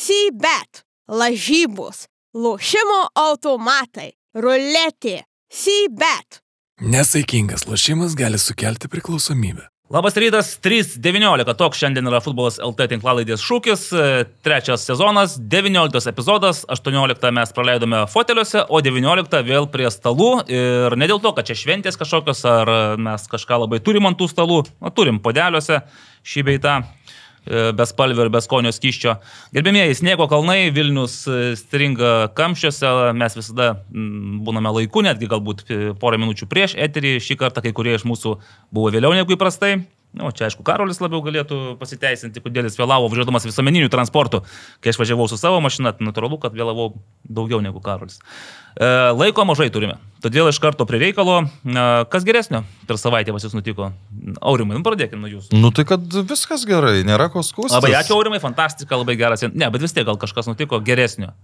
C-bet, lažybos, lošimo automatai, ruletė, C-bet. Nesaikingas lošimas gali sukelti priklausomybę. Labas rytas, 3.19. Toks šiandien yra futbolas LT tinklalaidės šūkis. Trečias sezonas, 19 epizodas, 18 mes praleidome foteliuose, o 19 vėl prie stalų. Ir ne dėl to, kad čia šventės kažkokios, ar mes kažką labai turim ant tų stalų, o turim podeliuose šį beitą bespalvio ir beskonio skyščio. Gerbėmieji, sniego kalnai, Vilnius stringa kamščiuose, mes visada būname laiku, netgi galbūt porą minučių prieš eterį, šį kartą kai kurie iš mūsų buvo vėliau negu įprastai. Na, nu, čia aišku, Karolis labiau galėtų pasiteisinti, kodėl jis vėlavo važiuodamas visuomeniniu transportu. Kai aš važiavau su savo mašina, tai natūralu, kad vėlavau daugiau negu Karolis. E, laiko mažai turime, todėl iš karto prie reikalo, e, kas geresnio per savaitę pas jūs nutiko. Aurimai, nu pradėkime nuo jūsų. Nu tai kad viskas gerai, nėra ko skųsti. Labai ačiū Aurimai, fantastika, labai geras. Ne, bet vis tiek gal kažkas nutiko geresnio.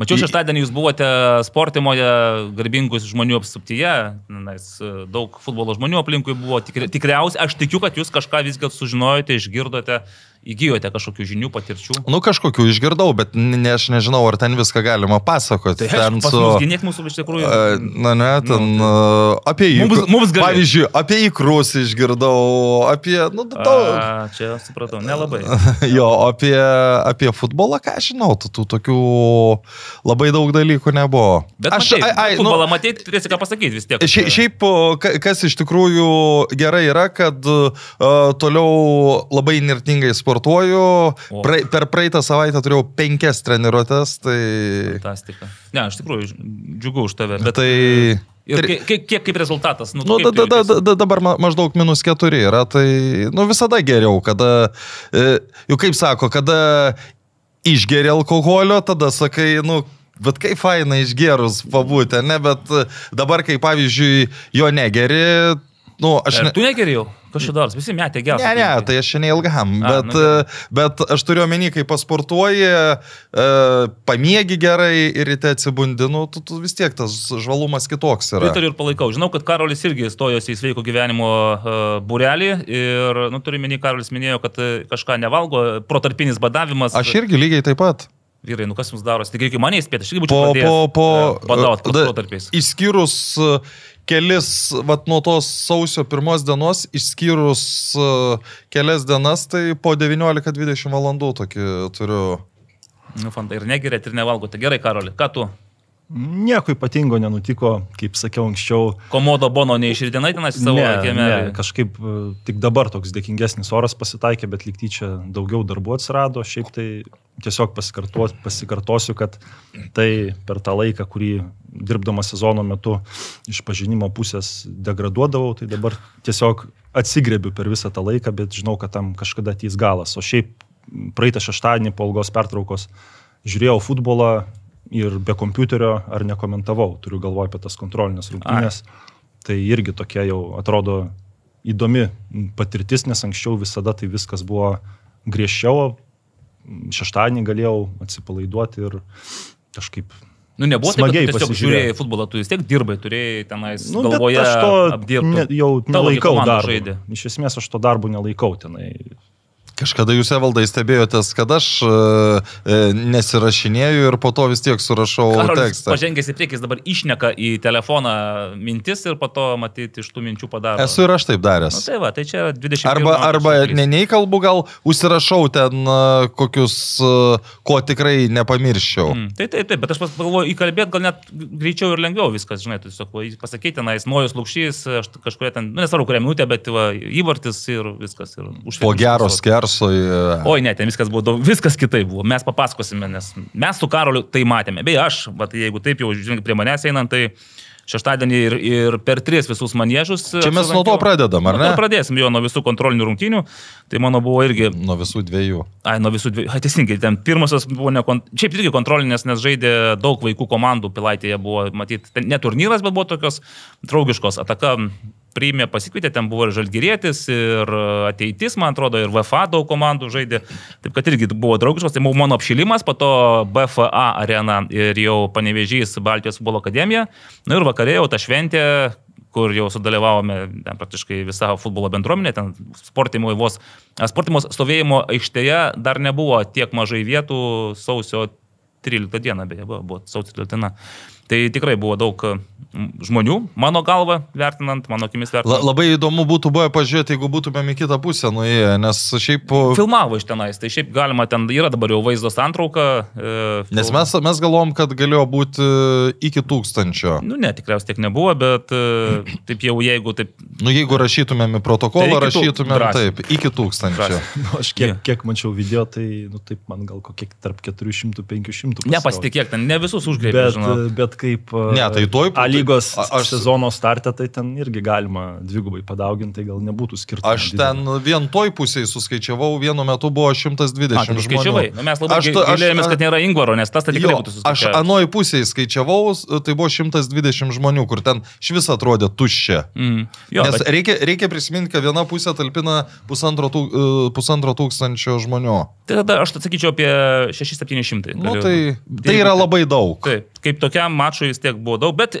Mačiau šeštadienį jūs buvote sportimoje, garbingus žmonių apsuptyje, nes daug futbolo žmonių aplinkui buvo. Tikri, tikriausiai, aš tikiu, kad jūs kažką visgi sužinojote, išgirdote, įgyjote kažkokių žinių, patirčių. Nu, kažkokių išgirdau, bet ne, aš nežinau, ar ten viską galima pasakoti. Tai ten su... Gynėk mūsų iš tikrųjų. Uh, na, ne, ten nu, tai... apie jį. Mums, mums gali. Pavyzdžiui, apie įkrus išgirdau, apie, nu, daug. A, čia supratau, nelabai. jo, apie, apie futbolą, ką aš žinau, tų, tų tokių labai daug dalykų nebuvo. Bet aš, matei, ai, ai, futbolą nu, matyti, turėsi ką pasakyti vis tiek. Šia, šiaip, kas iš tikrųjų gerai yra, kad uh, toliau labai nirtingai sportuoja sportuoju. Pra, per praeitą savaitę turėjau penkias treniruotės. Tai... Fantastika. Ne, aš tikrųjų džiugu už tave. Bet... Tai... Ir kiek, kiek, kaip rezultatas? Nu, nu, kaip da, da, da, dabar maždaug minus keturi yra, tai nu, visada geriau, kada, e, jau kaip sako, kada išgeri alkoholio, tada sakai, nu, Bet kaip faina išgerus pabūti, ne, bet dabar, kai pavyzdžiui, jo negeri, nu, aš... Ne... Tu negeri jau? Čia daros? Visi metė gerą. Ne, ne, tai aš čia neilgam. A, bet, nu, bet aš turiu omeny, kai pasportuoji, e, pamiegi gerai ir ryte atsibundinu, tu, tu vis tiek tas žvalumas kitoks yra. Pritariu ir palaikau. Žinau, kad Karolis irgi stojosi į sveiko gyvenimo e, burelį ir, nu, turiu omeny, Karolis minėjo, kad kažką nevalgo, protarpinis badavimas. Aš irgi lygiai taip pat. Vyrai, nu kas jums darosi? Tik reikia mane įspėti, aš irgi būčiau po, po, po, badauti protarpiais. Išskyrus uh, kelis, vat nuo tos sausio pirmos dienos, išskyrus uh, kelias dienas, tai po 19-20 valandų tokį turiu. Nu, fanta, ir negerėt, ir nevalgote. Gerai, Karoli, ką tu? Nieko ypatingo nenutiko, kaip sakiau anksčiau. Komodo bono neišridinai tenais savo kieme? Ne, kažkaip e, tik dabar toks dėkingesnis oras pasitaikė, bet likty čia daugiau darbų atsirado. Šiaip tai tiesiog pasikartosiu, kad tai per tą laiką, kurį dirbdamas sezono metu iš pažinimo pusės degraduodavau, tai dabar tiesiog atsigrėbiu per visą tą laiką, bet žinau, kad tam kažkada ateis galas. O šiaip praeitą šeštadienį po ilgos pertraukos žiūrėjau futbolą, ir be kompiuterio ar nekomentavau, turiu galvoje apie tas kontrolinės rungtynės. Tai irgi tokia jau atrodo įdomi patirtis, nes anksčiau visada tai viskas buvo griežčiau, šeštadienį galėjau atsipalaiduoti ir kažkaip Nu, nebuvo taip, kad tiesiog žiūrėjai futbolą, tu vis tiek dirbai, turėjai tenais nu, galvoje aš to apdirbti. Ne, jau nelaikau darbo. Iš esmės aš to darbo nelaikau tenai. Kažkada jūs evaldai stebėjotės, kad aš e, nesirašinėjau ir po to vis tiek surašau Karolis tekstą. Pažengęs į priekį, dabar išneka į telefoną mintis ir po to matyti iš tų minčių padaro. Esu ir aš taip daręs. Na, tai va, tai čia 20 Arba, arba ne nei kalbu, gal užsirašau ten uh, kokius, uh, ko tikrai nepamirščiau. Mm, tai taip, taip, bet aš pagalvoju, įkalbėti gal net greičiau ir lengviau viskas, žinai, tu tiesiog pasakyti, tenais, nojus lūkšys, kažkuria ten, nu, nesvarbu, kurią minutę, bet va, įvartis ir viskas. Ir po geros kers Garsui. Oi, ne, ten viskas buvo daug, viskas kitai buvo. Mes papasakosime, nes mes su Karoliu tai matėme. Beje, aš, bet jeigu taip jau žiūrėk prie manęs einant, tai šeštadienį ir, ir per tris visus manėžus. Čia mes nuo to pradedam, ar ne? Nu, pradėsim jo nuo visų kontrolinių rungtynių. Tai mano buvo irgi. Nuo visų dviejų. Ai, nuo visų dviejų. Ai, teisingai, ten pirmasis buvo ne... Šiaip irgi kontrolinės, nes žaidė daug vaikų komandų, pilaitėje buvo, matyti, ne turnyras, bet buvo tokios draugiškos. Ataka priėmė, pasikvietė, ten buvo ir Žalgyrėtis, ir ateitis, man atrodo, ir VFA daug komandų žaidė. Taip kad irgi buvo draugiškas, tai buvo mano apšilimas, po to BFA arena ir jau panevežys Baltijos futbolo akademija. Na nu ir vakarė jau ta šventė, kur jau sudalyvavome ten praktiškai visą futbolo bendruomenę, ten sportimo vos, sportimo stovėjimo aikštėje dar nebuvo tiek mažai vietų sausio 13 dieną, beje, buvo, buvo sausio 13 diena. Tai tikrai buvo daug žmonių, mano galva, vertinant, mano akimis vertinant. La, labai įdomu būtų buvę pažiūrėti, jeigu būtumėm į kitą pusę nuėję, nes šiaip... Filmavo iš tenais, tai šiaip galima, ten yra dabar jau vaizdo santrauka. E, nes mes, mes galvom, kad galėjo būti e, iki tūkstančio. Nu ne, tikriausiai tiek nebuvo, bet e, taip jau jeigu taip... Nu jeigu rašytumėm į protokolą, tai rašytumėm drąsiai. taip, iki tūkstančio. Nu, aš kiek, kiek mačiau video, tai nu, taip man gal kokie tarp 400-500. Nepasitikėk, ten ne visus užgrėbė. Bet, bet kaip ne, tai toj, A lygos aš, sezono startą, tai ten irgi galima dvigubai padauginti, tai gal nebūtų skirta. Aš ten vien toj pusėje suskaičiavau, vienu metu buvo 120 A, tai skaičiavai. Nu, mes labai aš, gilėjomės, kad nėra Ingvaro, nes tas tai tikrai būtų suskaičiavęs. Aš anoj pusėje skaičiavau, tai buvo 120 žmonių, kur ten iš vis atrodė tuščia. Mm. Jo, nes bet... reikia, reikia prisiminti, kad viena pusė talpina pusantro, tūk, e, pusantro tūkstančio žmonių. Tai tada aš atsakyčiau apie 6-700. Nu, tai, tai yra labai daug. Taip, kaip tokiam mačui vis tiek buvo daug, bet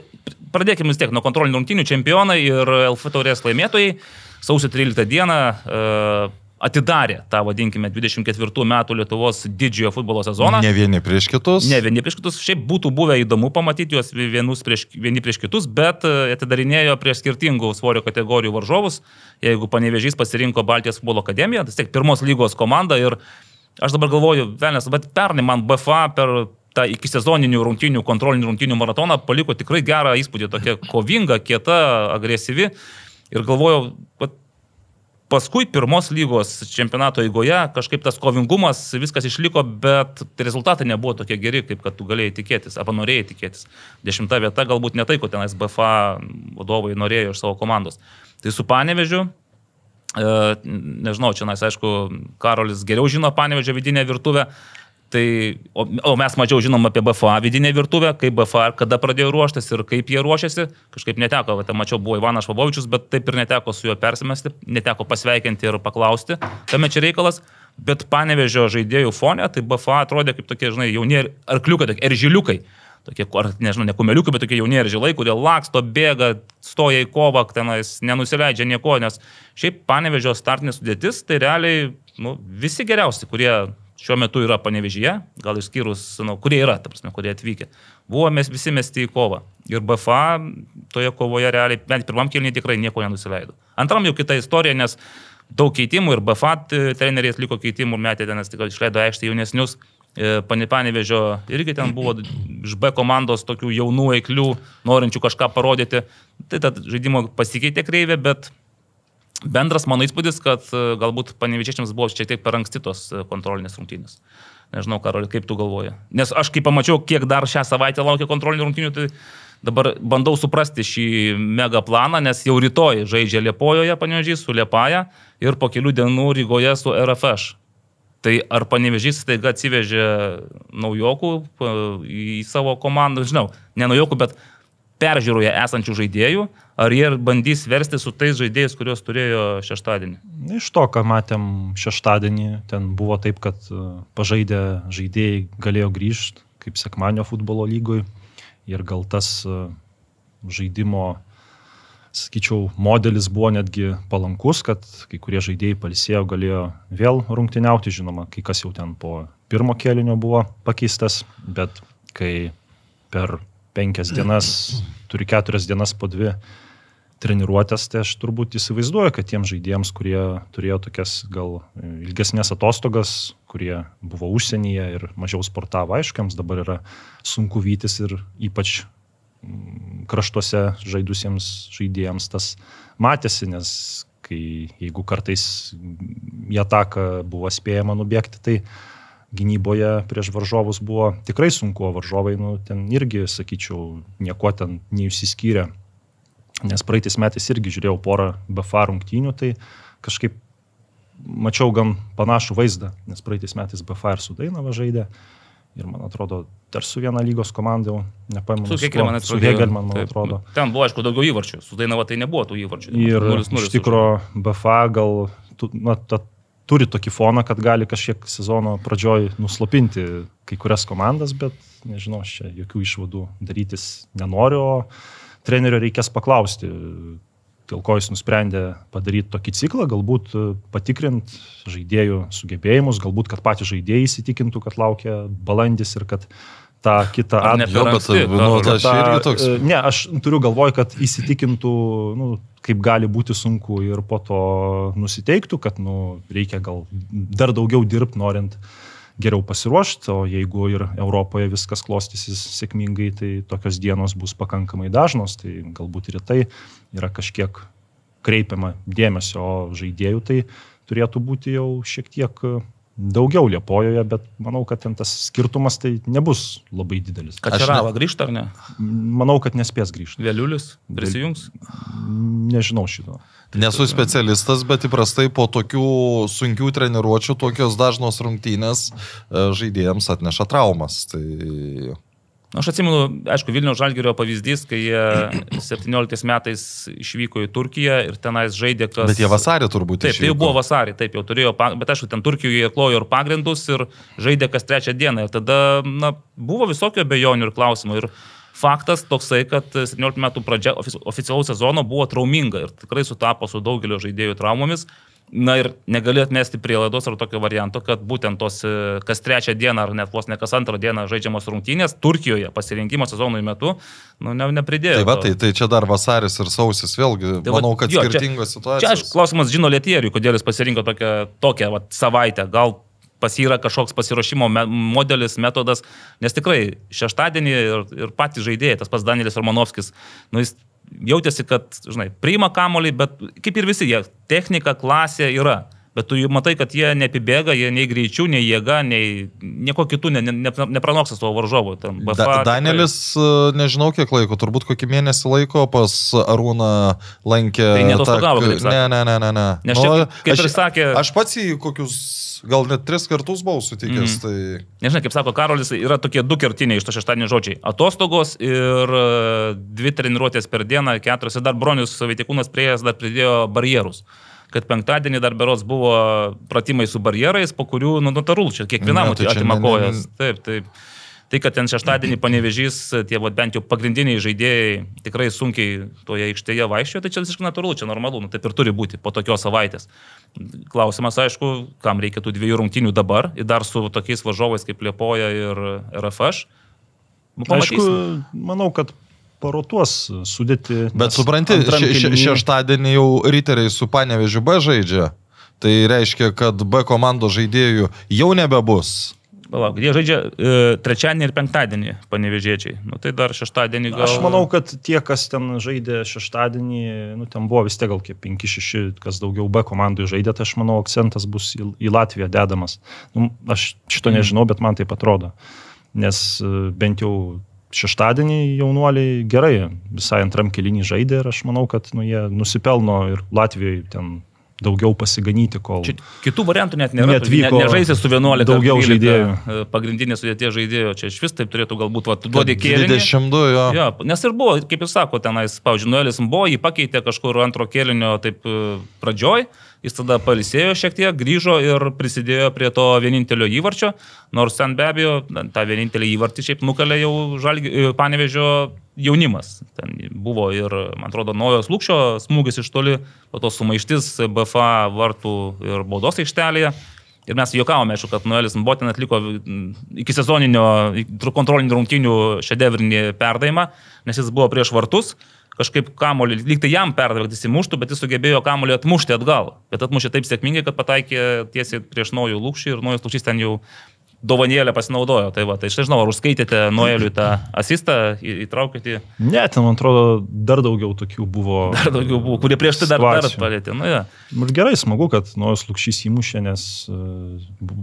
pradėkime vis tiek nuo kontrolinių rungtynių čempionai ir LF taurės laimėtojai. Sausio 13 dieną uh, atidarė tą, vadinkime, 24 metų Lietuvos didžiojo futbolo sezoną. Ne vieni prieš kitus. Ne vieni prieš kitus. Šiaip būtų buvę įdomu pamatyti juos prieš, vieni prieš kitus, bet e, atidarinėjo prieš skirtingų svorio kategorijų varžovus. Jeigu panevežys pasirinko Baltijos futbolo akademiją, tai tiek pirmos lygos komanda ir aš dabar galvoju, velnės, bet pernai man BFA per tą iki sezoninių rungtinių, kontrolinių rungtinių maratoną paliko tikrai gerą įspūdį, tokia kovinga, kieta, agresyvi. Ir galvojau, pat paskui pirmos lygos čempionato eigoje kažkaip tas kovingumas, viskas išliko, bet rezultatai nebuvo tokie geri, kaip kad tu galėjai tikėtis, arba norėjai tikėtis. Dešimta vieta galbūt ne tai, ko tenais BFA vadovai norėjo iš savo komandos. Tai su Panevežiu, e, nežinau, čia, nais, aišku, Karolis geriau žino Panevežio vidinę virtuvę, Tai, o, o mes mažiau žinom apie BFA vidinę virtuvę, kaip BFA, kada pradėjo ruoštis ir kaip jie ruošiasi. Kažkaip neteko, va, mačiau, buvo Ivanas Švabovičius, bet taip ir neteko su juo persimesti, neteko pasveikinti ir paklausti, kame čia reikalas. Bet panevežio žaidėjų fone, tai BFA atrodė kaip tokie, žinai, jauni arkliukai, tokie eržiliukai. Tokie, ar nežinau, ne kumeliukai, bet tokie jauni eržilai, kurie laksto, bėga, stoja į kovą, tenais nenusileidžia nieko, nes šiaip panevežio startinis sudėtis, tai realiai nu, visi geriausi, kurie šiuo metu yra panevežyje, gal išskyrus, nu, kurie yra, ta prasme, kurie atvykę. Buvo mes visi mesti į kovą. Ir BFA toje kovoje realiai, bent pirmam kilniui tikrai nieko nenusileido. Antram jau kita istorija, nes daug keitimų ir BFA treneriai atliko keitimų metė ten, tik išleido aikštę jaunesnius. E, Panevežio irgi ten buvo iš B komandos tokių jaunų eiklių, norinčių kažką parodyti. Tai tad žaidimo pasikeitė kreivė, bet Bendras mano įspūdis, kad e, galbūt panevičiečiams buvo šiek tiek per anksti tos e, kontrolinės rungtynės. Nežinau, Karoli, kaip tu galvoji. Nes aš kai pamačiau, kiek dar šią savaitę laukia kontrolinių rungtynių, tai dabar bandau suprasti šį mega planą, nes jau rytoj žaidžia Liepojoje panevežys su Liepaja ir po kelių dienų Rygoje su RFŠ. Tai ar panevežys staiga atsivežė naujokų e, į savo komandą, žinau, ne naujokų, bet peržiūroje esančių žaidėjų, ar jie bandys versti su tais žaidėjais, kuriuos turėjo šeštadienį? Iš to, ką matėm šeštadienį, ten buvo taip, kad e, pažaidę žaidėjai galėjo grįžti kaip sekmanio futbolo lygoj ir gal tas e, žaidimo, sakyčiau, modelis buvo netgi palankus, kad kai kurie žaidėjai palsėjo, galėjo vėl rungtyniauti, žinoma, kai kas jau ten po pirmo kėlinio buvo pakeistas, bet kai per penkias dienas, turi keturias dienas po dvi treniruotės, tai aš turbūt įsivaizduoju, kad tiems žaidėjams, kurie turėjo tokias gal ilgesnės atostogas, kurie buvo užsienyje ir mažiau sportavo, aiškiams dabar yra sunku vytis ir ypač mm, kraštuose žaidusiems žaidėjams tas matėsi, nes kai jeigu kartais į ataką buvo spėjama nubėgti, tai gynyboje prieš varžovus buvo tikrai sunku, o varžovai, nu, ten irgi, sakyčiau, nieko ten neišsiskyrė. Nes praeitais metais irgi žiūrėjau porą BFA rungtynių, tai kažkaip mačiau gan panašų vaizdą, nes praeitais metais BFA ir su Dainava žaidė. Ir man atrodo, dar su viena lygos komanda, nepamenu. Su Hegelman, su Hegelman, man taip, atrodo. Ten buvo, aišku, daugiau įvarčių, su Dainava tai nebuvo tų įvarčių. Ir 0 -0 iš tikrųjų BFA gal, tu, na, ta turi tokį foną, kad gali kažkiek sezono pradžioj nuslopinti kai kurias komandas, bet nežinau, aš čia jokių išvadų darytis nenoriu, o trenerio reikės paklausti, dėl ko jis nusprendė padaryti tokį ciklą, galbūt e, patikrint žaidėjų sugebėjimus, galbūt kad patys žaidėjai įsitikintų, kad laukia balandis ir kad tą kitą anksti, nu, aš irgi toks. Ne, aš turiu galvoj, kad įsitikintų, nu, kaip gali būti sunku ir po to nusiteiktų, kad nu, reikia gal dar daugiau dirbti, norint geriau pasiruošti, o jeigu ir Europoje viskas klostysis sėkmingai, tai tokios dienos bus pakankamai dažnos, tai galbūt ir į tai yra kažkiek kreipiama dėmesio, o žaidėjų tai turėtų būti jau šiek tiek daugiau Liepojoje, bet manau, kad ten tas skirtumas tai nebus labai didelis. Kačerava grįžta ar ne? Manau, kad nespės grįžti. Vėliulis prisijungs. Nežinau šito. Nesu specialistas, bet įprastai po tokių sunkių treniruočių tokios dažnos rungtynės e, žaidėjams atneša traumas. Tai Aš atsimenu, aišku, Vilnių Žalgirio pavyzdys, kai jie 17 metais išvyko į Turkiją ir tenais žaidė kas... Bet jie vasarį turbūt Taip, tai jau buvo vasarį, taip jau turėjo, bet aišku, ten Turkijoje jie klojo ir pagrindus ir žaidė kas trečią dieną. Ir tada, na, buvo visokio bejonių ir klausimų. Ir faktas toksai, kad 17 metų pradžia ofici- oficialaus sezono buvo trauminga ir tikrai sutapo su daugelio žaidėjų traumomis. Na ir negali atmesti prielaidos ar tokio varianto, kad būtent tos e, kas trečią dieną ar net vos ne kas antrą dieną žaidžiamos rungtynės Turkijoje pasirinkimo sezonui metu, nu, ne, nepridėjo. Tai va, tai, tai čia dar vasaris ir sausis, vėlgi, Tai manau, kad jo, čia- skirtingos situacijos. Čia, aišku, klausimas žino Lietieriui, kodėl jis pasirinko tokią, tokią vat, savaitę. Gal pas jį yra kažkoks pasiruošimo me modelis, metodas, nes tikrai šeštadienį ir, ir patys žaidėjai, tas pats Danielis Romanovskis, nu, jis jautėsi, kad, žinai, priima kamolį, bet kaip ir visi, jie technika, klasė yra. Bet tu jau matai, kad jie neapibėga, jie nei greičių, nei jėga, nei nieko kitų ne, ne, ne, nepranoksta savo varžovų. Ten BFA Da, tikrai- Danielis, e, nežinau kiek laiko, turbūt kokį mėnesį laiko pas Arūną lankė. Tai kaip sakė. Ne, ne, ne, ne. ne. Nes čia, kaip aš, ir sakė- Aš pats į kokius, gal net tris kartus buvau sutikęs. Mhm. Tai... Nežinai, kaip sako Karolis, yra tokie du kertiniai iš to šeštadienio žodžiai. Atostogos ir e, dvi treniruotės per dieną, keturios. Ir dar Bronius Vaitikūnas prieėjęs dar pridėjo barjerus. Kad penktadienį dar berots buvo pratimai su barjerais, po kurių, nu, notarul, čia kiekvienam tai atima kojas. Taip, taip. Tai, kad ten šeštadienį panevežys, tie vat, bent jau pagrindiniai žaidėjai tikrai sunkiai toje aikštėje vaikščiojo, tai čia visiškai natūralu, čia normalu, nu, taip ir turi būti po tokios savaitės. Klausimas, aišku, kam reikia tų dviejų rungtynių dabar, ir dar su tokiais varžovais kaip Liepoja ir RFŠ. Nu, Aišku, manau, kad parotuos sudėti. Bet supranti, še, še, šeštadienį jau riteriai su Panevežiu B žaidžia. Tai reiškia, kad B komandos žaidėjų jau nebebus. Palauk, jie žaidžia e, trečiadienį ir penktadienį panevežėčiai. Nu, tai dar šeštadienį gal. Aš manau, kad tie, kas ten žaidė šeštadienį, nu, ten buvo vis tiek gal kiek 5-6, kas daugiau B komandų žaidė, tai aš manau, akcentas bus į, į Latviją dedamas. Nu, aš šito nežinau, bet man taip atrodo. Nes e, bent jau šeštadienį jaunuoliai gerai visai antram kelinį žaidė ir aš manau, kad nu, jie nusipelno ir Latvijoje ten daugiau pasiganyti, kol... Čia kitų variantų net nėra. Neatvyko ne, nežaisi su 11 daugiau 12, žaidėjų. e, Pagrindinė sudėtie žaidėjo. Čia iš vis taip turėtų galbūt, va, tu duodi kėlinį. 22 jo. Jo, nes ir buvo, kaip jūs sako, tenais, pavyzdžiui, Nuelis buvo, jį pakeitė kažkur antro kėlinio taip e, pradžioj, jis tada palisėjo šiek tiek, grįžo ir prisidėjo prie to vienintelio įvarčio, nors ten be abejo, tą vienintelį įvartį šiaip nukalė jau žalgi, panevežio jaunimas. Ten buvo ir, man atrodo, naujos lūkščio smūgis iš toli, po to sumaištis BFA vartų ir baudos aikštelėje. Ir mes juokavome, aišku, kad Noelis Mbotin atliko iki sezoninio kontrolinių rungtynių šedevrinį perdavimą, nes jis buvo prieš vartus, kažkaip kamolį, lyg tai jam perdavė, kad jis įmuštų, bet jis sugebėjo kamolį atmušti atgal. Bet atmušė taip sėkmingai, kad pataikė tiesiai prieš naujų lūkšį ir naujas lūkšys ten jau dovanėlę pasinaudojo. Tai va, tai aš nežinau, ar užskaitėte Noeliui tą asistą, įtraukėte, Ne, ten, man atrodo, dar daugiau tokių buvo. dar daugiau buvo, kurie prieš tai dar, dar palėtė. Nu, ja. Ir gerai, smagu, kad Nojus Lukšys įmušė, nes e, bu-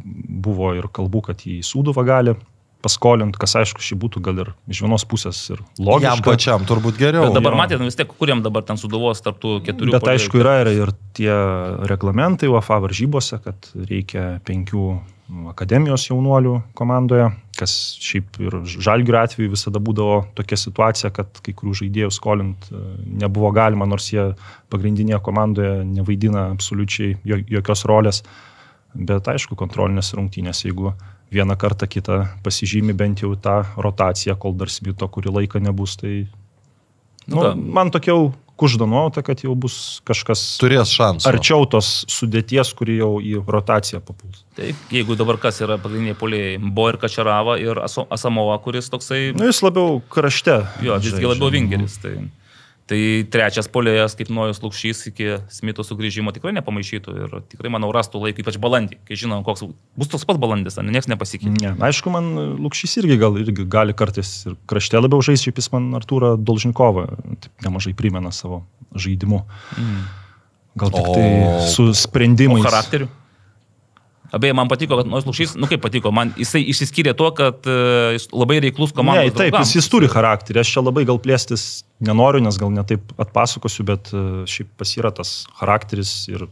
buvo ir kalbų, kad į Sūduvą gali paskolinti, kas aišku, šį būtų gal ir iš vienos pusės ir Jam logiška. pačiam turbūt geriau. Bet dabar matėte, nu vis tiek, kuriam dabar ten suduvos tarptų keturių. Bet puolėjų? aišku, yra ir, ir tie reglamentai UFA varžybose, kad reikia penkių akademijos jaunuolių komandoje, kas šiaip ir žalgių atveju visada būdavo tokia situacija, kad kai kurių žaidėjų skolint e, nebuvo galima, nors jie pagrindinėje komandoje nevaidina absoliučiai jo- jokios rolės. Bet aišku, kontrolinės rungtynės, jeigu vieną kartą kitą pasižymi bent jau tą rotaciją, kol dar smito kurį laiką nebus, tai Nu, ką? man tokia jau kužda nuojauta, kad jau bus kažkas Turės šansų. arčiau tos sudėties, kuri jau į rotaciją papuls. Tai jeigu dabar kas yra pagrindiniai poliai, Bo ir Kačerava ir Asamova, kuris toksai, Nu, jis labiau krašte. jo, visgi labiau vingeris. Tai, tai trečias polėjas, kaip Nojus Lukšys iki Smito sugrįžimo tikrai nepamaišytų ir tikrai, manau, rastų laiką, ypač balandį, kai žinom, koks bus toks pat balandis, ne, niekas nepasikeitė. Ne, aišku, man Lukšys irgi, gal, irgi gali kartais ir krašte labiau žaisti, šiaip jis man Artūrą Dolžinkovą nemažai primena savo žaidimu. Gal tik tai O- su sprendimais. charakteriu? Abeje, man patiko, kad Nojus Lukšys, nu kaip patiko, man jisai išsiskyrė tuo, kad uh, jis labai reiklus Ne, komandos. taip, draugams. jis, jis turi charakterį. Aš čia labai gal plėstis nenoriu, nes gal netaip atpasakosiu, bet e, šiaip pas yra tas charakteris ir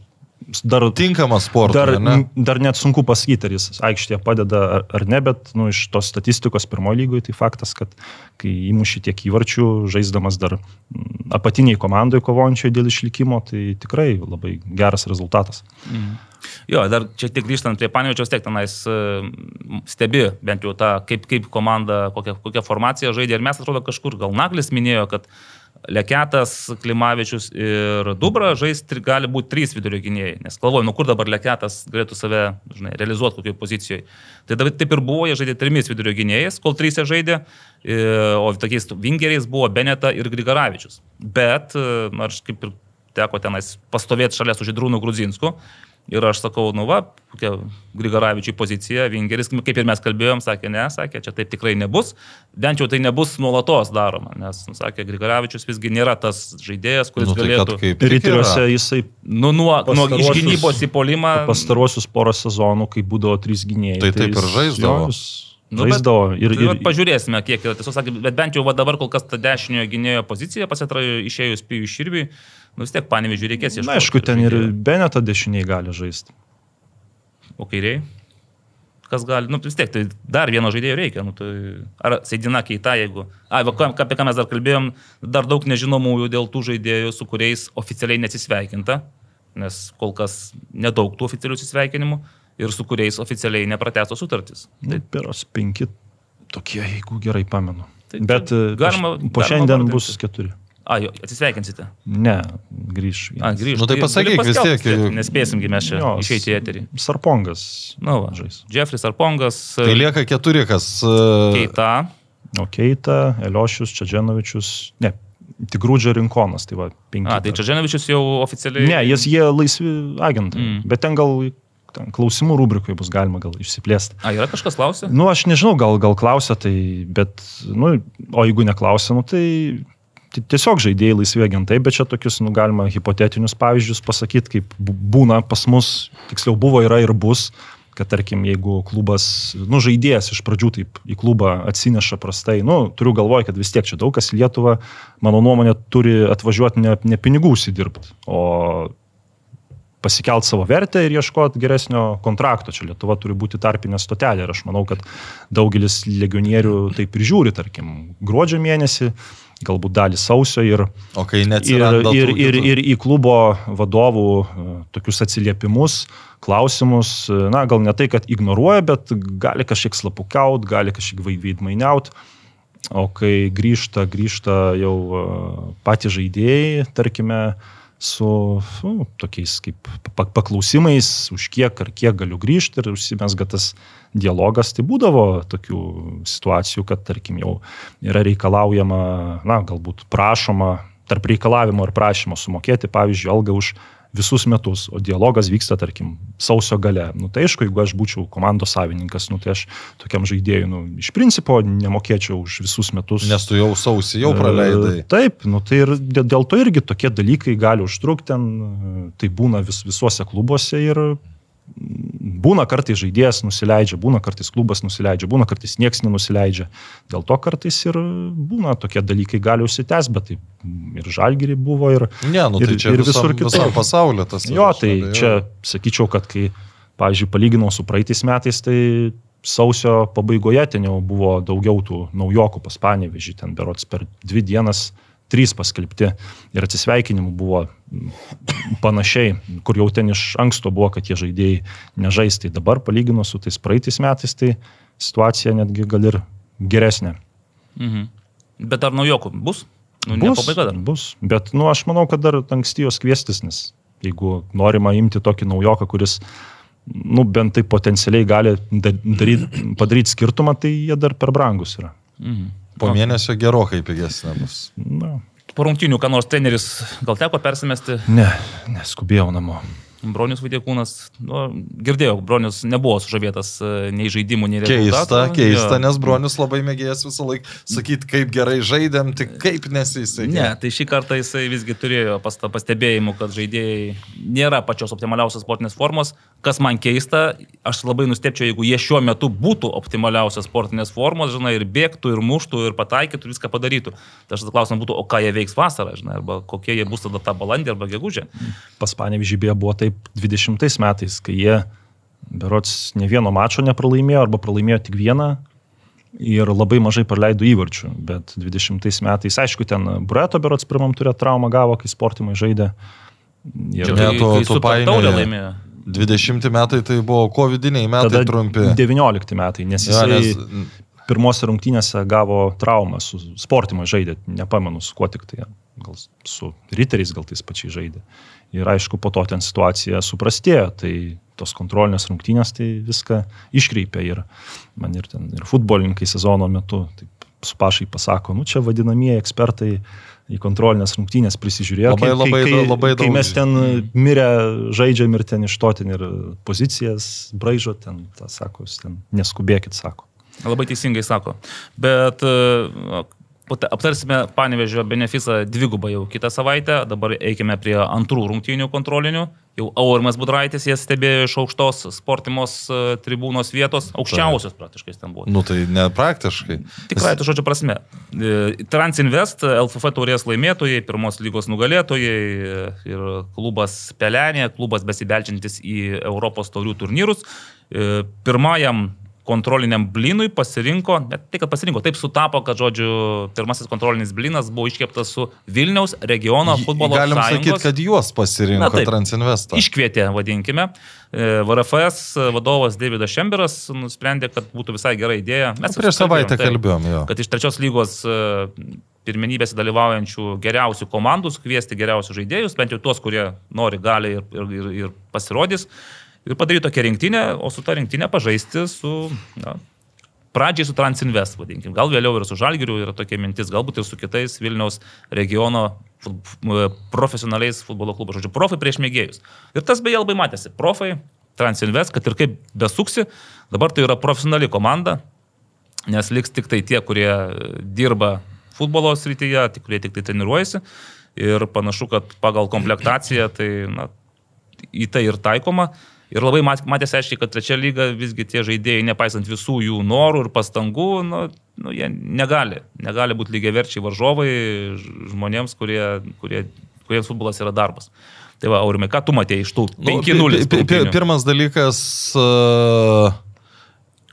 dar Tinkamas sportas. Dar, ne? dar net sunku pasakyti, ar jis aikštėje padeda ar, ar ne, bet nu, iš tos statistikos pirmojo lygoje tai faktas, kad kai įmuši tiek įvarčių, žaisdamas dar apatiniai komandai kovojančiai dėl išlikimo, tai tikrai labai geras rezultatas. Jo, dar čia tik grįžtant prie Panevičiaus, tiek tenais e, stebi bent jau tą, kaip, kaip komanda, kokią, kokią formaciją žaidė. Ir mes atrodo kažkur, gal Naglis minėjo, kad Leketas, Klimavičius ir Dubra žais gali būti trys vidurio gynėjai. Nes galvoju, nu kur dabar Leketas galėtų save žinai, realizuoti kokioje pozicijoje. Tai dabar taip ir buvo, jie žaidė trimis vidurio gynėjais, kol trys jie žaidė, e, o tokiais vingeriais buvo Beneta ir Grigaravičius. Bet, e, aš kaip ir teko tenais pastovėti šalia su Židrūnu Grudzinsku. Ir aš sakau, nu va, kokia Grigaravičiui pozicija, Vingeris, kaip ir mes kalbėjom, sakė, ne, sakė, čia taip tikrai nebus, bent jau tai nebus nuolatos daroma, nes, nu, sakė, Grigaravičius visgi nėra tas žaidėjas, kuris Nu, tai galėtų, yra. jisai nu, nuo, nuo iš gynybos į polimą, pastaruosius porą sezonų, kai būdavo trys gynėjai. Tai taip ir žaisdavo. jo, jis Nu, bet- Žaisdavo ir, Tai ir, pažiūrėsime, kiek yra tiesiog, bet bent jau va, dabar kol kas ta dešiniojo gynėjo pozicija pasitrajo išėjus pijų širbiui, nu vis tiek panevižiui reikės ieškoti. Na, aišku, ten ir. Beneta dešiniai gali žaisti. O kairiai? Kas gali, nu vis tiek, tai dar vieno žaidėjo reikia. Nu, tai, ar Seidina keita, jeigu... A, va, apie ką mes dar kalbėjom, dar daug nežinomųjų dėl tų žaidėjų, su kuriais oficialiai nesisveikinta, nes kol kas nedaug tų oficialių atsisveikinimų ir su kuriais oficialiai nepratęstos sutartys. Tai peros penki tokie, jeigu gerai pamenu. Tai Bet e, galima- po galima šiandien vardinti. bus keturi. A, jo, atsisveikinsite. Ne, grįž. A, vienas. grįžtu. Nu, tai pasakyk vis tiek, juk- Nespėsimgi mes čia išeiti į eterį. Sarpongas. Na, va, žais. Jeffris Arpongas, Tai lieka keturi, kas... e, Keita, O Keita, Eliošius, Čadženovičius. Ne, tik Grūdžio rinkonas. Tai va, penki. A, tai čia Ženovičius jau oficialiai. Ne, jis jie laisvi agentai. Mm. Bet ten gal ten klausimų rubrikoje bus galima gal išsiplėsti. A, yra kažkas klausė? Nu, aš nežinau, gal, gal klausia, tai, bet, nu, o jeigu neklausia, nu, tai tiesiog žaidėjai laisvi agentai, bet čia tokius, nu, galima hipotetinius pavyzdžius pasakyti, kaip būna pas mus, tiksliau buvo, yra ir bus, kad tarkim, jeigu klubas, nu, žaidėjas iš pradžių taip į klubą atsineša prastai, nu, turiu galvoj, kad vis tiek čia daug kas į Lietuvą, mano nuomonė, turi atvažiuoti ne, ne pinigų užsidirbti, o pasikelt savo vertę ir ieškoti geresnio kontrakto. Čia Lietuva turi būti tarpinė stotelė ir aš manau, kad daugelis legionierių taip ir žiūri, tarkim, gruodžio mėnesį, galbūt dalį sausio ir, ir, ir, ir, ir į klubo vadovų e, tokius atsiliepimus, klausimus, e, na, gal ne tai, kad ignoruoja, bet gali kažkiek slapukaut, gali kažkiek vai- veidmainiaut. O kai grįžta, grįžta jau e, patys žaidėjai, tarkime, su nu, tokiais kaip pa- paklausimais, už kiek ar kiek galiu grįžti ir užsimesga tas dialogas, tai būdavo tokių situacijų, kad, tarkim, jau yra reikalaujama, na, galbūt prašoma, tarp reikalavimo ir prašymo sumokėti, pavyzdžiui, algą už visus metus, o dialogas vyksta, tarkim, sausio gale. Nu, tai aišku, jeigu aš būčiau komandos savininkas, nu, tai aš tokiam žaidėjui, nu, iš principo nemokėčiau už visus metus. Nes tu jau sausį jau praleidai. E, Taip, nu, tai ir dė- dėl to irgi tokie dalykai gali užtrukti ten, e, tai būna vis, visuose klubuose ir būna kartais žaidėjas nusileidžia, būna kartais klubas nusileidžia, būna kartais nieks nenusileidžia. Dėl to kartais ir būna tokie dalykai gali užsitęs, bet tai ir žalgiri buvo ir... Ne, nu tai ir- ir visam, visur kitur. visam pasaulyje tas. Jo, tai neabejoju. čia sakyčiau, kad kai, pavyzdžiui, palyginau su praeitais metais, tai sausio pabaigoje ten jau buvo daugiau tų naujokų pas Panevežį, ten berots per dvi dienas trys paskelbti ir atsisveikinimų buvo panašiai, kur jau ten iš anksto buvo, kad tie žaidėjai nežais, tai dabar palyginus su tais praeitais metais, tai situacija netgi gal ir geresnė. Mhm. Bet ar naujokų bus? nu, ne pabaiga dar. Bus, bet, nu, aš manau, kad dar anksti jos kviestis, nes jeigu norima imti tokį naujoką, kuris, nu, bent tai potencialiai gali daryt, padaryti skirtumą, tai jie dar per brangus yra. Mhm. Po mėnesio gerokai pigesnė bus. Na, Po rungtinių, ką nors treneris gal teko persimesti, ne, neskubėjau namo. Bronius Vaitiekūnas, nu, girdėjau, Bronius nebuvo sužavėtas e, nei žaidimų, nei Keista, rezultatų. keista, Jo. nes bronius labai mėgėjas visą laiką sakyti, kaip gerai žaidėm, tik kaip nesisekė. Ne, tai šį kartą jisai visgi turėjo pastebėjimų, kad žaidėjai nėra pačios optimaliausios sportinės formos. Kas man keista, aš labai nustepčiau, jeigu jie šiuo metu būtų optimaliausios sportinės formos, žinai, ir bėgtų, ir muštų, ir pataikytų, viską padarytų. Tai aš tada klausimas būtų, o ką jie veiks vasarą, žinai, arba kokie jie bus tada tą balandį arba gegužę. Pas Panevižį beje buvo taip 20 metais, kai jie berots ne vieno mačo nepralaimėjo arba pralaimėjo tik vieną ir labai mažai praleido įvarčių. Bet 20 metais, aišku, ten Brueto berots pirmam turė traumą gavo, kai sportimai žaidė. Ir Ne, painioji. Taurę laimėjo. 20 metai tai buvo covidiniai metai tada trumpi. 19 metai, nes Jo, jisai nes, pirmose rungtynėse gavo traumą, su sportimai žaidė, nepamenu su kuo tik tai, gal su riteriais gal tais pačiai žaidė. Ir aišku, po to ten situacija suprastėjo, tai tos kontrolinės rungtynės tai viską iškreipė ir man ir ten ir futbolininkai sezono metu taip su pašai pasako, nu čia vadinamieji ekspertai į kontrolinės rungtynės prisižiūrėjo. Labai, labai kai, daug- labai kai daug mes ten mirę žaidžiam ir ten iš to ten ir pozicijas braižo, ten, tą sako, jūs ten neskubėkit, sako. Labai teisingai sako. Bet e, aptarsime Panevežio benefisą dvigubą jau kitą savaitę. Dabar eikime prie antrų rungtynių kontrolinių. Jau Aurimas Budraitis jas stebėjo iš aukštos sportimos e, tribūnos vietos, aukščiausios praktiškai jis ten buvo. nu tai ne praktiškai. Tikrai, tu žodžio prasme. E, Transinvest, LFF taurės laimėtojai, pirmos lygos nugalėtojai e, ir klubas Pelenė, klubas besibelčiantis į Europos taurių turnyrus. Pirmajam kontroliniam blinui pasirinko, net tai, kad pasirinko, taip sutapo, kad, žodžiu, pirmasis kontrolinis blinas buvo iškeptas su Vilniaus regiono futbolo Galim sąjungos. sakyti, kad juos Na, pasirinko taip. Transinvestą. Iškvietė, vadinkime. E, VRFS vadovas Davidas Šemberas nusprendė, kad būtų visai gera idėja. Mes Prieš savaitę taip, kalbėjom jo. kad iš trečios lygos e, pirmenybėse dalyvaujančių geriausių komandų kviesti geriausius žaidėjus, bent jau tuos, kurie nori, gali ir, ir, ir, ir pasirodys. Ir padaryti tokią rinktinę, o su ta rinktinė pažaisti su... Na, Pradžiai su Transinvest, vadinkim. Gal vėliau ir su Žalgiriu yra tokia mintis, galbūt ir su kitais Vilniaus regiono profesionaliais futbolo klubais. Žodžiu, profai prieš mėgėjus. Ir tas beje labai matėsi. Profai, Transinvest, kad ir kaip besuksi, dabar tai yra profesionali komanda, nes liks tik tai tie, kurie dirba futbolo srityje, tik kurie tik tai treniruojasi. Ir panašu, kad pagal komplektaciją tai na, į tai ir taikoma. Ir labai mat- matėsi aiškiai, kad trečia lyga visgi tie žaidėjai, nepaisant visų jų norų ir pastangų, nu, nu, jie negali. Negali būti lygiai verčiai varžovai žmonėms, kurie, kurie, kuriems futbolas yra darbas. Tai va, Aurimai, ką tu matėjai iš tų Nu, 5-0? pi- pi- pi- Pirmas dalykas. Uh,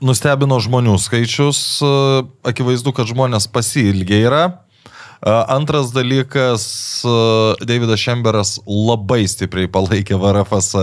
Nustebino žmonių skaičius, uh, akivaizdu, kad žmonės pasilgė yra. Uh, Antras dalykas, Davidas Šemberas labai stipriai palaikė VRFS.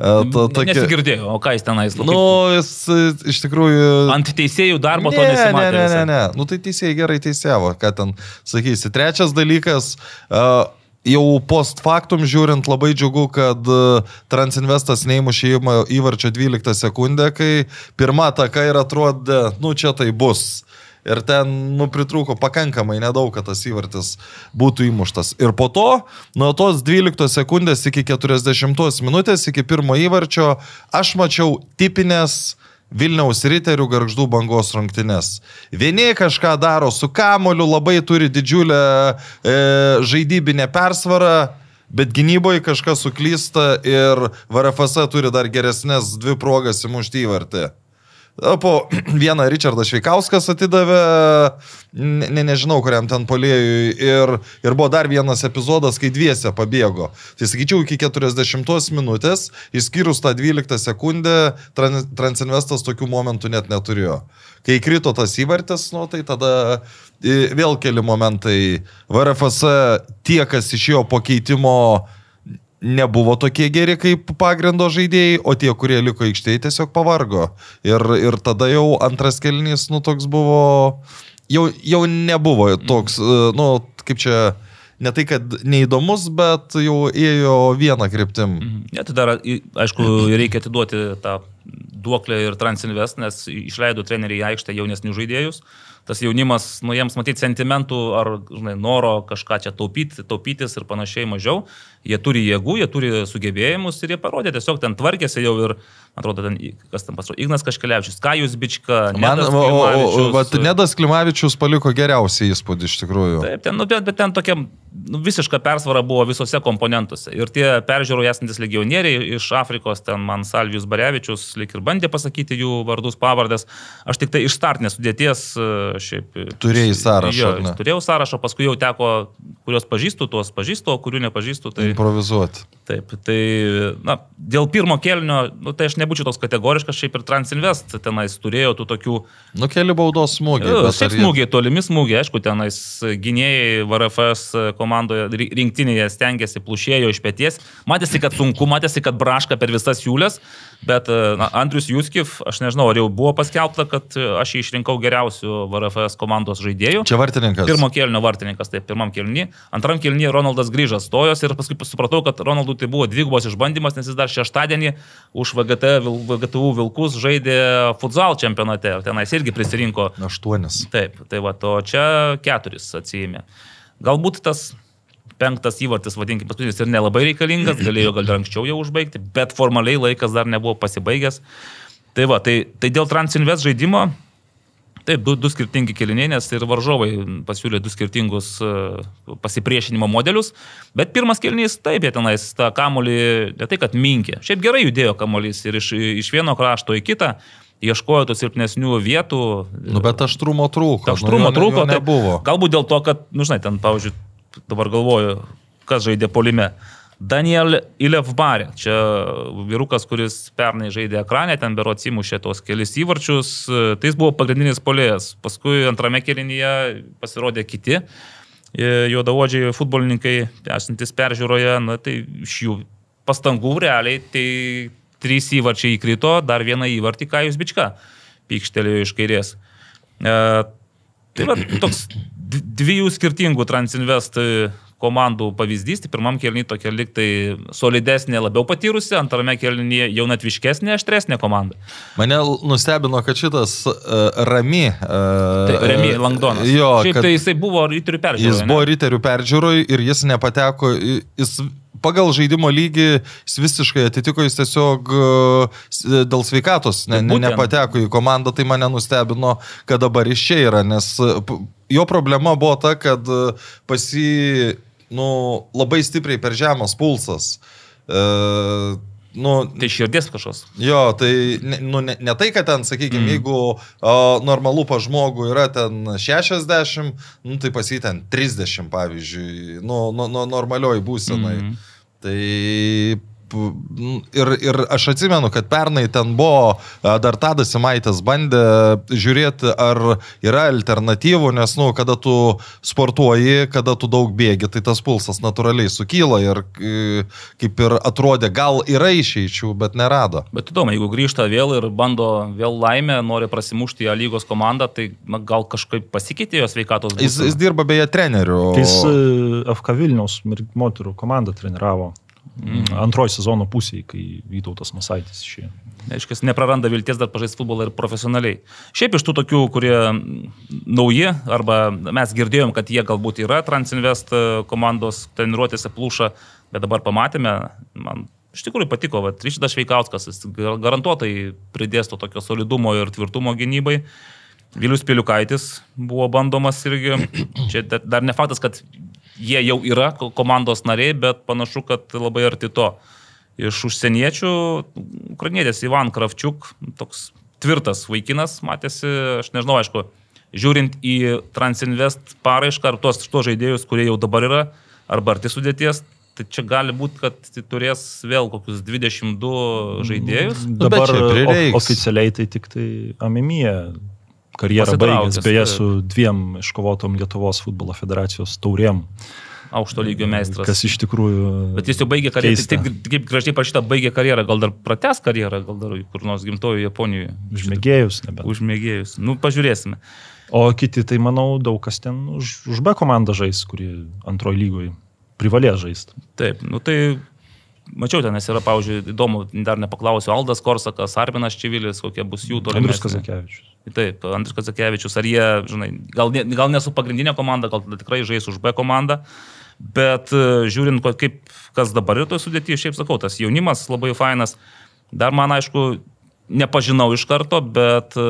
Ta- tokia- Nesigirdėjau, o ką jis tenais labai. Nu, jis uh, iš tikrųjų... Ant teisėjų darbo to Ne, ne, nesimatė. ne, ne, visai. ne. Nu tai teisėjai gerai teisėvo, ką ten sakysi. Trečias dalykas. Uh, Jau post factum žiūrint labai džiugu, kad uh, Transinvestas neįmušė įvarčio 12 sekundę, kai pirma ataka ir atrodė, nu čia tai bus. Ir ten, nu, pritrūko pakankamai nedaug, kad tas įvartis būtų įmuštas. Ir po to, nuo tos 12 sekundės iki 40 minutės, iki pirmo įvarčio, aš mačiau tipinės Vilniaus riterių garždų bangos rungtynes. Vieni kažką daro su kamoliu, labai turi didžiulę e, žaidybinę persvarą, bet gynyboje kažkas suklysta ir VRFS turi dar geresnės dvi progas įmušti įvartį. Po vieną Richardas Šveikauskas atidavė, ne, ne, nežinau, kuriam ten polėjui, ir, ir buvo dar vienas epizodas, kai dviese pabėgo. Tai sakyčiau, iki 40 minutės, išskyrus tą 12 sekundę, Tran- Transinvestas tokių momentų net neturėjo. Kai krito tas įvartis, nu, tai tada vėl keli momentai. VRFS tie, kas išėjo po keitimo, nebuvo tokie geri kaip pagrindo žaidėjai, o tie, kurie liko aikštėje, tiesiog pavargo. Ir, ir tada jau antras kelnys, nu, toks buvo, jau, jau nebuvo toks, e, nu, kaip čia, ne tai, kad neįdomus, bet jau ėjo vieną kryptim. Ne, tai dar, aišku, reikia atiduoti tą duoklę ir Transinvest, nes išleido treneriai į aikštę jaunesnių žaidėjus. Tas jaunimas, nu jiems matyti sentimentų ar žinai, noro kažką čia taupyti, taupytis ir panašiai mažiau. Jie turi jėgų, jie turi sugebėjimus ir jie parodė, tiesiog ten tvarkėsi jau ir, atrodo, ten, kas ten pasirodė, Ignas Kažkelevičius, Kajus Bička, Man, Nedas o, o, o, Klimavičius. Nedas Klimavičius paliko geriausią įspūdį iš tikrųjų. Taip, ten, nu, bet, bet ten tokia nu, visiška persvara buvo visose komponentuose. Ir tie peržiūroje esantis legionieriai iš Afrikos, ten man Salvijus Barevičius lik ir bandė pasakyti jų vardus, pavardės. Aš tik tai iš startinės sudėties e, šiaip. Turėjai sąrašą, Jo, turėjau sąrašą, paskui jau teko, kuriuos pažįstu, tuos pažįstu, o kurių nepažįstu. Tai, Improvizuoti. taip, tai, na, dėl pirmo kelnio, nu, tai aš nebūčiau toks kategoriškas, šiaip ir Transinvest tenais turėjo tų tokių Nu, keli baudos smūgiai. Jo, bet Šiaip ar jie- smūgiai, tolimi smūgiai, aišku, tenais gynėjai VRFS komandoje, ri- rinktinėje stengiasi, plušėjo iš pėties. Matėsi, kad sunku, matėsi, kad braška per visas siūlės, bet na, Andrius Juskiv, aš nežinau, ar jau buvo paskelbta, kad e, aš jį išrinkau geriausių VRFS komandos žaidėjų. Čia vartininkas. Pirmo kelnio vartininkas, taip, pirmam kelnį. Antram kelnį Ronaldas grįžęs stojos ir paskui supratau, kad Ronaldui tai buvo dvigubos išbandymas, nes jis dar šeštadienį už VGT, VGTU Vilkus žaidė futsal čempionate. Tenais irgi prisirinko. Aštuonis. Taip, tai va, o čia keturis atsijėmė. Galbūt tas penktas įvartis, vadinkime, paskutinis ir nelabai reikalingas, galėjo gal ir anksčiau jau užbaigti, bet formaliai laikas dar nebuvo pasibaigęs. Tai va, tai, tai dėl Transinvest žaidimo, taip, du, du skirtingi keliniai, nes ir varžovai pasiūlė du skirtingus e, pasipriešinimo modelius, bet pirmas kelinys, taip, jie tenais tą kamolį, ne tai kad minkė, šiaip gerai judėjo kamolys ir iš, iš vieno krašto į kitą. Ieškojo tų silpnesnių vietų. Nu, bet aštrumo trūko. Aštrumo nu, trūko, tai nebuvo. Galbūt dėl to, kad, nu, žinai, ten, pavyzdžiui, dabar galvoju, kas žaidė polime. Daniel Ilevbarė, čia vyrukas, kuris pernai žaidė ekranę, ten bero atsimušė tos kelis įvarčius, tai jis buvo pagrindinis polėjas. Paskui antrame kelinyje pasirodė kiti e, juodaodžiai futbolininkai, esantis peržiūroje, na tai iš jų pastangų realiai tai trys įvarčiai įkrito, dar vieną įvartį Kajus Bička pykštelėjo iš kairės. E, tai va, toks dviejų skirtingų Transinvest komandų pavyzdys. Tai pirmam kelniui tokia liktai solidesnė, labiau patyrusi, antrame kelnyje jaunatviškesnė, aštresnė komanda. Mane nustebino, kad šitas uh, Rami. Uh, Tai Remi Langdonas. Jo, Šiaip tai jisai buvo ryterių peržiūroje. jis buvo riterių peržiūroj ir jis nepateko, jis pagal žaidimo lygį jis visiškai atitiko, jis tiesiog s- dėl sveikatos ne, ne, nepateko į komandą, tai mane nustebino, kad dabar iš čia yra, nes jo problema buvo ta, kad uh, pas jį nu, labai stipriai per žemas pulsas. Uh, nu, Tai širdies kažkoks. Jo, tai ne, nu, ne, ne tai, kad ten, sakykime, Mm. jeigu o, normalu pa žmogų yra ten 60, nu, tai pas jį ten 30, pavyzdžiui, nu, nu, nu normalioj būsenai. Mm. Tai ir, ir aš atsimenu, kad pernai ten buvo, dar Tadas Simaitis bandė žiūrėti, ar yra alternatyvų, nes, nu, kada tu sportuoji, kada tu daug bėgi, tai tas pulsas natūraliai sukyla ir e, kaip ir atrodė, gal yra išeičių, bet nerado. Bet įdomu, jeigu grįžta vėl ir bando vėl laimę, nori prasimušti į A lygos komandą, tai na, gal kažkaip pasikeitė jo sveikatos Jis, būsena? jis dirba beje treneriu. Tai jis e, FK Vilniaus moterų komandą treniravo. Antroji sezono pusėje, kai Vytautas Masaitis išėjo. Aiškiai, nepraranda vilties dar pažaisti futbolą ir profesionaliai. Šiaip iš tų tokių, kurie mm, nauji, arba mes girdėjom, kad jie galbūt yra Transinvest komandos treniruotėse plūša, bet dabar pamatėme, man iš tikrųjų patiko, va, Ryšidas Šveikauskas, jis gar- garantuotai pridės to tokio solidumo ir tvirtumo gynybai. Vilius Piliukaitis buvo bandomas irgi. Čia da- dar ne faktas, kad jie jau yra ko- komandos nariai, bet panašu, kad labai arti to. Iš užsieniečių, ukrainietis Ivan Kravčiuk, toks tvirtas vaikinas, matėsi, aš nežinau, aišku, žiūrint į Transinvest paraišką ar tuos, tuos žaidėjus, kurie jau dabar yra, arba arti sudėties, tai čia gali būti, kad turės vėl kokius 22 žaidėjus. bet Dabar prireiks. o- oficialiai tai tik tai Amimija karjerą baigęs, beje, su dviem iškovotom Lietuvos futbolo federacijos taurėm. Aukšto lygio meistras. Kas iš tikrųjų... Bet jis jau baigė karjerą, keista. taip, kaip gražiai parašyta, baigė karjerą, gal dar prates karjerą, gal dar kur nors gimtojo Japonijoje. Užmėgėjus, nebent. Užmėgėjus. Nu, pažiūrėsime. O kiti, tai manau, daug kas ten už, už B komandą žais, kurie antroji lygoje privalės žaisti. Taip, nu tai mačiau ten, nes yra, pavyzdžiui, įdomu, dar nepaklausiu, Aldas Korsakas, Arminas Čivilis, kokie bus jų toliau. Andrius Kazakevičius. Taip, Andrius Kazakevičius, ar jie, žinai, gal, ne, gal nesu pagrindinė komanda, gal tikrai žais už B komandą, bet e, žiūrint, kaip, kas dabar yra toje sudėtyje, šiaip sakau, tas jaunimas labai fainas. Dar man, aišku, nepažinau iš karto, bet e,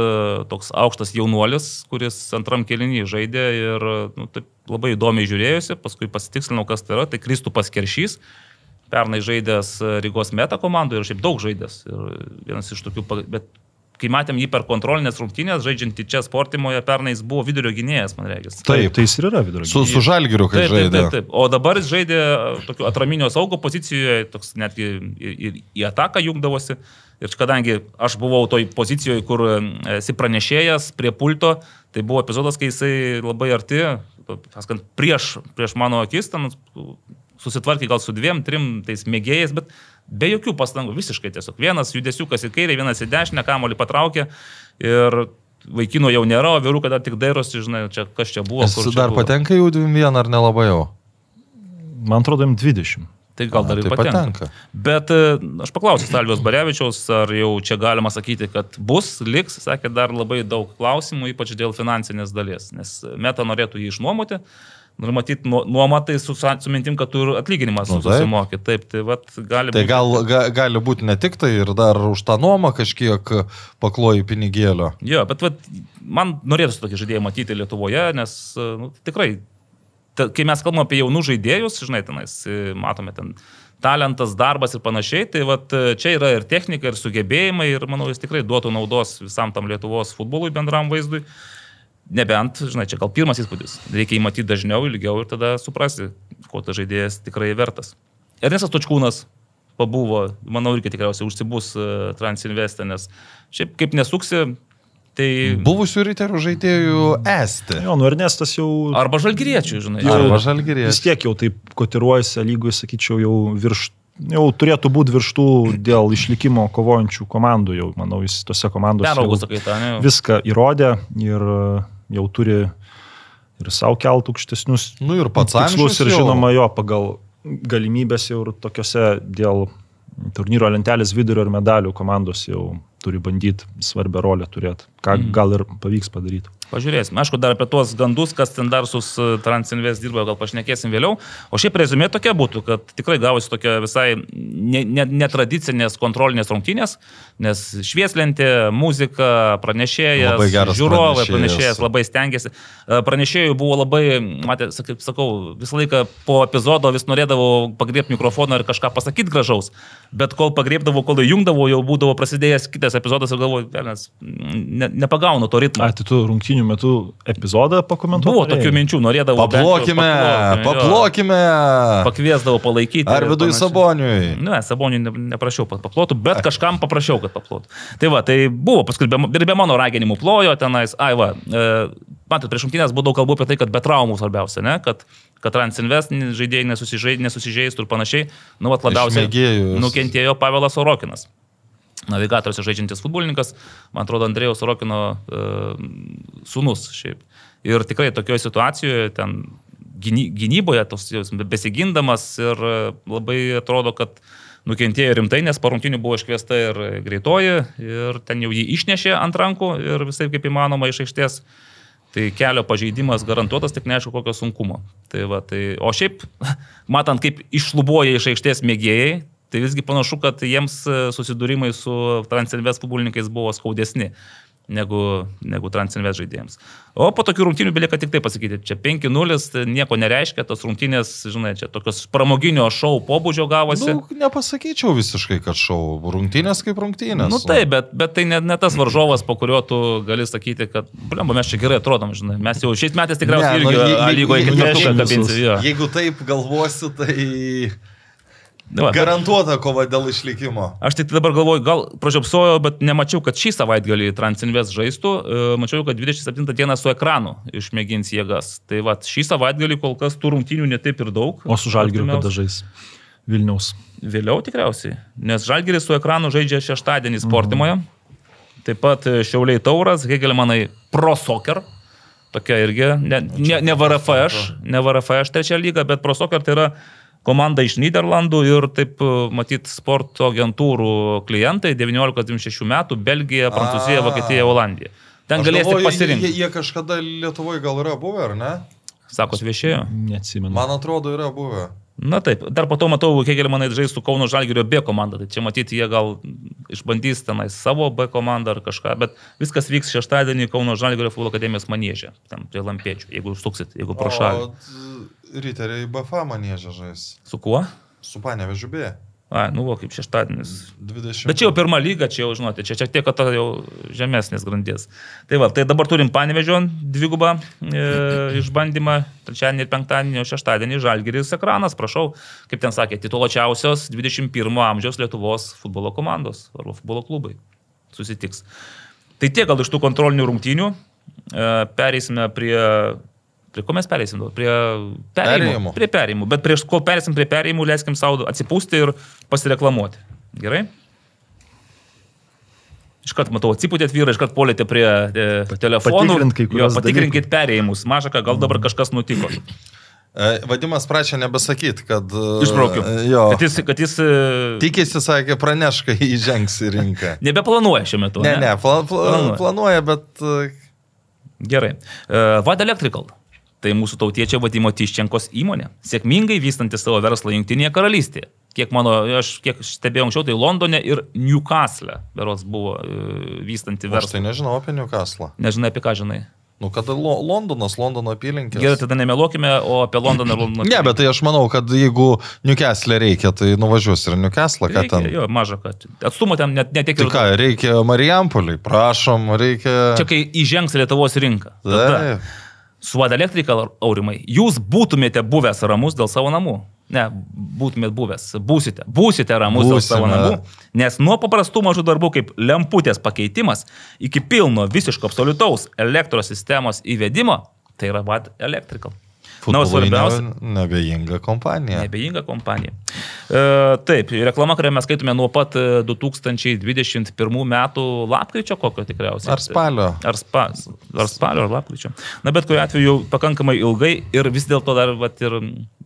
toks aukštas jaunuolis, kuris antram kelinį žaidė ir nu, taip, labai įdomiai žiūrėjusi, paskui pasitikslinau, kas tai yra, tai Kristupas Keršys. Pernai žaidęs e, Rygos meta komandoje ir šiaip daug žaidęs. Ir vienas iš tokių, bet kai matėm jį per kontrolinės rungtynės, žaidžiantį čia sportimoje, pernai jis buvo vidurio gynėjas, man reikia. Taip. Tai jis ir yra vidurio. Su, su žalgiriu, kai Taip, taip, žaidė. taip, taip. O dabar jis žaidė tokiu atraminio saugo pozicijoje, toks netgi ir, ir į ataką jungdavosi. Ir kadangi aš buvau toj pozicijoje, kur e, esi pranešėjas prie pulto, tai buvo epizodas, kai jisai labai arti, paskant, prieš, prieš mano akis, ten susitvarkė gal su dviem, trim tais mėgėjais, bet be jokių pastangų, visiškai tiesiog. Vienas judesiukas į kairę, vienas į dešinę, kamolį patraukė ir vaikino jau nėra, o vyrukai dar tik dairosi, žinai, čia kas čia buvo. Jis dar buvo. patenka jau vieną ar nelabai jau? Man atrodo, jam 20. Tai gal dar A, ir tai patenka. patenka. Bet e, aš paklausiu Salvijos Barevičiaus, ar jau čia galima sakyti, kad bus, liks, sakė, dar labai daug klausimų, ypač dėl finansinės dalies, nes Meta norėtų jį išnuomoti. Ir matyti, nuoma tai su, su mintim, kad tu ir atlyginimas Nu, nu, taip. susimokė. Taip, tai vat, gali Tai būti. gal, ga, gali būti ne tik tai ir dar už tą nuomą kažkiek pakloji pinigėlio. Jo, bet vat, man norėtųsi tokį žaidėją matyti Lietuvoje, nes nu, tikrai, ta, kai mes kalbame apie jaunų žaidėjus, žinai, tenais, e, matome ten talentas, darbas ir panašiai, tai vat, e, čia yra ir technika, ir sugebėjimai, ir manau, jis tikrai duotų naudos visam tam Lietuvos futbolui bendram vaizdui. Nebent, žinai, čia gal pirmas įspūdis. Reikia jį matyti dažniau, ilgiau ir tada suprasti, ko tas žaidėjas tikrai vertas. Ernestas Točkūnas pabuvo, manau, irgi tikriausiai užsibus e, Transinvestė, nes šiaip kaip nesuksi, tai... Buvusių riterių žaidėjų esti. Jo, nu Ernestas jau... Arba žalgyriečių, žinai. Jau- Arba Vis žalgirės. tiek jau taip kotiruojasi lygui, sakyčiau, jau virš... Jau turėtų būti virštų dėl išlikimo kovojančių komandų, jau manau, jis tose komandose Peraugus, jau sakai, tą, ne? viską įrodė ir jau turi ir savo kelt aukštesnius Nu ir pats tikslus ir žinoma jo pagal galimybės jau ir tokiuose dėl turnyro lentelės vidurio ir medalių komandos jau turi bandyti svarbią rolę turėti, ką Mhm. gal ir pavyks padaryti. Pažiūrėsim. Aišku, dar apie tuos gandus, kas ten dar su Transinvest dirba, gal pašnekėsim vėliau. O šiaip rezumė tokia būtų, kad tikrai gavosi tokia visai ne- ne- netradicinės kontrolinės rungtynės, nes švieslentė, muzika, pranešėjas, žiūrovai, pranešėjas. pranešėjas labai stengiasi. E, Pranešėjų buvo labai, matė, kaip sakau, visą laiką po epizodo vis norėdavau pagriebti mikrofoną ir kažką pasakyti gražaus, bet kol pagriebdavau, kol įjungdavau, jau būdavo prasidėjęs kitas epizodas ir galvoju, velnas, ne, nepagaunu to ritmo. A, tai tu rungtynių metu epizodą pakomentuoji? Buvo tokių minčių, norėdavau. bent jau Paplokime, jo. paplokime. Pakviesdavau palaikyti. Ar vidui. Saboniui. Ne, Saboniui ne- neprašiau, kad paplotų, bet kažkam paprašiau, kad paplotų. Tai va, tai buvo, paskui be, ir be mano raginimų plojo tenais, ai va, e, matot, prieš šimtinės buvo daug kalbų apie tai, kad be traumų svarbiausia, ne, kad, kad Transinvest žaidėjai nesusižei- nesusižeistų ir panašiai, nu, va, labiausiai nukentėjo Pavelas Orokinas. Navigatoriuose žaidžiantis futbolininkas, man atrodo, Andrėjos Rokino e, sūnus šiaip. Ir tikrai tokioje situacijoje, ten gyny- gynyboje, tos jos besigindamas ir e, labai atrodo, kad nukentėjo rimtai, nes parungtinių buvo iškviesta ir greitoji, ir ten jau jį išnešė ant rankų ir visai kaip įmanoma iš aikštės. Tai kelio pažeidimas garantuotas, tik neaišku kokio sunkumo. Tai va, tai, o šiaip, matant, kaip išlubuoja iš aikštės mėgėjai, tai visgi panašu, kad jiems e, susidūrimai su Transinvest futbolininkais buvo skaudesni negu, negu Transinvest žaidėjams. O po tokių rungtynių belieka tik tai pasakyti, čia 5-0 tai nieko nereiškia, tos rungtynės, žinai, čia tokios pramoginio šou pobūdžio gavosi. Nu, nepasakyčiau visiškai, kad šau. Rungtynės kaip rungtynės. Nu taip, bet, bet tai ne, ne tas varžovas, po kurio tu gali sakyti, kad, blemba, mes čia gerai atrodom, žinai, mes jau šiais metais tikriausiai nu, irgi A lygoje ketvirtuką jeigu- kabinsi. jo. Jeigu taip galvosi, tai... Na va, bet Garantuota kova dėl išlikimo. Aš tik dabar galvoju, gal pražiopsojau, bet nemačiau, kad šį savaitgalį Transinvest žaistų. E, Mačiau, kad 27 dieną su ekranu išmėgins jėgas. Tai va, šį savaitgalį kol kas tų rungtynių netaip ir daug. O su Žalgiriu Artimiausia- kada žais? Vilniaus. Vėliau tikriausiai, nes Žalgiris su ekranu žaidžia šeštadienį Sportimoje. Taip pat e, Šiauliai Tauras, Hegelmanai Pro Soccer. Tokia irgi, ne, ne, ne VRFŠ, ne VRFŠ trečia lyga, bet Pro Soccer tai yra komanda iš Niderlandų ir taip, e, matyt, sporto agentūrų klientai 19-26 metų - Belgija, Prancūzija. Vokietija, Olandija. Ten galėsite pasirinkti. Jie, jie kažkada Lietuvoje gal yra buvę, ar ne? Sakot, viešėjo. Neatsimenu. Man atrodo, yra buvę. Na taip, dar po to matau, Hegelmanai žais su Kauno Žalgirio B komanda, tai čia matyti jie gal išbandys tenai savo B komandą ar kažką, bet viskas vyks šeštadienį Kauno Žalgirio futbolo akademijos manėžė, tam prie Lampiečių, jeigu užsuksit, jeigu pro šalį. O riteriai BFA manėžė žais. Su kuo? Su panevežiu B. A, nu, va, kaip šeštadienis. 20. Bet čia jau pirma lyga, čia jau, žinote, čia šiek tiek kad jau žemesnės grandies. Tai va, tai dabar turim panevežio dvigubą e, išbandymą, trečiadienį ir penktadienį, o šeštadienį žalgeris ekranas, prašau, kaip ten sakė, tituluočiausios 21 amžiaus Lietuvos futbolo komandos arba futbolo klubai susitiks. Tai tiek gal iš tų kontrolinių rungtynių. E, Pereisime prie... Prie ko mes pereisim? Prie perėjimų. Prie perėjimų. Bet prieš kol pereisim prie perėjimų, leiskim savo atsipūsti ir pasireklamuoti. Gerai? Iškart matau, atsipūtėt vyrą, iškart polėte prie e, telefonų. patikrint Jo, kuriuos patikrinkit perėjimus. Maža, ką, gal dabar kažkas nutiko. E, Vadimas prašė nebesakyt, kad... e, Išbraukiu. Jo. Kad jis, kad jis e, Tikisi, sakė, praneš, kai įžengs į rinką. nebeplanuoja šiuo metu. Ne, ne, pla, pla, Planuoja. planuoja, bet... Gerai. Vada Electrical. Tai mūsų tautiečio vadimo Tiščenkos įmonė, sėkmingai vystanti savo verslą Junktinėje karalystėje. Kiek mano, aš kiek stebėjau anksčiau, tai Londone ir Newcastle, berots buvo uh, vystanti Aš tai verslą. nežinau apie Newcastle. Nežinai apie ką žinai. Nu, kada Lo Londonas, Londono apylinkės. Gerai, tada nemeluokime, o apie Londoną ir Londoną. Ne, bet tai aš manau, kad jeigu Newcastle reikia, tai nuvažiuos ir Newcastle, ką Reikia, ten. jo, maža, kad atstumo ten net, net tiek Tai ką, reikia Marijampoliai, prašom, reikia... Čia kai įžengs Lietuvos rinką. Tada Taip. Su Vada Electrical aurimai, jūs būtumėte buvęs ramus dėl savo namų. Ne, būtumėt buvęs, būsite, būsite ramus dėl savo Būsime. namų. Nes nuo paprastų mažų darbų kaip lemputės pakeitimas iki pilno visiško absoliutaus elektros sistemos įvedimo, tai yra Vad Electrical. Na, o svarbiausia, ne- Nebejinga kompanija. Nebejinga kompanija. E, taip, reklama, kurią mes skaitome nuo pat e, 2021 metų lapkričio kokio tikriausiai. Ar spalio? Ar, spa, ar spalio, ar lapkričio. Na, bet kuriuo atveju jau pakankamai ilgai ir vis dėlto dar vat, ir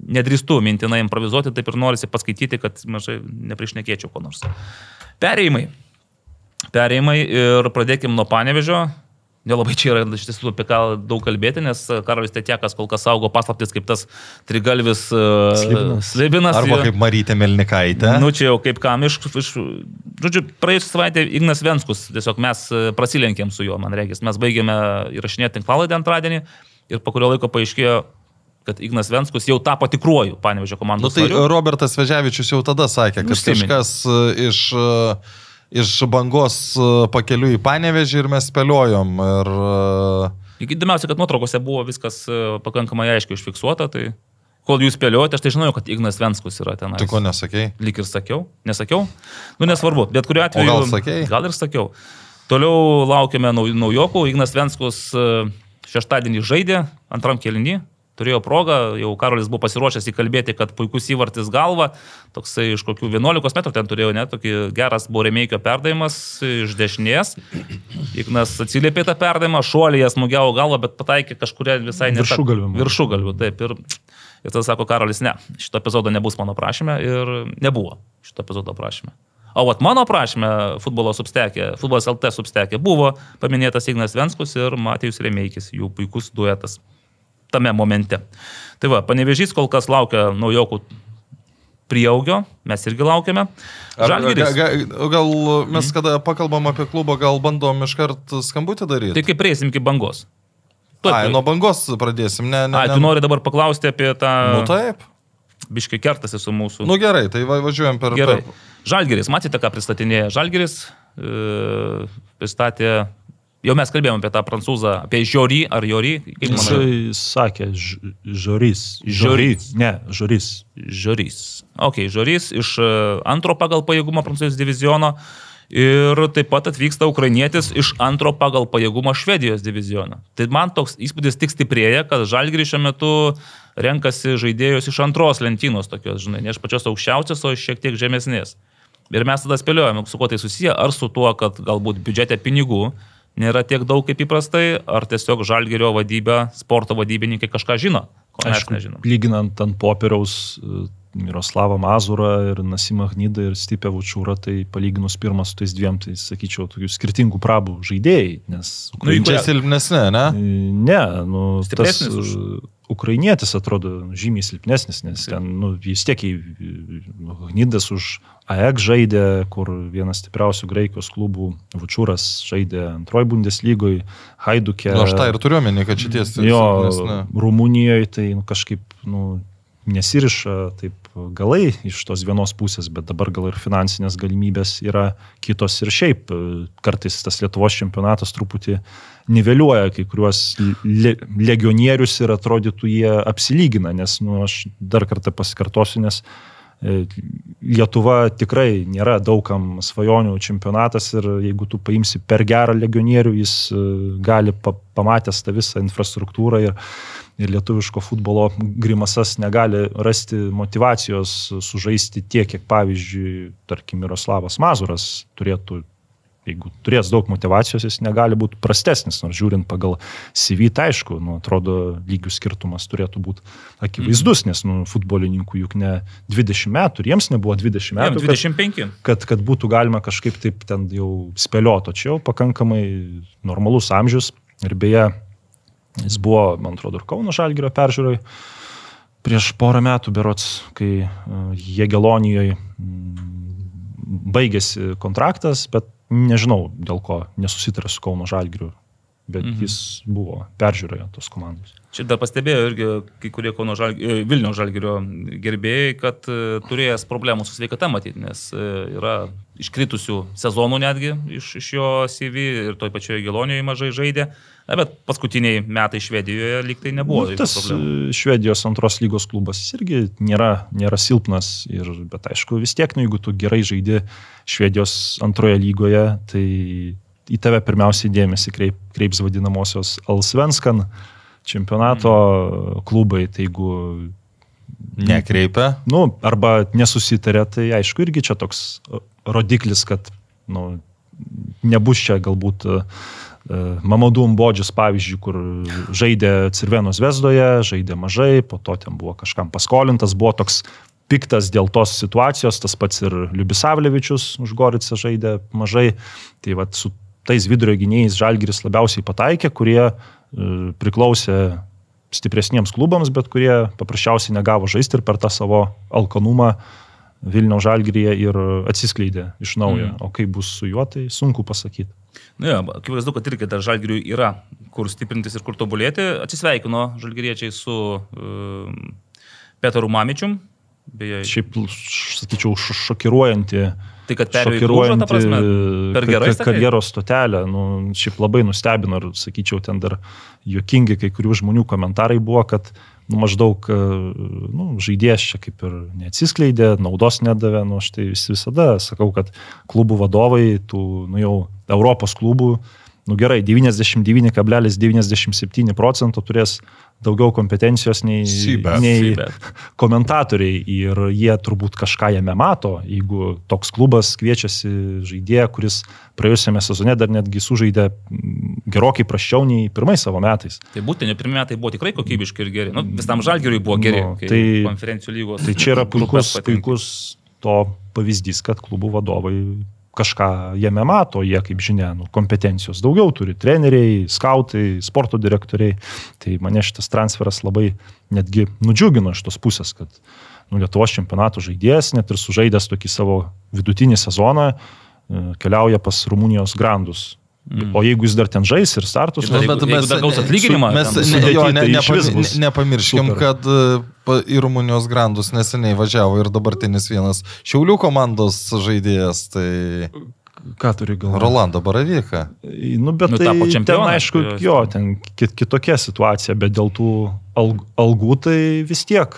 nedrįstu mintinai improvizuoti, taip ir norisi paskaityti, kad mažai nepriešnekėčiau ko nors. Perėjimai. Perėjimai ir pradėkime nuo panevežio. Nelabai čia yra iš tiesų apie ką daug kalbėti, nes Karolis Tetiekas kol kas saugo paslaptis kaip tas trigalvis e, Slibinas. slibinas Arba kaip Marytė Melnikaitė. Nu čia jau kaip kam iš... iš žodžiu, praėjusią savaitę Ignas Venskus, tiesiog mes e, prasilenkėm su juo, man reikia. Mes baigėme įrašinėti tinklalaidę antradienį ir po kurio laiko paaiškėjo, kad Ignas Venskus jau tapo tikruoju Panevežio Nu, komandos tai nariu. Robertas Vežiavičius jau tada sakė, kad Užsiminė. kažkas e, iš, e, iš bangos e, pakeliu į Panevežį ir mes spėliojom. Ir, e, Įdomiausia, kad nuotraukose buvo viskas e, pakankamai aiškiai užfiksuota, tai kol jūs spėliojate, aš tai žinojau, kad Ignas Venskus yra ten. tai ko nesakei? Lik ir sakiau, nesakiau. Nu, nesvarbu, bet kuriuo atveju. gal sakei? Gal ir sakiau. Toliau laukiame nau- naujokų. Ignas Venskus šeštadienį žaidė, antram kelnį. Turėjo progą, jau Karolis buvo pasiruošęs įkalbėti, kad puikus įvartis galva, toksai iš kokių 11 metrų ten turėjo, net tokį geras buvo remeikio perdavimas iš dešinės. Ignas atsiliepė tą perdavimą, šuolį jas nugiavo galvą, bet pataikė kažkuria visai ne Viršugalviu. Viršugalviu, taip. Ir, ir tada sako Karolis, ne, šito epizodo nebus mano prašyme ir nebuvo šito epizodo prašyme. O vat mano prašyme futbolo substekė, futbolas LT substekė buvo paminėtas Ignas Venskus ir Matėjus Remeikis, jų puikus duetas tame momente. Tai va, panevežys kol kas laukia naujokų prieaugio, mes irgi laukiame. Žalgiris. ga, ga, gal mes kada pakalbam apie klubą, gal bandom iškart skambutį daryti? Tai kaip prieisim iki bangos. Tuoj, Ai, nuo bangos pradėsim, ne, ne. Ai, tu nori dabar paklausti apie tą... Nu taip. Biški kertasi su mūsų... Nu gerai, tai va, važiuojam per... Gerai. per- Žalgeris, matėte, ką pristatinėja Žalgeris? E, pristatė Jau mes kalbėjome apie tą prancūzą, apie Žiorį ar Jorį? Jisai sakė, ž- žorys. Žorys. Ne, žorys. Žiorys. Ok, Žiorys iš e, antro pagal pajėgumą Prancūzijos diviziono ir taip pat atvyksta ukrainietis iš antro pagal pajėgumą Švedijos diviziono. Tai man toks įspūdis tik stiprėja, kad Žalgirį šiuo metu renkasi žaidėjus iš antros lentynos tokios, žinai, ne iš pačios aukščiausios, o iš šiek tiek žemesnės. Ir mes tada spėliojame, su kuo tai susiję, ar su tuo, kad galbūt biudžete pinigų nėra tiek daug kaip įprastai, ar tiesiog Žalgirio vadybė, sporto vadybininkai kažką žino, ko mes nežinom. lyginant ant popieriaus e, Miroslavą Mazurą ir Nasimą Hnydą ir Stipę Vučiūrą, tai palyginus pirmas su tais dviem, tai sakyčiau, tokių skirtingų prabų žaidėjai, nes Nu, į Čia kurią- silpnesnė, ne? Ne, nu, tas Stipresnis už- uh, ukrainietis atrodo žymiai silpnesnis, nes ten, nu, vis tiek į Gnydas už AEG žaidė, kur vienas stipriausių Graikijos klubų, Vučiūras žaidė antroji Bundeslygoje, Haidukė. Nu, aš tą ir turiu omeny, kad šitie Jo. Rumunijoje tai nu, kažkaip nu, nesiriša taip galai iš tos vienos pusės, bet dabar gal ir finansinės galimybės yra kitos ir šiaip. e, Kartais tas Lietuvos čempionatas truputį niveliuoja kai kuriuos le legionierius ir atrodytų jie apsilygina, nes nu, aš dar kartą pasikartosiu, nes e, Lietuva tikrai nėra daugam svajonių čempionatas ir jeigu tu paimsi per gerą legionierių, jis e, gali pa pamatęs tą visą infrastruktūrą ir, ir lietuviško futbolo grimasas negali rasti motivacijos sužaisti tiek, kiek pavyzdžiui, tarkim, Miroslavas Mazuras turėtų jeigu turės daug motivacijos, jis negali būti prastesnis, nors žiūrint pagal CV, tai aišku, nu, atrodo, lygių skirtumas turėtų būti akivaizdus, nes nu, futbolininkų juk ne 20 metų, ir jiems nebuvo 20 Jam metų. 25. Kad, kad, kad būtų galima kažkaip taip ten jau spėlioto, čia jau pakankamai normalus amžius ir beje, jis buvo, man atrodo, ir Kauno Žalgirio peržiūroje prieš porą metų berots, kai uh, Jėgelonijoje baigėsi kontraktas, bet nežinau dėl ko nesusitarė su Kauno Žalgiriu, bet Mhm. jis buvo peržiūroje tos komandos. Čia dar pastebėjo irgi kai kurie Kauno žalg... e, Vilnių žalgerio gerbėjai, kad e, turėjęs problemų su sveikata matyti, nes e, yra iškritusių sezonų netgi iš, iš jo CV ir toj pačioje Gelonijoje mažai žaidė, Na, bet paskutiniai metai Švedijoje lyg tai nebuvo. Nu, tas problemų. e, Švedijos antros lygos klubas irgi nėra, nėra silpnas, ir, bet aišku vis tiek, nu, jeigu tu gerai žaidi Švedijos antroje lygoje, tai į tave pirmiausiai dėmesį kreip, kreips vadinamosios Alsvenskan čempionato Mhm. klubai, tai jeigu Nekreipia. nu, arba nesusitarė, tai aišku irgi čia toks rodiklis, kad nu, nebus čia galbūt uh, Mamadų Mbodžius, pavyzdžiui, kur žaidė Cirvenos Vesdoje, žaidė mažai, po to ten buvo kažkam paskolintas, buvo toks piktas dėl tos situacijos, tas pats ir Liubisavlevičius už Goricą žaidė mažai. Tai vad su tais vidurio gynėjais Žalgiris labiausiai pataikė, kurie uh, priklausė stipresniems klubams, bet kurie paprasčiausiai negavo žaisti ir per tą savo alkanumą Vilniaus žalgyryje ir atsiskleidė iš naujo. Mm. O kaip bus su juo, tai sunku pasakyti. Na, ja, akivaizdu, kad irgi dar žalgiriui yra kur stiprintis ir kur tobulėti. Atsisveikino žalgiriečiai su um, Petru Mamičium. Beje, Šiaip, sakyčiau, šokiruojanti. tai kad Klužą, ta prasme, per sakai? karjeros stotelę. Nu, šiaip labai nustebino ir, sakyčiau, ten dar juokingi kai kurių žmonių komentarai buvo, kad nu, maždaug e, nu, žaidėjas čia kaip ir neatsiskleidė, naudos nedavė. Nu, aš tai vis, visada sakau, kad klubų vadovai, tų nu, jau Europos klubų, nu gerai, 99,97 procento turės daugiau kompetencijos nei, Sybet. nei Sybet. komentatoriai ir jie turbūt kažką jame mato, jeigu toks klubas kviečiasi žaidėją, kuris praėjusiame sezone dar netgi sužaidė mm, gerokai praščiau nei pirmais savo metais. Tai būtent, pirmie metai buvo tikrai kokybiški ir geri. Nu, visam žalgiriui buvo geri. Nu, kai tai- konferencijų lygos. Tai čia yra puikus, puikus to pavyzdys, kad klubų vadovai kažką jame mato, jie, kaip žinia, nu, kompetencijos daugiau turi treneriai, skautai, sporto direktoriai. Tai mane šitas transferas labai netgi nudžiugino iš tos pusės, kad nu, Lietuvos čempionato žaidėjas, net ir sužaidęs tokį savo vidutinį sezoną, e, keliauja pas Rumunijos grandus. Mm. O jeigu jis dar ten žais ir startus, jeigu dar gaus atlyginimą, mes ten ne, jo, ne, sudėty, tai bus nepamirškim, super. kad e, į Rumunijos grandus neseniai važiavo ir dabartinis vienas Šiaulių komandos žaidėjas. Tai Ką turi galvoje? Rolando Baravyką. Nu, bet Nu, tai tapo ten, čempionu, aišku, tai- jo, ten ki- kitokia situacija, bet dėl tų alg, algų tai vis tiek.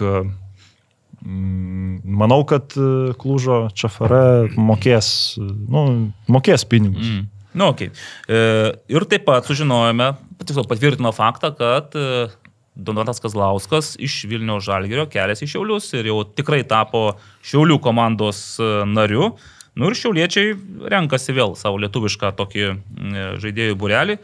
mm, Manau, kad e, Klužo Čafare mokės, nu, mokės pinigus. Mm. Mm. Nu, okay. e, ir taip pat sužinojome, tiksliau patvirtino faktą, kad e, Donatas Kazlauskas iš Vilnių Žalgirio keliasi į Šiaulius ir jau tikrai tapo Šiaulių komandos e, nariu. Nu ir šiauliečiai renkasi vėl savo lietuvišką tokį mm, žaidėjų burelį.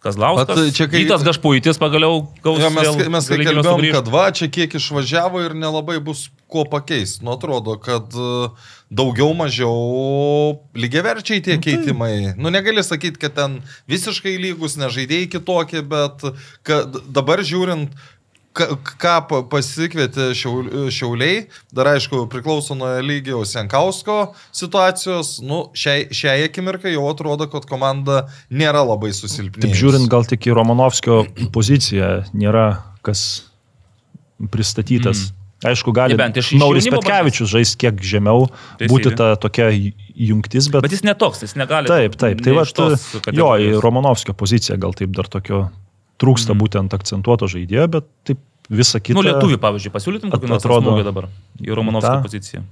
Kazlauskas. Čia kai- Gytas Gašpuitis pagaliau gaus. Ja, mes, vėl mes kai kalbėjom, sugrįžt. kad va, čia kiek išvažiavo ir nelabai bus kuo pakeisti. Nu, atrodo, kad e, daugiau mažiau lygiaverčiai tie keitimai. Nu, negali sakyti, kad ten visiškai lygus, nežaidėjai kitokie, bet dabar žiūrint, ką pa- pasikvietė šiaul- šiauliai, dar aišku, priklauso nuo lygiaus Jankausko situacijos, nu, šiai, šiai akimirkai jau atrodo, kad komanda nėra labai susilpnėjusi. Taip žiūrint, gal tik į Romanovskio poziciją nėra kas pristatytas. Mm. Aišku, gali Nebent iš- Nauris Petkevičius žais kiek žemiau, Teisybė. būti ta tokia jungtis, bet... Bet jis netoks, jis negali. Taip, taip. Tai va, tos jo, į. Romanovskio poziciją gal taip dar tokio trūksta mm. būtent akcentuoto žaidėjo, bet taip visą kitą. Nu, lietuvių, pavyzdžiui, pasiūlytum kokį nors smūgį dabar į Romanovskio Ta. poziciją.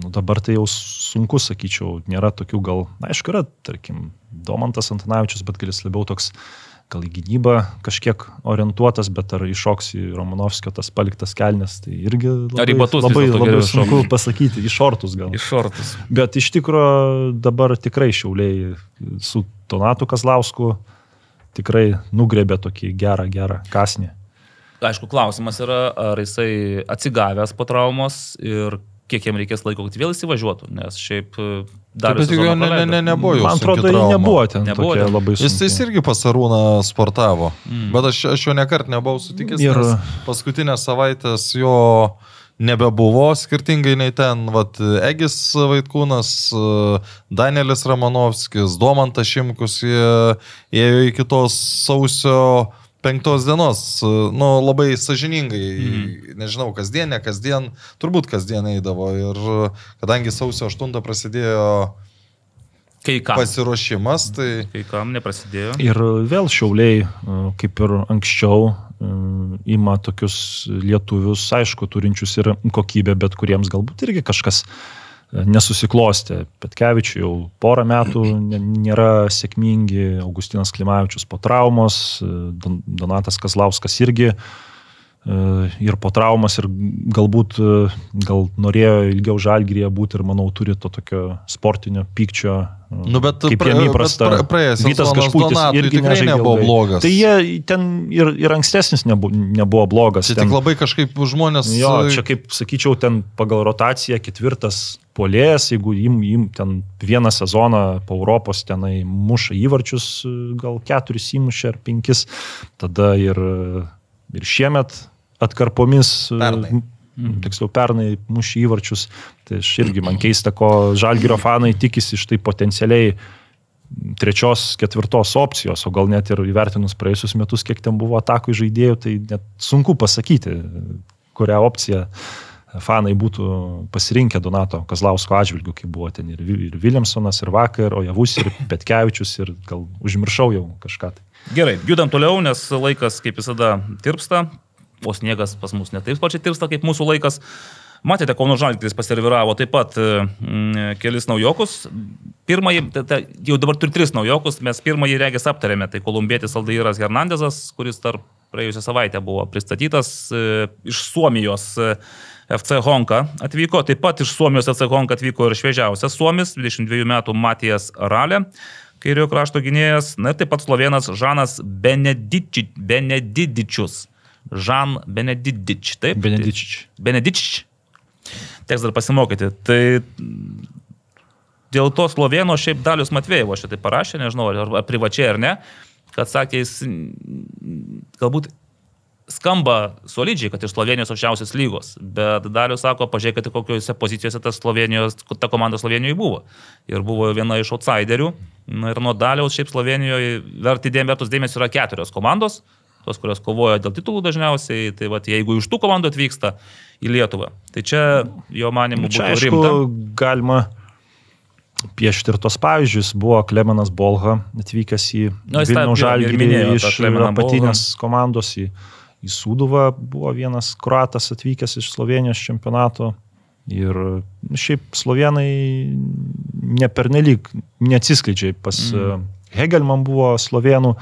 Nu, dabar tai jau sunku, sakyčiau, nėra tokių gal, na, aišku, yra, tarkim, Domantas Antanavičius, bet gal jis labiau toks, gal į gynybą kažkiek orientuotas, bet ar iššoks į Romanovskio tas paliktas kelnes, tai irgi labai, Ar į batus labai, labai sunku pasakyti, iš šortus gal. Iš šortus. Bet iš tikrųjų dabar tikrai šiauliai su Donatu Kazlausku tikrai nugrebė tokį gerą, gerą kasnį. Aišku, klausimas yra, ar jisai atsigavęs po traumos ir kiek jam reikės laiko, kad vėl įsivažiuotų, nes šiaip e, dar Bet jo ne, ne, ne, nebuvo jau. Man atrodo, trauma. nebuvo ten Nebuvo tokia ten. labai Jis, sunki. jis irgi pasarūną sportavo, mm. bet aš, aš jo nekart nebuvau sutikęs. Ir- paskutinės savaitės jo nebebuvo, skirtingai nei ten, vat, Egis Vaitkūnas, Danielis Ramanovskis, Domantas Šimkus, jie ėjo iki tos sausio penktos dienos, nu, labai sažiningai, mm. nežinau, kasdien, ne kasdien, turbūt kasdien eidavo ir kadangi sausio 8 prasidėjo Kai kam. pasiruošimas, tai Kai kam neprasidėjo. Ir vėl šiauliai, kaip ir anksčiau, ima tokius lietuvius, aišku, turinčius ir kokybę, bet kuriems galbūt irgi kažkas e, nesusiklostė. Petkevičiui jau porą metų nėra sėkmingi, Augustinas Klimavičius po traumos, e, Don- Donatas Kazlauskas irgi e, ir po traumas ir galbūt e, gal norėjo ilgiau žalgrėje būti ir manau turi to tokio sportinio pykčio. e, Nu, bet kaip jam įprasta. pra- praėjęs Vytas Donatui irgi nebuvo ilgai. blogas. Tai jie ten ir, ir ankstesnis nebu, nebuvo blogas. Čia ten, tik labai kažkaip žmonės. Jo, čia kaip sakyčiau, ten pagal rotaciją ketvirtas polėjas, jeigu im, im ten vieną sezoną po Europos tenai muša įvarčius, gal keturis įmušė ar penkis, tada ir, ir šiemet atkarpomis. Pernai. m, Tiksliau, pernai mušė įvarčius. Tai aš irgi man keista, ko žalgyro fanai tikisi iš tai potencialiai trečios, ketvirtos opcijos, o gal net ir įvertinus praėjusius metus, kiek ten buvo atakų žaidėjų, tai net sunku pasakyti, kurią opciją fanai būtų pasirinkę Donato Kazlausko atžvilgių, kai buvo ten ir, ir Williamsonas, ir Vakar, o Javus, ir Petkevičius, ir gal užmiršau jau kažką. Tai. Gerai, judam toliau, nes laikas kaip visada tirpsta, o sniegas pas mus netaip pačiai tirpsta kaip mūsų laikas. Matėte, Kauno Žalgiris pasiserviravo taip pat mm, kelis naujokus. Pirmąjį, ta, ta, jau dabar turi tris naujokus, mes pirmąjį regis aptarėme, tai kolumbietis Aldairas Hernandezas, kuris dar praėjusią savaitę buvo pristatytas e, iš Suomijos e, FC Honka atvyko, taip pat iš Suomijos FC Honka atvyko ir šviežiausias Suomis, 22 metų Matijas Ralė, kairio krašto gynėjas, na ir taip pat slovenas Žanas Benediči, Benedidičius. Žan Benedidič, taip? Benedičič. Benedičič. Teks dar pasimokyti. Tai dėl to slovėno šiaip Dalius Matvėjevo šitai parašė, nežinau, ar, privačiai ar ne, kad sakė, jis galbūt skamba solidžiai, kad iš Slovenijos aukščiausios lygos, bet Dalius sako, pažiūrėkite, kokiuose pozicijose ta, ta komanda Slovenijoje buvo. Ir buvo viena iš outsiderių. Na ir nuo Daliaus šiaip Slovenijoje verti dėmesio dėmesio yra keturios komandos, tos, kurios kovoja dėl titulų dažniausiai. Tai va, jeigu iš tų komandų atvyksta į Lietuvą, tai čia jo manimu Čia būtų aišku, rimta. galima piešti ir tos pavyzdžius. Buvo Klemenas Bolha atvykęs į Nu, Vilnių ir- ir Žalgirį iš apatinės komandos į, į Sūduvą. Buvo vienas kruatas atvykęs iš Slovenijos čempionato. Ir nu, šiaip slovenai nepernelyg neatsiskleidžia. Pas mm. Hegelman buvo slovenų.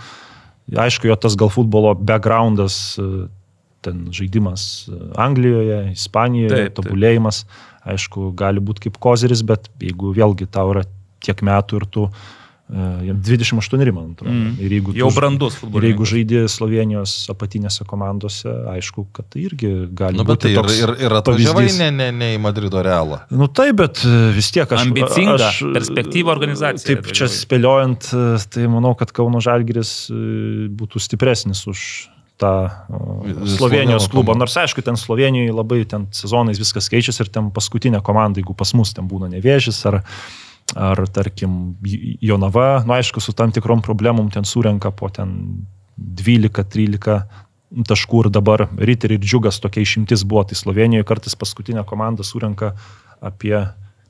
Aišku, jo tas gal futbolo backgroundas, e, ten žaidimas e, Anglijoje, Ispanijoje, Taip, taip. tobulėjimas, aišku, gali būti kaip kozeris, bet jeigu vėlgi tau yra tiek metų ir tu, e, jam 28, man atrodo. Mm. Ir jeigu Jau tu, brandus Ir jeigu žaidži Slovenijos apatinėse komandose, aišku, kad tai irgi gali Nu, bet tai būti ir, ir, ir atvažiavai ne, ne, ne į Madrido realą. Nu taip, bet e, vis tiek aš... Ambicinga, aš, perspektyva organizacija Taip, čia spėliojant, e, tai manau, kad Kauno Žalgiris e, būtų stipresnis už tą Slovenijos klubą. Nors aišku, ten Slovenijoje labai ten sezonais viskas keičiasi ir ten paskutinė komanda, jeigu pas mus ten būna nevėžys ar, ar tarkim Jonava, nu aišku, su tam tikrom problemom ten surenka po ten 12-13 taškų ir dabar Ritter ir Džiugas tokia išimtis buvo, tai Slovenijoje kartais paskutinė komanda surenka apie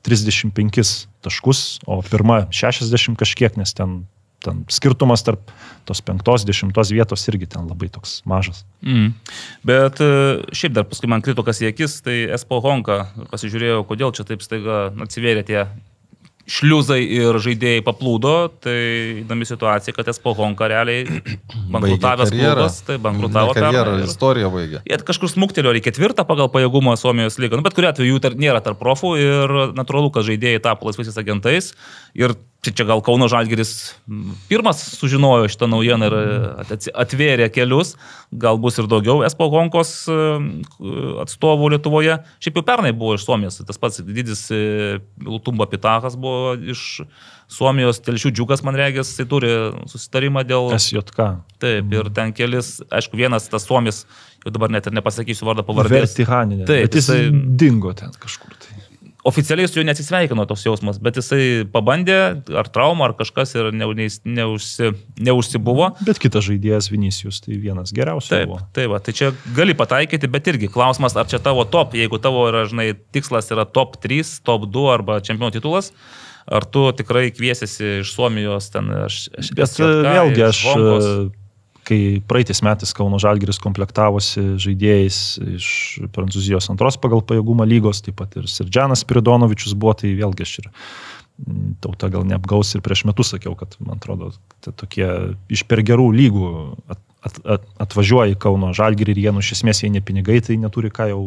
35 taškus, o pirma 60 kažkiek, nes ten, ten skirtumas tarp tos penktos, dešimtos vietos irgi ten labai toks mažas. Mm. Bet e, šiaip dar paskui man krito kas į akis, tai Espo Honka, pasižiūrėjau, kodėl čia taip staiga atsivėrė tie šliuzai ir žaidėjai paplūdo, tai įdomi situacija, kad Espo Honka realiai bankrutavęs klubas, tai bankrutavo Ne karjerą, ir- istoriją baigė. Jie kažkur smuktelėjo į ketvirtą pagal pajėgumą Suomijos lygą. Nu, bet kuriu atveju jų tar, nėra tarp profų ir natūralu, kad žaidėjai tapo laisvaisiais agentais. Ir čia, čia gal Kauno Žalgeris mm, pirmas sužinojo šitą naujieną ir at- atvėrė kelius. Gal bus ir daugiau Espo Honkos e, atstovų Lietuvoje. Šiaip jau pernai buvo iš Suomijos. Tas pats didis e, Lutumba Pitachas buvo iš Suomijos. Telšių džiugas, man regis, jisai turi susitarimą dėl... SJK. Taip, ir ten kelis, aišku, vienas tas Suomis, jau dabar net ir nepasakysiu vardą pavardės. Vertihaninė. Taip, jis jisai- dingo ten kažkur. Oficialiai su juo nesisveikino toks jausmas, bet jisai pabandė, ar trauma, ar kažkas ir ne, ne, neužsi, neužsibuvo. Bet kitas žaidėjas Vinicius, tai vienas geriausių Taip, buvo. tai va, tai čia gali pataikyti, bet irgi klausimas, ar čia tavo top, jeigu tavo yra, žinai, tikslas yra top 3, top 2 arba čempionų titulas, ar tu tikrai kviesiesi iš Suomijos ten, aš, aš, Bet vėlgi iš aš, Vonkos. e, kai praeitais metais Kauno Žalgiris komplektavosi žaidėjais iš Prancūzijos antros pagal pajėgumą lygos, taip pat ir Sirdžianas Piridonovičius buvo, tai vėlgi aš ir mm, tauta gal neapgaus ir prieš metus sakiau, kad man atrodo, tai tokie iš per gerų lygų at, at, at, atvažiuoja į Kauno Žalgirį ir jie, nu, iš esmės, jei ne pinigai, tai neturi ką jau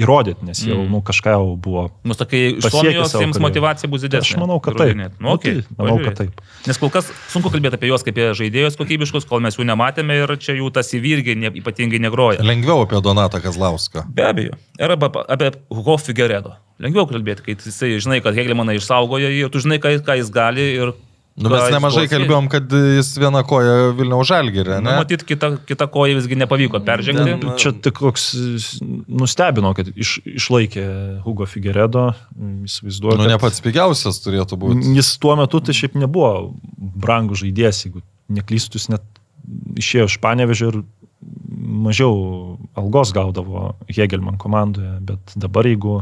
įrodyti, nes jau, Mm. nu, kažką jau buvo. Nu, sakai, iš Suomijos jiems motivacija bus didesnė. Aš manau, kad taip. įrodinėt. Nu, okay, Nu, tai manau, kad taip. Nes kol kas sunku kalbėti apie juos kaip apie žaidėjus kokybiškus, kol mes jų nematėme ir čia jų tas įvyrgi ne, ypatingai negroja. Lengviau apie Donatą Kazlauską. Be abejo. Ir apie, apie Hugo Figueredo. Lengviau kalbėti, kai jisai žinai, kad Hegelmaną išsaugojo jį ir tu žinai, ką, ką jis gali ir... Nu, mes nemažai kalbėjom, kad jis vieną koją Vilniaus žalgyrė, Nu, matyt, kita, kita koja visgi nepavyko peržengti. Na, Čia tik koks nustebino, kad iš, išlaikė Hugo Figueredo, įsivaizduoju. Nu, ne pats pigiausias turėtų būti. Jis tuo metu tai šiaip nebuvo brangų žaidėjas, jeigu neklystų, jis net išėjo iš Panevežio ir mažiau algos gaudavo Hegelman komandoje, bet dabar jeigu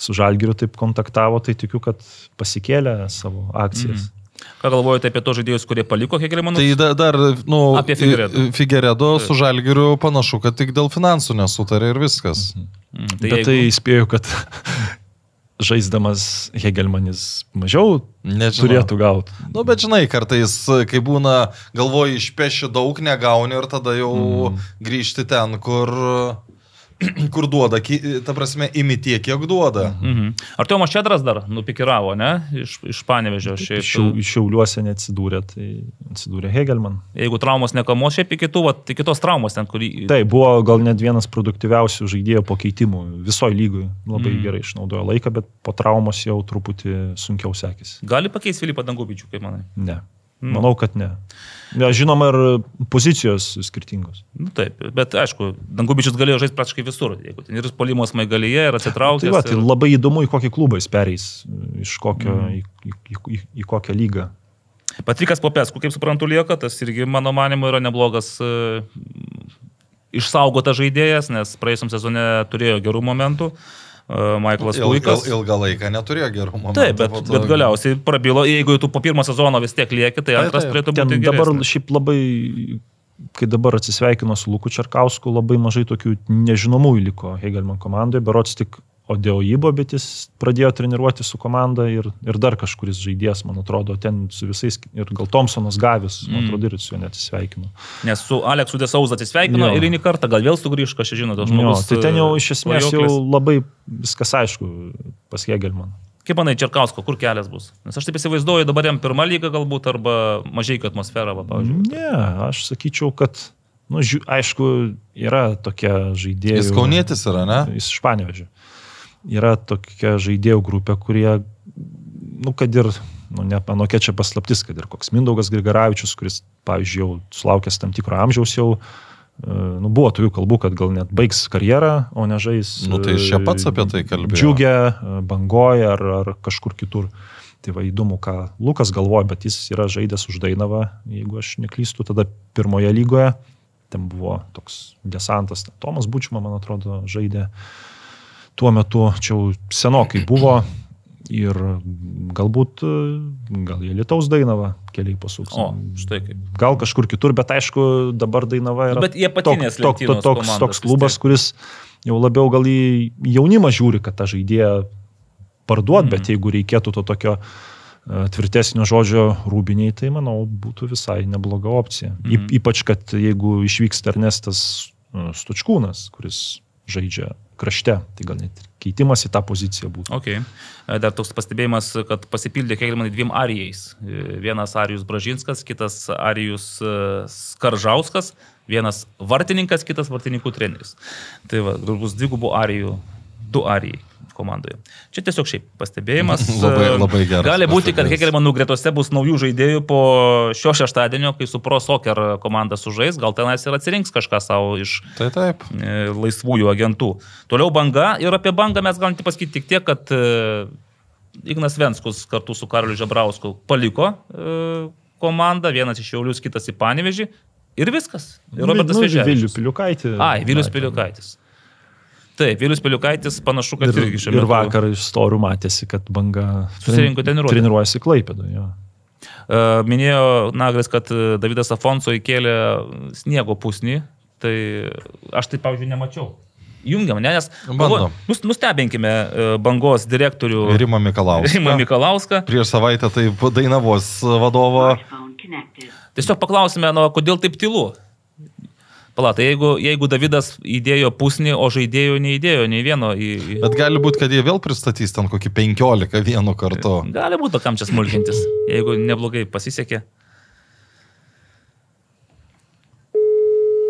su Žalgiriu taip kontaktavo, tai tikiu, kad pasikėlė savo akcijas. Mm. Ką galvojate apie tos žaidėjus, kurie paliko Hegelmaną? Tai da, dar, nu, Apie Figueredo. Figueredo su žalgiriu panašu, kad tik dėl finansų nesutarė ir viskas. Mm, Tai bet jeigu... tai įspėju, kad žaisdamas Hegelmanis mažiau Nežinau. turėtų gauti. Nu, bet žinai, kartais, kai būna, galvoji, išpeši daug, negauni ir tada jau mm. grįžti ten, kur, kur duoda, ta prasme, imi tiek, kiek duoda. Mhm. Ar Tomas Čedras dar nupikiravo, ne? Iš, iš Panevežio. Šiaip, Šiau, šiauliuose neatsidūrė, tai atsidūrė Hegelman. Jeigu traumos nekamos, šiaip iki, tų, vat, iki tos traumos ten, kurį... Tai buvo gal net vienas produktyviausių žaidėjų po keitimų visoje lygoje. Labai mm. gerai išnaudojo laiką, bet po traumos jau truputį sunkiau sekėsi. Gali pakeisti Filipą Dangubičių, kaip manai? Ne. Mm. Manau, kad ne. Ja, žinoma, ir pozicijos skirtingos. Nu, taip, bet aišku, Dangubičius galėjo žaisti praktiškai visur. Jeigu ten ir polimo smaigalyje, ir atsitraukęs. Tai, va, tai ir... labai įdomu, į kokį klubą jis pereis, iš kokio, Mm. į, į, į, į kokią lygą. Patrikas Popesku, kaip suprantu, lieka, tas irgi, mano manimo, yra neblogas e, išsaugotas žaidėjas, nes praėjusiam sezone turėjo gerų momentų. Michaelas Puikas. ilgą laiką neturėjo gerų momentų. Taip, bet, to- bet galiausiai prabilo, jeigu tu po pirmo sezono vis tiek lieki, tai Taip, antras taip. turėtų Ten būti. dabar geresnis. šiaip labai, kai dabar atsisveikino su Luku Čerkausku, labai mažai tokių nežinomųjų liko Hegelman komandoje, berots tik Odeojibo, bet jis pradėjo treniruoti su komanda ir, ir dar kažkuris žaidėjas, man atrodo, ten su visais, ir gal Thompsonas Gavis, man Mm. atrodo, ir su juo neatsisveikino. Nes su Aleksu Desauza atsisveikino Jo. eilinį kartą, gal vėl sugrįž, čia žino, tas Jo, žmogus. tai ten jau iš esmės jau labai viskas aišku pas Hegelman. Kaip manai, Čerkausko, kur kelias bus? Nes aš taip įsivaizduoju, dabar jam pirmą lygą galbūt, arba mažai atmosfera, va, pavyzdžiui. Ne, aš sakyčiau, kad, na, nu, žiū, aišku, yra tokia žaidėjų. Jis kaunietis yra, ne? Jis iš Panevežė. Yra tokia žaidėjų grupė, kurie, nu, kad ir, nu, ne, mano kokia čia paslaptis, kad ir koks Mindaugas Grigaravičius, kuris, pavyzdžiui, jau sulaukęs tam tikro amžiaus jau, e, nu, buvo tokių kalbų, kad gal net baigs karjerą, o ne žais. Nu, tai jis čia pats apie tai kalbėjo. Džiugė, bangoje ar, ar kažkur kitur. Tai va įdomu, ką Lukas galvoja, bet jis yra žaidęs už Dainavą, jeigu aš neklystu, tada pirmoje lygoje. Ten buvo toks desantas, Tomas Bučiuma, man atrodo, žaidė tuo metu, čia jau senokai buvo. Ir galbūt, e, gal jie Lietaus Dainava keliai pasuks. O, štai kaip. Gal kažkur kitur, bet aišku, dabar Dainava yra Bet jie patinės tok, tok, lentynos toks, toks klubas, kuris jau labiau gal į jaunimą žiūri, kad tą žaidėją parduot, Mhm. bet jeigu reikėtų to tokio e, tvirtesnio žodžio rūbiniai, tai manau būtų visai nebloga opcija. Mhm. Mhm. Ypač, kad jeigu išvyks Ernestas e, Stučkūnas, kuris žaidžia krašte, tai gal net keitimas į tą poziciją būtų. Ok. Dar toks pastebėjimas, kad pasipildė Hegelmanai dviem arijais. E, Vienas Arijus Bražinskas, kitas Arijus e, Skaržauskas, vienas vartininkas, kitas vartininkų treneris. Tai va, bus dvigubų arijų, du arijai komandoje. Čia tiesiog šiaip pastebėjimas. Labai- E, labai geras Gali būti, kad. Hegelmanų gretose bus naujų žaidėjų po šio šeštadienio, kai su Pro Soccer komanda sužais, gal tenais ir atsirinks kažką savo iš Tai taip. e, laisvųjų agentų. Toliau banga ir apie bangą mes galim tik pasakyti tik tiek, kad e, Ignas Venskus kartu su Karliu Žebrausku paliko komandą, vienas iš Jaulius, kitas į Panevežį ir viskas. Ir Robertas Nu, Vežėjas. Vilius Piliukaitį. Ai, Vilius Piliukaitis. Taip, Vilius Piliukaitis panašu, kad Ir, irgi šiuo ir vakar iš storių matėsi, kad banga Susirinko treniruotę. treniruojasi Klaipėdoje. Minėjo Nagris, kad e, Davidas Afonso įkėlė sniego pusnį, tai aš tai, pavyzdžiui, nemačiau. Jungiam, ne, nes Bandom. nus- nustebinkime e, bangos direktorių Rima Mikalauskas. Rimą Mikalauską. Prieš savaitę tai Dainavos vadovo. Tiesiog paklausime, nu, kodėl taip tylu. Palatai, jeigu, jeigu Davidas įdėjo pusnį, o žaidėjų neįdėjo nei vieno į... į... Bet gali būti, kad jie vėl pristatys ten kokį 15 vienu kartu. Gali būti tokiam čia smulkintis, jeigu neblogai pasisekė.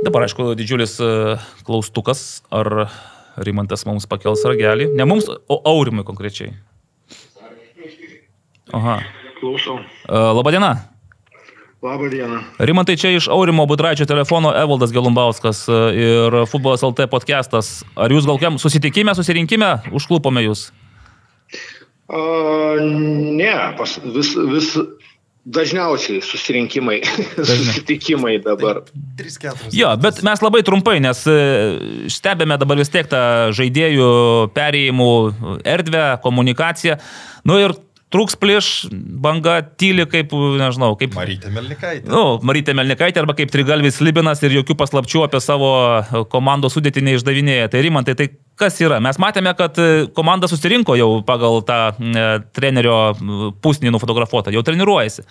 Dabar, aišku, didžiulis e, klaustukas, ar Rimantas mums pakels ragelį. Ne mums, o Aurimui konkrečiai. Aha. Klausau. E, Labadiena. Labą dieną. Rimantai čia iš Aurimo Budraičio telefono Evaldas Gelumbauskas e, ir Futbolas LT podcastas. Ar jūs gal kiam susitikime, susirinkime užklupome jūs? A, ne, pas, vis, vis dažniausiai susirinkimai, susitikimai dabar. 3-4. Jo, bet mes labai trumpai, nes e, stebėme dabar vis tiek tą žaidėjų perėjimų erdvę, komunikaciją. Nu ir trūks plieš, banga tyli kaip, nežinau, kaip... Marytė Melnikaitė. Nu, Marytė Melnikaitė arba kaip Trigalvis Libinas ir jokių paslapčių apie savo komandos sudėtį neišdavinėja. Tai Rimantai, tai kas yra? Mes matėme, kad e, komanda susirinko jau pagal tą e, trenerio pusnį nufotografuotą, jau treniruojasi.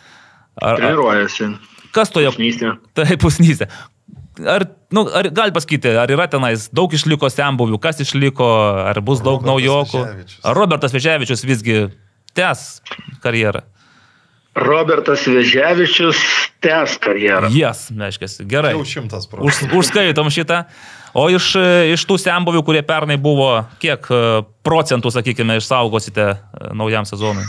Ar, ar, Treniruojasi. kas toje Pusnystė. Tai pusnysė. Ar, nu, ar gali pasakyti, ar yra tenais daug išliko sembuvių, kas išliko, ar bus daug Robertas naujokų? Veževičius. Ar Robertas Veževičius visgi tęs karjerą? Robertas Veževičius tęs karjerą. Jas, yes, reiškia, gerai. Jau šimtas Už, procentų. užskaitom šitą. O iš, iš tų sembuvių, kurie pernai buvo, kiek e, procentų, sakykime, išsaugosite e, naujam sezonui?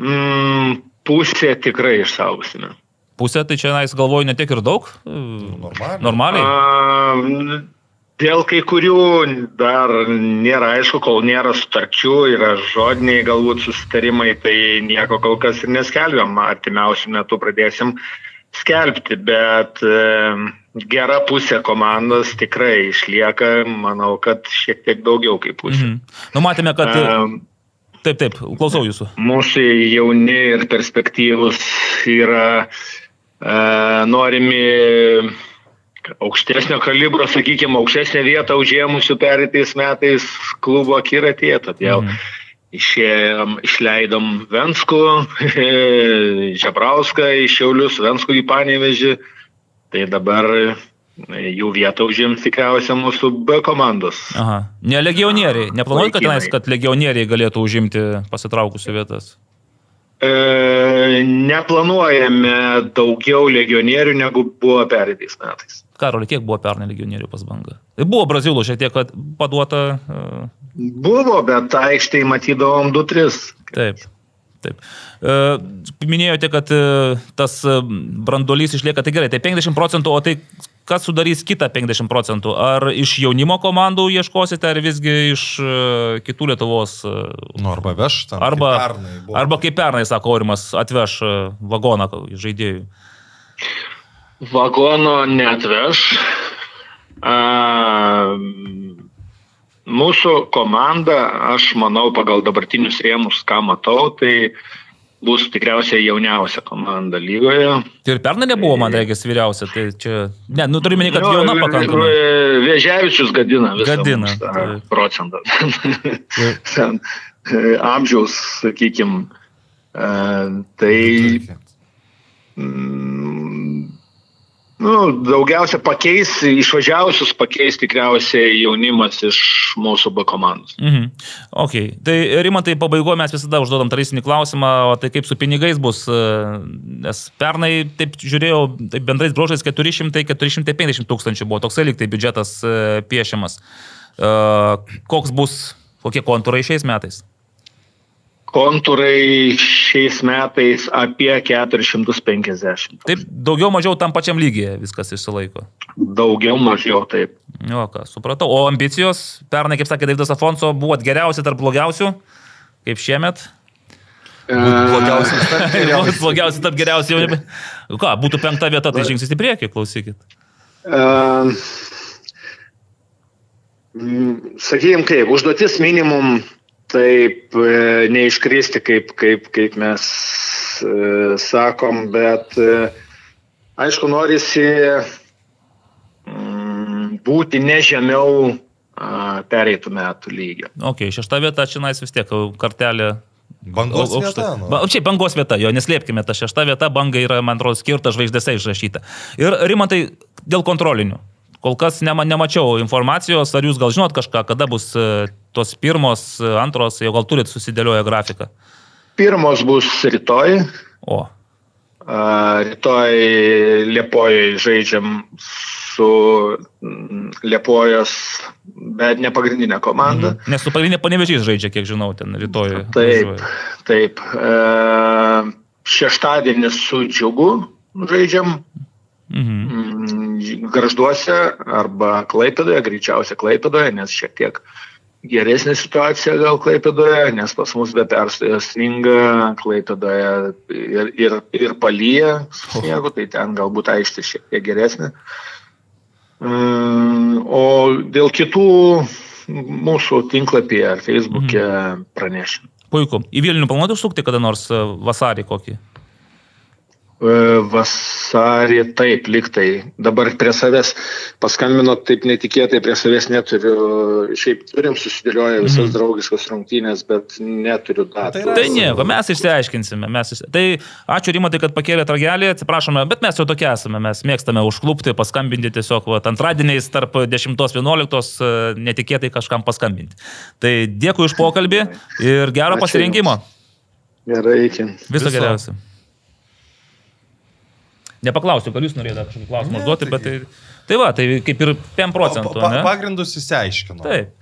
Mm, pusė tikrai išsaugosime. Pusė, tai čia, nais, galvoju, ne tiek ir daug. E, Normaliai. Normaliai. A, dėl kai kurių dar nėra aišku, kol nėra sutarčių, yra žodiniai galbūt susitarimai, tai nieko kol kas ir neskelbiam. Artimiausių metų pradėsim skelbti, bet e, gera pusė komandos tikrai išlieka, manau, kad šiek tiek daugiau kaip pusė. Mhm. Nu, matėme, kad... Ehm, Taip, taip, klausau jūsų. Mūsų jauni ir perspektyvus yra e, norimi aukštesnio kalibro, sakykime, aukštesnę vietą užėmusių pereitais metais klubo akiratyje, todėl mm. išėjom, išleidom Venskų, Žebrauską iš Šiaulius, Venskų į Panevežį, tai dabar jų vietą užims tikriausiai mūsų B komandos. Aha. Ne legionieriai. Neplanuojat, kad, tenais, kad legionieriai galėtų užimti pasitraukusių vietas? E, neplanuojame daugiau legionierių negu buvo pereitais metais. Karoli, kiek buvo pernai legionierių pas bangą? Tai buvo brazilų šiek tiek kad paduota. Uh, Buvo, bet aikštėje matydavom 2-3. taip. Taip. E, minėjote, kad e, tas brandolys išlieka, tai gerai, tai 50 procentų, o tai kas sudarys kitą 50 procentų? Ar iš jaunimo komandų ieškosite, ar visgi iš kitų Lietuvos? Nu, arba veš ten. Arba, kaip pernai buvo. arba kaip pernai, sako Aurimas, atveš vagoną žaidėjų. Vagono netveš. Mūsų komanda, aš manau, pagal dabartinius rėmus, ką matau, tai bus tikriausiai jauniausia komanda lygoje. Tai ir pernai nebuvo, man reikės, vyriausia. Tai čia, ne, nu turime kad jauna pakankamai. Vėžiavičius gadina visą Gadina, mums tą taip. procentą. E, Amžiaus, sakykime. Tai mm, nu, daugiausia pakeis, išvažiavusius pakeis tikriausiai jaunimas iš mūsų B komandos. Mhm. Ok. Tai Rimantai, pabaigoje mes visada užduodam tradicinį klausimą, o tai kaip su pinigais bus? e, Nes pernai, taip žiūrėjau, taip bendrais brožais 400-450 tūkstančių buvo toksai lyg tai biudžetas e, piešiamas. E, Koks bus, kokie kontūrai šiais metais? Kontūrai šiais metais apie 450. Taip, daugiau mažiau tam pačiam lygiai viskas išsilaiko. Daugiau mažiau taip. Jo, ką, supratau. O ambicijos, pernai, kaip sakė Davidas Afonso, buvot geriausi tarp blogiausių, kaip šiemet. Blogiausias tarp geriausių. blogiausi tarp geriausių jau nebe. Ką, būtų penkta vieta, tai žingsnis į priekį, klausykit. Uh, Sakykime, kaip, užduotis minimum taip e, neiškristi, kaip, kaip, kaip mes e, sakom, bet e, aišku, norisi mm, būti ne žemiau a, pereitų metų lygio. Ok, šešta vieta, čia nais vis tiek kartelė. Bangos au- vieta. aukšta. Nu. Ba, čia bangos vieta, jo, neslėpkime, ta šešta vieta banga yra, man atrodo, skirta žvaigždėse išrašyta. Ir Rimantai, dėl kontrolinių. Kol kas nema, nemačiau informacijos, ar jūs gal žinot kažką, kada bus e, tos pirmos, e, antros, jau gal turit susidėlioję grafiką. Pirmos bus rytoj. O, Rytoj Liepojoje žaidžiam su Liepojos, bet ne pagrindinė komanda. mhm. nes su pagrindinė panevežys žaidžia, kiek žinau, ten rytoj. Taip, važiuoja. taip. Šeštadienį su džiugu žaidžiam Mhm. Mm, garžduose arba Klaipėdoje, greičiausiai Klaipėdoje, nes šiek tiek geresnė situacija gal Klaipėdoje, nes pas mus be perstojo sninga Klaipėdoje ir, ir, ir palyja sniegu, tai ten galbūt aikštė šiek tiek geresnė. Mm, O dėl kitų mūsų tinklapyje ar Facebook'e pranešim. Puiku. Į Vilnių planuoju užsukti kada nors e, vasarį kokį. E, Vasarį taip, liktai. Dabar prie savęs paskambino taip netikėtai, prie savęs neturiu. Šiaip turim susidėlioję visas Mhm. draugiškas rungtynės, bet neturiu datų. Tai Tai nieko, mes išsiaiškinsime. Mes išsi... Tai ačiū Rimantai, kad pakėlė tragelį, atsiprašome, bet mes jau tokie esame, mes mėgstame užklupti, paskambinti tiesiog va, antradieniais tarp 10-11 netikėtai kažkam paskambinti. Tai dėkui už pokalbį ir gero Ačiū pasirinkimo. Gerai, iki. Viso Viso. geriausio. Nepaklausiu, gal jūs norėjote kažkokį klausimą užduoti, bet tai, tai va, tai kaip ir 5 procentų. Pa, pa, ne? pagrindus įsiaiškino. Taip.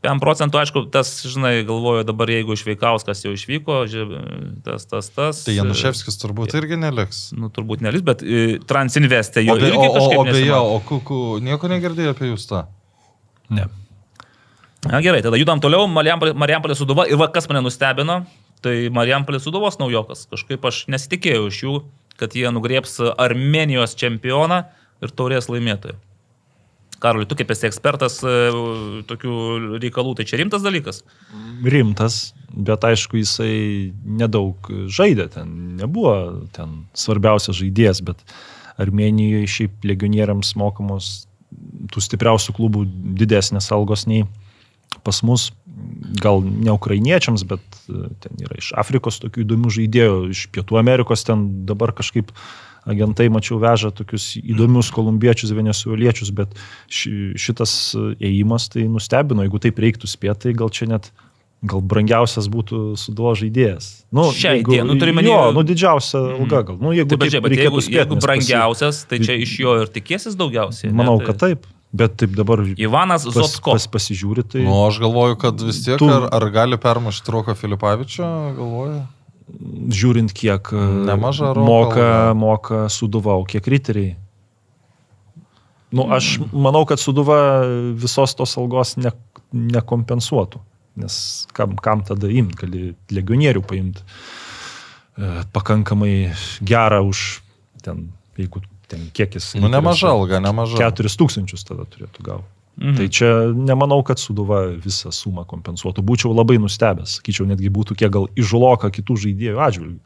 5 procentų, aišku, tas, žinai, galvoju dabar, jeigu išveikauskas jau išvyko, tas, tas, tas. Tai Januševskis turbūt irgi neliks. Nu, turbūt nelis, bet e, Transinvestė jo O, be, irgi o, o, kažkaip o beje, o kuku, nieko negirdėjai apie jūs tą? Ne. Na gerai, tada judam toliau, Marijampolė Suduva ir va, kas mane nustebino, tai Marijampolė Suduvos naujokas. Kažkaip aš nesitikėjau iš jų, kad jie nugrieps Armenijos čempioną ir taurės laimėtoją. Karoli, tu kaip esi ekspertas e, tokių reikalų, tai čia rimtas dalykas? rimtas, bet aišku, jisai nedaug žaidė, ten nebuvo ten svarbiausias žaidėjas, bet Armenijoje šiaip legionieriams mokamos tų stipriausių klubų didesnės algos nei pas mus, gal ne ukrainiečiams, bet e, ten yra iš Afrikos tokių įdomių žaidėjų, iš Pietų Amerikos ten dabar kažkaip agentai, mačiau, veža tokius įdomius kolumbiečius, venezueliečius, bet ši, šitas ėjimas tai nustebino, jeigu taip reiktų spėti, tai gal čia net gal brangiausias būtų suduo žaidėjas. Nu, Šiai jeigu- dienai, nu, turi omeny- Jo, nu didžiausia alga gal. Nu, jeigu Taip, bet, taip žiūrėk, bet reikėtų jeigu, spėti, jeigu nes pasi- brangiausias, tai čia iš jo ir tikėsis daugiausiai. ne? Manau, Tai- kad taip. Bet taip dabar Ivanas pas, Zotko. pas, pasižiūri, tai Nu, aš galvoju, kad vis tiek, Tu- ar, ar gali permušti Roką Filipavičią, galvoju. žiūrint, kiek e, Nemaža Roko moka, moka suduvau, kiek riteriai. Nu, aš manau, kad suduva visos tos algos ne, nekompensuotų. Nes kam, kam tada imti, gali legionierių paimti e, pakankamai gerą už ten, jeigu ten kiekis. Nu, nemaža alga, nemaža. 4000 tada turėtų gauti. Mhm. Tai čia nemanau, kad suduva visą sumą kompensuotų. Būčiau labai nustebęs. Sakyčiau, netgi būtų kiek gal išžuloka kitų žaidėjų atžvilgių.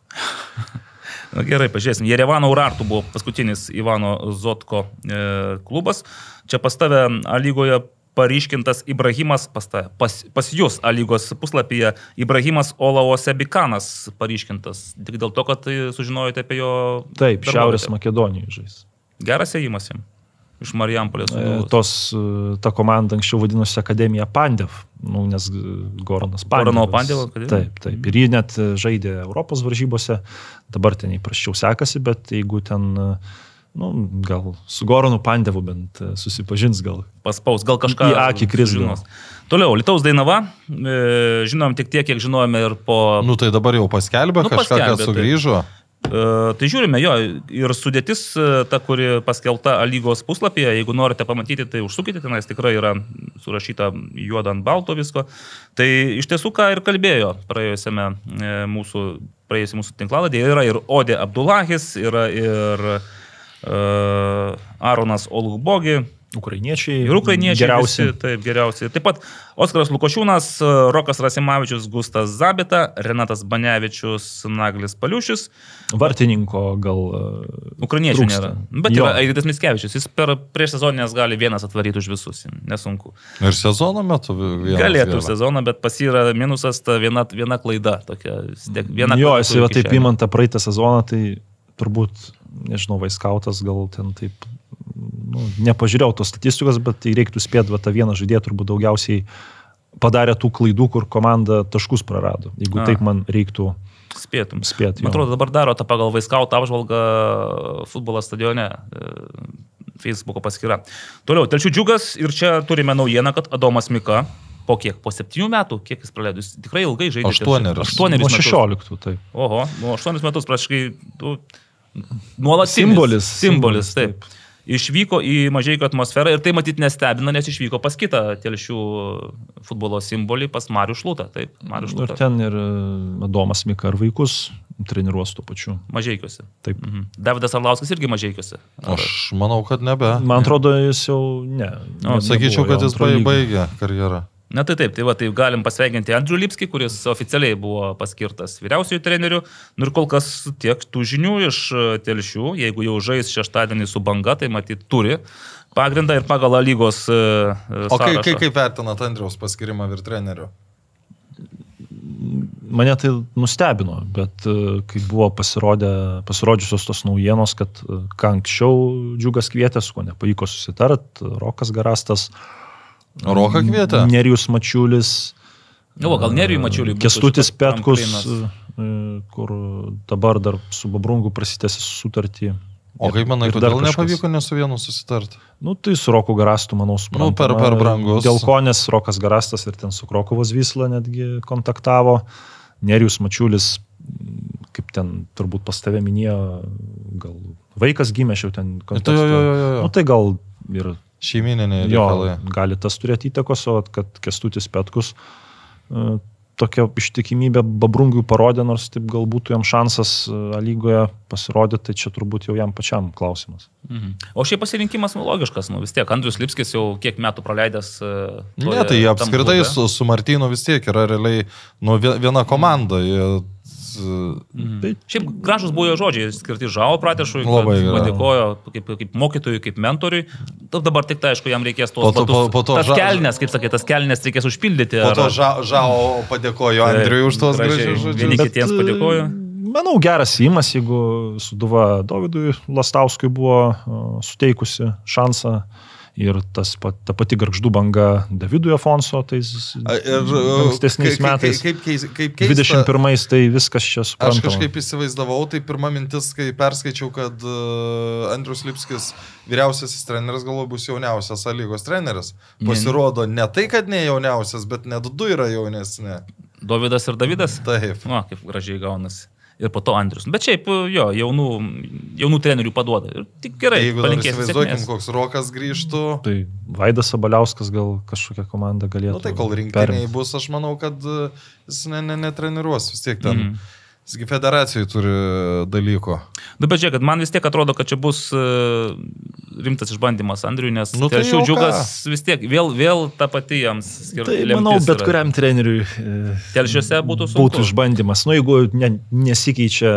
Na, gerai, pažiūrėsim. Jerevano Urartų buvo paskutinis Ivano Zotko e, klubas. Čia pas tave A lygoje paryškintas Ibrahimas, pas, tave, pas, pas jūs lygos puslapyje Ibrahimas Olaosebikanas paryškintas. Tik dėl to, kad tai sužinojote apie jo... Taip, darbovietę. Šiaurės Makedonijoje žais. Geras ėjimas jam. Iš Marijampolės. E. Tos, e, ta komanda anksčiau vadinosi Akademija Pandev, nu, nes e, Goranas Pandevas. Gorano Pandevo akademija? Taip, taip. Ir jį net e, žaidė Europos varžybose, dabar ten įprasčiau sekasi, bet jeigu ten, e, nu, gal su Goranu Pandevu bent e, susipažins gal. paspaus, gal kažką Į akį kris gal. sužinos. Toliau, Lietuvos Dainava, e, žinom tik tiek, kiek žinojome ir po... Nu, tai dabar jau paskelbė Nu, kažką, paskelbė, kad taip. sugrįžo. E, Tai žiūrime, jo, ir sudėtis, ta, kuri paskelbta A lygos puslapyje, jeigu norite pamatyti, tai užsukite, tenais tikrai yra surašyta juoda ant balto visko. Tai iš tiesų, ką ir kalbėjo praėjusiame e, mūsų, praėjusiame mūsų tinklaladėje, yra ir Odė Abdulahis, yra ir Aronas Olugbogi, Ukrainiečiai. Ir ukrainiečiai geriausi. Visi, taip, geriausiai. Taip pat Oskaras Lukošiūnas, Rokas Rasimavičius, Gustas Zabita, Renatas Banevičius, Naglis Paliušis. Vartininko gal. Ukrainiečių Trūksta. nėra. Bet Jo. yra Airidas Miskevičius. Jis per prieš sezoninės gali vienas atvaryti už visus. Nesunku. Ir sezono metu vienas Galėtų gera. sezoną, bet pas yra minusas ta viena, viena klaida. Tokia, viena jo, jis va turi taip kišenėje. įmant tą praeitą sezoną, tai turbūt, nežinau, Vaiskautas gal ten taip, nu, nepažiūrėjau tos statistikos, bet tai reiktų spėti, va tą vieną žaidėją turbūt daugiausiai padarė tų klaidų, kur komanda taškus prarado. Jeigu A. taip man reiktų Spėtum. spėti. Man atrodo, dabar daro tą pagal Vaiskautą apžvalgą futbolo stadione. e, Facebook'o paskyra. Toliau, Telšių džiugas ir čia turime naujieną, kad Adomas Mika po kiek? Po septynių metų? Kiek jis praleido? Jis tikrai ilgai žaidė. Aštuonerius. Aštuonerius metus. 16, taip. Oho, nuo aštuonis metus praškai. Tu... Nuolat Simbolis, Simbolis, simbolis, taip. Išvyko į mažai atmosferą ir tai matyt nestebina, nes išvyko pas kitą telšių futbolo simbolį, pas Marių Šlutą. Taip, Marių Ir Šlutą. ten ir e, Adomas Mika ir vaikus treniruos tuo pačiu. Mažaikiuose. Taip. Mhm. Davidas Arlauskas irgi mažaikiuose. Ar- Aš manau, kad nebe. Man atrodo, jis jau ne. O, ne- Sakyčiau, nebuvo kad jis baigė karjerą. Na tai taip, tai va, tai galim pasveikinti Andrių Lipskį, kuris oficialiai buvo paskirtas vyriausiųjų trenerių. Nu ir kol kas tiek tų žinių iš e, telšių, jeigu jau žais šeštadienį su banga, tai matyt turi pagrindą ir pagal lygos... e, e, O kai, sąrašą. kai, kaip vertinat Andriaus paskirimą vir treneriu? Mane tai nustebino, bet kai buvo pasirodę, pasirodžiusios tos naujienos, kad ką anksčiau džiugas kvietė, su kuo nepavyko susitart, Rokas Garastas, Roką kvietė? Nerijus Mačiulis, Nu, va, gal Nerijui Mačiuliui. Kestutis Petkus, tramplinas. e, kur dabar dar su Babrungu prasitęsi sutartį. O kaip manai, kodėl kažkas. nepavyko ne su vienu susitarti? Nu, tai su Roku Garastu, manau, suprantama. Nu, per- per brangus. Dėl ko, nes Rokas Garastas ir ten su Krokovos Vysla netgi kontaktavo. Nerijus Mačiulis, kaip ten turbūt pas tave minėjo, gal vaikas gimė ten Tai kontekste. jo, jo, jo, jo. Nu, tai gal ir Šeimininiai jo, reikalai. gali tas turėti įtakos, o kad Kestutis Petkus, e, tokia ištikimybė Babrungiui parodė, nors taip galbūt jam šansas e, A lygoje pasirodyti, tai čia turbūt jau jam pačiam klausimas. Mhm. O šiaip pasirinkimas nu, logiškas, nu vis tiek Andrius Lipskis jau kiek metų praleidęs. e, Ne, toje- tai jie tam apskritai su, su Martinu vis tiek yra realiai nu, vie- viena komanda. Jie, Mhm. Tai Šiaip gražus buvo jo žodžiai, skirti Žao Pratešui, Labai padėkojo kaip, kaip mokytojui, kaip mentoriui. Ta Dabar tik tai, aišku, jam reikės tos Po to- batus- po- po to tas Ža- kelnes, kaip sakai, tas kelnes reikės užpildyti. po ar- to ža, Žao padėkojo Andriui už tos Gražiai. gražius Vieni žodžius. kitiems Bet, padėkoju. e, Manau, geras įimas, jeigu Suduva Dovydui Lastauskui buvo e, suteikusi šansą ir tas, pat- ta pati garždų banga Davidui Afonso, tais Ir e, ankstesniais kaip- metais. Kaip, kaip, kaip keista, 21 tai viskas čia Aš suprantama. kažkaip įsivaizdavau, tai pirma mintis, kai perskaičiau, kad uh, Andrius Lipskis, vyriausiasis treneris, galvoju, bus jauniausias A lygos treneris. Pasirodo, ne tai, kad ne jauniausias, bet net du yra jaunesni. Dovydas ir Davidas. Taip. Na, kaip gražiai gaunasi. Ir po to Andrius. Bet šiaip, jo, jaunų, jaunų trenerių paduoda. Ir tik gerai, Jeigu dar palinkėsim. įsivaizduokim, koks Rokas grįžtų. Tai Vaidas Sabaliauskas gal kažkokią komandą galėtų. Na nu, tai kol rinktiniai perimt. bus, aš manau, kad uh, jis ne, ne, netreniruos vis tiek ten. Mm. Jisgi federacijai turi dalyko. Nu, bet žiūrėk, man vis tiek atrodo, kad čia bus e, rimtas išbandymas Andriui, nes Nu, tai telšių jau džiugas vis tiek, vėl, vėl ta pati jams skirta. Tai manau, bet kuriam treneriui e, Telšiuose būtų sunku. būtų išbandymas. Nu, jeigu ne, nesikeičia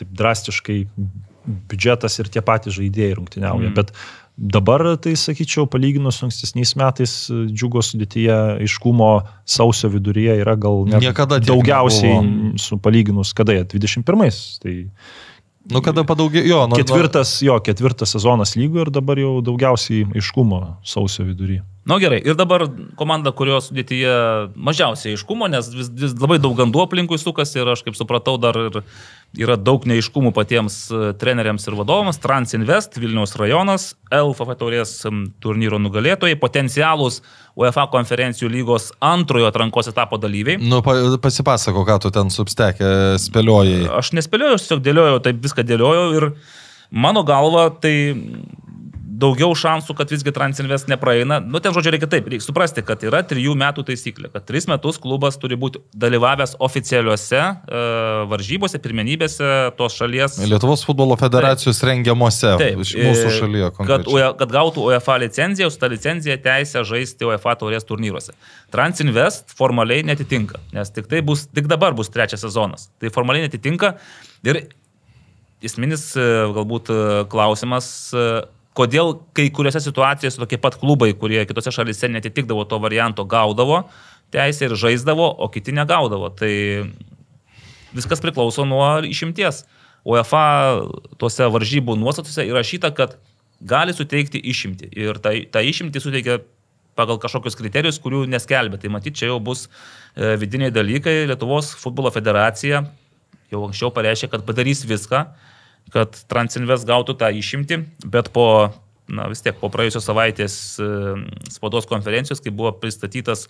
taip drastiškai biudžetas ir tie patys žaidėjai rungtyniauja. Mm. Bet dabar, tai sakyčiau, palyginus su ankstesniais metais, džiugo sudėtyje aiškumo sausio viduryje yra gal Niekada daugiausiai nebuvo. su palyginus, kada jie 21. Tai Nu, kada padaugėjo, jo, nu, ketvirtas, jo, ketvirtas sezonas lygo ir dabar jau daugiausiai aiškumo sausio viduryje. Na nu, gerai, ir dabar komanda, kurios sudėtyje mažiausiai aiškumo, nes vis, vis labai daug gandų aplinkui sukasi ir aš kaip supratau, dar ir yra daug neiškumų patiems e, treneriams ir vadovams. Transinvest, Vilniaus rajonas, LFF taurės turnyro nugalėtojai, potencialūs UEFA konferencijų lygos antrojo atrankos etapo dalyviai. Nu, pa, pasipasako, ką tu ten substekė, spėliojai. Aš nespėliojau, aš tiesiog dėliojau, taip viską dėliojau ir mano galva tai daugiau šansų, kad visgi Transinvest nepraeina. Nu, ten žodžiu reikia taip, reikia suprasti, kad yra trijų metų taisyklė, kad tris metus klubas turi būti dalyvavęs oficialiuose e, varžybose, pirmenybėse tos šalies. Lietuvos futbolo federacijos rengiamuose Taip, mūsų e, šalyje Kad, kad gautų UEFA licenciją, su ta licencija teisę žaisti UEFA taurės turnyruose. Transinvest formaliai netitinka, nes tik, tai bus, tik dabar bus trečias sezonas. Tai formaliai netitinka ir esminis e, galbūt e, klausimas, kodėl kai kuriuose situacijose tokie pat klubai, kurie kitose šalise netitikdavo to varianto, gaudavo teisę ir žaisdavo, o kiti negaudavo. Tai viskas priklauso nuo išimties. UEFA tuose varžybų nuostatuose įrašyta, kad gali suteikti išimti. Ir tą, tą išimtį suteikia pagal kažkokius kriterijus, kurių neskelbė. Tai matyt, čia jau bus e, vidiniai dalykai. Lietuvos futbolo federacija jau anksčiau pareiškė, kad padarys viską, kad Transinvest gautų tą išimtį, bet po, na vis tiek, po praėjusios savaitės e, spaudos konferencijos, kai buvo pristatytas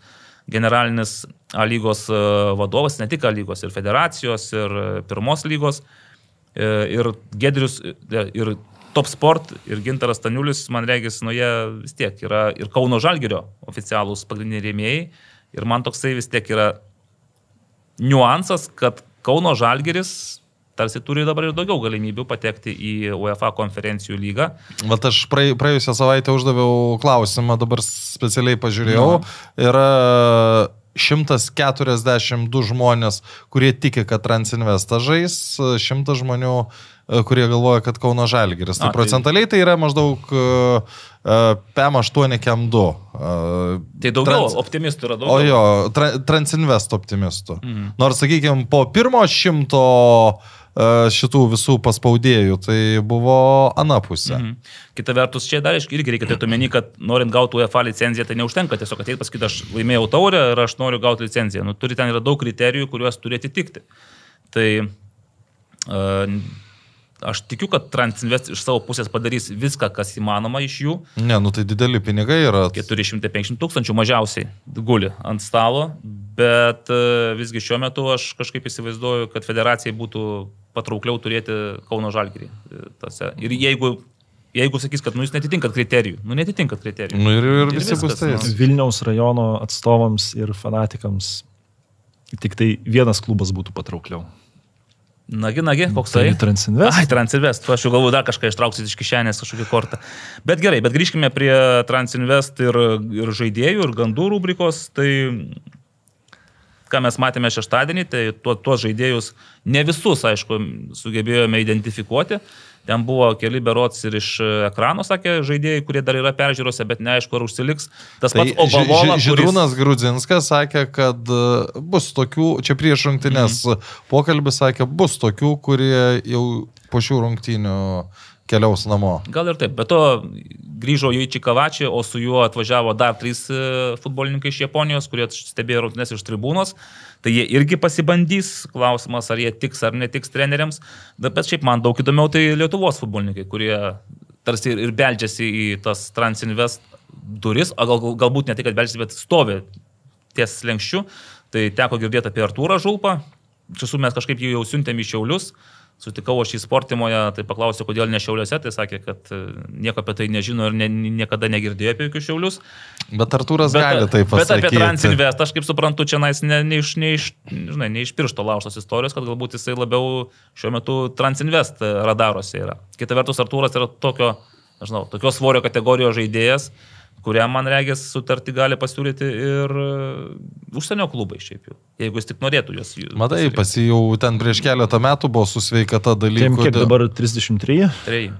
generalinis A lygos e, vadovas, ne tik A lygos, ir federacijos, ir e, pirmos lygos, ir Gedrius, ir Top Sport, ir Gintaras Taniulis, man regis, nu jie vis tiek yra ir Kauno Žalgerio oficialūs pagrindiniai rėmėjai, ir man toksai vis tiek yra niuansas, kad Kauno Žalgeris tarsi turi dabar ir daugiau galimybių patekti į UEFA konferencijų lygą. Vat aš praė, praėjusią savaitę uždaviau klausimą, dabar specialiai pažiūrėjau. Yra 142 žmonės, kurie tiki, kad Transinvestas žais, 100 žmonių, e, kurie galvoja, kad Kauno Žalgiris. Tai tai- procentaliai tai yra maždaug uh, PM8 KM2. Uh, Tai daugiau Trans... optimistų yra daugiau. O jo, tra, Transinvest optimistų. Mhm. Nors, sakykime, po pirmo šimto e, šitų visų paspaudėjų, tai buvo anapusė. Mhm. Kita vertus, čia dar irgi reikia turėti omeny, kad norint gauti UEFA licenciją, tai neužtenka tiesiog ateiti pasakyti, aš laimėjau taurę ir aš noriu gauti licenciją. Nu, turi ten yra daug kriterijų, kuriuos turi atitikti. Tai uh, aš tikiu, kad Transinvest iš savo pusės padarys viską, kas įmanoma iš jų. Ne, nu tai dideli pinigai yra. 450 tūkstančių mažiausiai guli ant stalo, bet e, visgi šiuo metu aš kažkaip įsivaizduoju, kad federacijai būtų patraukliau turėti Kauno Žalgirį. e, tose. Ir jeigu, jeigu sakys, kad nu, jūs netitinkat kriterijų, nu netitinkat kriterijų. Nu ir, ir Ir visi bus tais. nu. Vilniaus rajono atstovams ir fanatikams Tik tai vienas klubas būtų patraukliau. Nagi, nagi, koks Tai tai? Transinvest. Ai, Transinvest, aš jau galvoju dar kažką ištrauksiu iš kišenės kažkokį kortą. Bet gerai, bet grįžkime prie Transinvest ir, ir žaidėjų, ir gandų rubrikos. Tai ką mes matėme šeštadienį, tai tuo, tuos žaidėjus, ne visus, aišku, sugebėjome identifikuoti. Ten buvo keli berots ir iš ekrano, sakė žaidėjai, kurie dar yra peržiūrose, bet neaišku, ar užsiliks. Tas Tai pats Obalola, Ži- Ži- Žydrūnas Grudzinskas sakė, kad e, bus tokių, čia prieš rungtynės Mhm. pokalbis sakė, bus tokių, kurie jau po šių rungtynių keliaus namo. Gal ir taip, bet to grįžo jau į Čikavačį, o su juo atvažiavo dar trys e, futbolininkai iš Japonijos, kurie stebėjo rungtynes iš tribūnos. Tai jie irgi pasibandys, klausimas, ar jie tiks ar netiks treneriams. Bet šiaip man daug įdomiau tai Lietuvos futbolininkai, kurie tarsi ir, beldžiasi į tas Transinvest duris, o gal, gal- galbūt ne tai, kad beldžiasi, bet stovi ties lenkščiu. Tai teko girdėti apie Artūrą Žulpą. Iš tiesų mes kažkaip jį jau siuntėm į Šiaulius. Sutikau aš į sportimoje, tai paklausiau, kodėl ne Šiauliuose, tai sakė, kad e, nieko apie tai nežino ir ne, niekada negirdėjo apie jokius Šiaulius. Bet Artūras gali tai bet apie pasakyti. Transinvest, aš kaip suprantu, čia nais ne, ne, iš, ne, iš, žinai, ne iš piršto lauštos istorijos, kad galbūt jisai labiau šiuo metu Transinvest radaruose yra. Kita vertus, Artūras yra tokio, nežinau, tokios svorio kategorijos žaidėjas, kuriam, man regis, sutartį gali pasiūlyti ir e, užsienio klubai šiaip jau, jeigu jis tik norėtų juos. Matai, pasirinkti. pas jį jau ten prieš keletą metų buvo su sveikata dalykų. kiek dabar 33? Treji.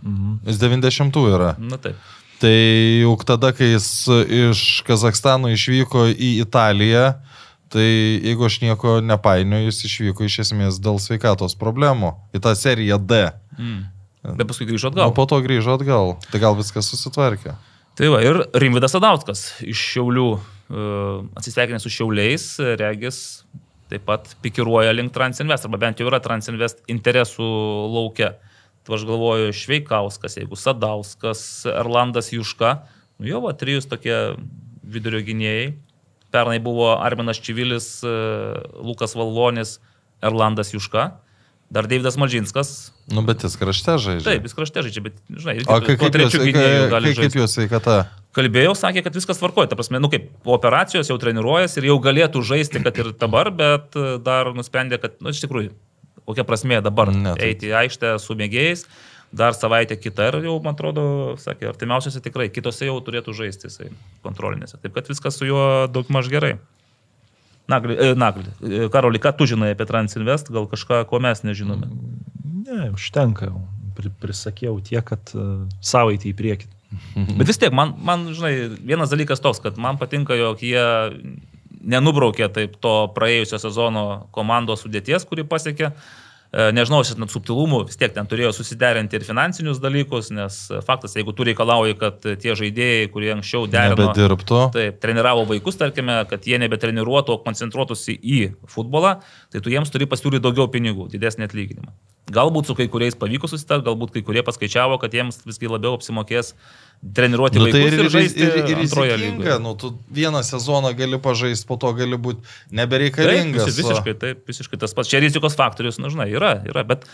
Jis 90 yra. Na taip. Tai juk tada, kai jis iš Kazakstano išvyko į Italiją, tai jeigu aš nieko nepainioju, jis išvyko iš esmės dėl sveikatos problemų į tą seriją D. Mm. Bet paskui grįžo O atgal. po to grįžo atgal. Tai gal viskas susitvarkė. Tai va, ir Rimvidas Adauskas iš Šiaulių, e, atsisveikinęs su Šiauliais, regis taip pat pikiruoja link Transinvest, arba bent jau yra Transinvest interesų laukia. Tai aš galvoju, Šveikauskas, jeigu Sadauskas, Erlandas Juška, nu jo, va, trijus tokie vidurio gynėjai. Pernai buvo Arminas Čivilis, e, Lukas Valvonis, Erlandas Juška, dar Davidas Malžinskas. Nu, bet jis krašte žaidžia. Taip, jis krašte žaidžia, bet, žinai, irgi O kaip, kaip, gynėju kaip, kaip, jos sveikata? Kalbėjau, sakė, kad viskas tvarkoja. Ta prasme, nu kaip, po operacijos jau treniruojas ir jau galėtų žaisti, kad ir dabar, bet e, dar nusprendė, kad, nu, iš tikrųjų, kokia prasmė dabar Ne, tai- eiti į aikštę su mėgėjais. Dar savaitę kitą ir jau, man atrodo, sakė, artimiausiose tikrai, kitose jau turėtų žaisti jisai kontrolinėse. Taip kad viskas su juo daug maž gerai. Nagli, e, Nagli, e, Karoli, ką tu žinai apie Transinvest, gal kažką, ko mes nežinome? Ne, užtenka. Pri, prisakiau tiek, kad uh, savaitį į priekį. Bet vis tiek, man, man, žinai, vienas dalykas toks, kad man patinka, jog jie nenubraukė taip to praėjusio sezono komandos sudėties, kuri pasiekė. E, Nežinau, šis net subtilumų, vis tiek ten turėjo susiderinti ir finansinius dalykus, nes e, faktas, jeigu tu reikalauji, kad tie žaidėjai, kurie anksčiau derino, Nebedirbtų. taip, treniravo vaikus, tarkime, kad jie nebetreniruotų, o koncentruotųsi į futbolą, tai tu jiems turi pasiūlyti daugiau pinigų, didesnį atlyginimą. Galbūt su kai kuriais pavyko susitarti, galbūt kai kurie paskaičiavo, kad jiems visgi labiau apsimokės treniruoti Nu, tai ir, ir, ir, žaisti ir, ir antroje rizikinga, nu, tu vieną sezoną gali pažaisti, po to gali būti Taip, nebereikalingas. visi- visiškai, taip, visiškai tas pats. Čia rizikos faktorius, na, žinai, yra, yra, bet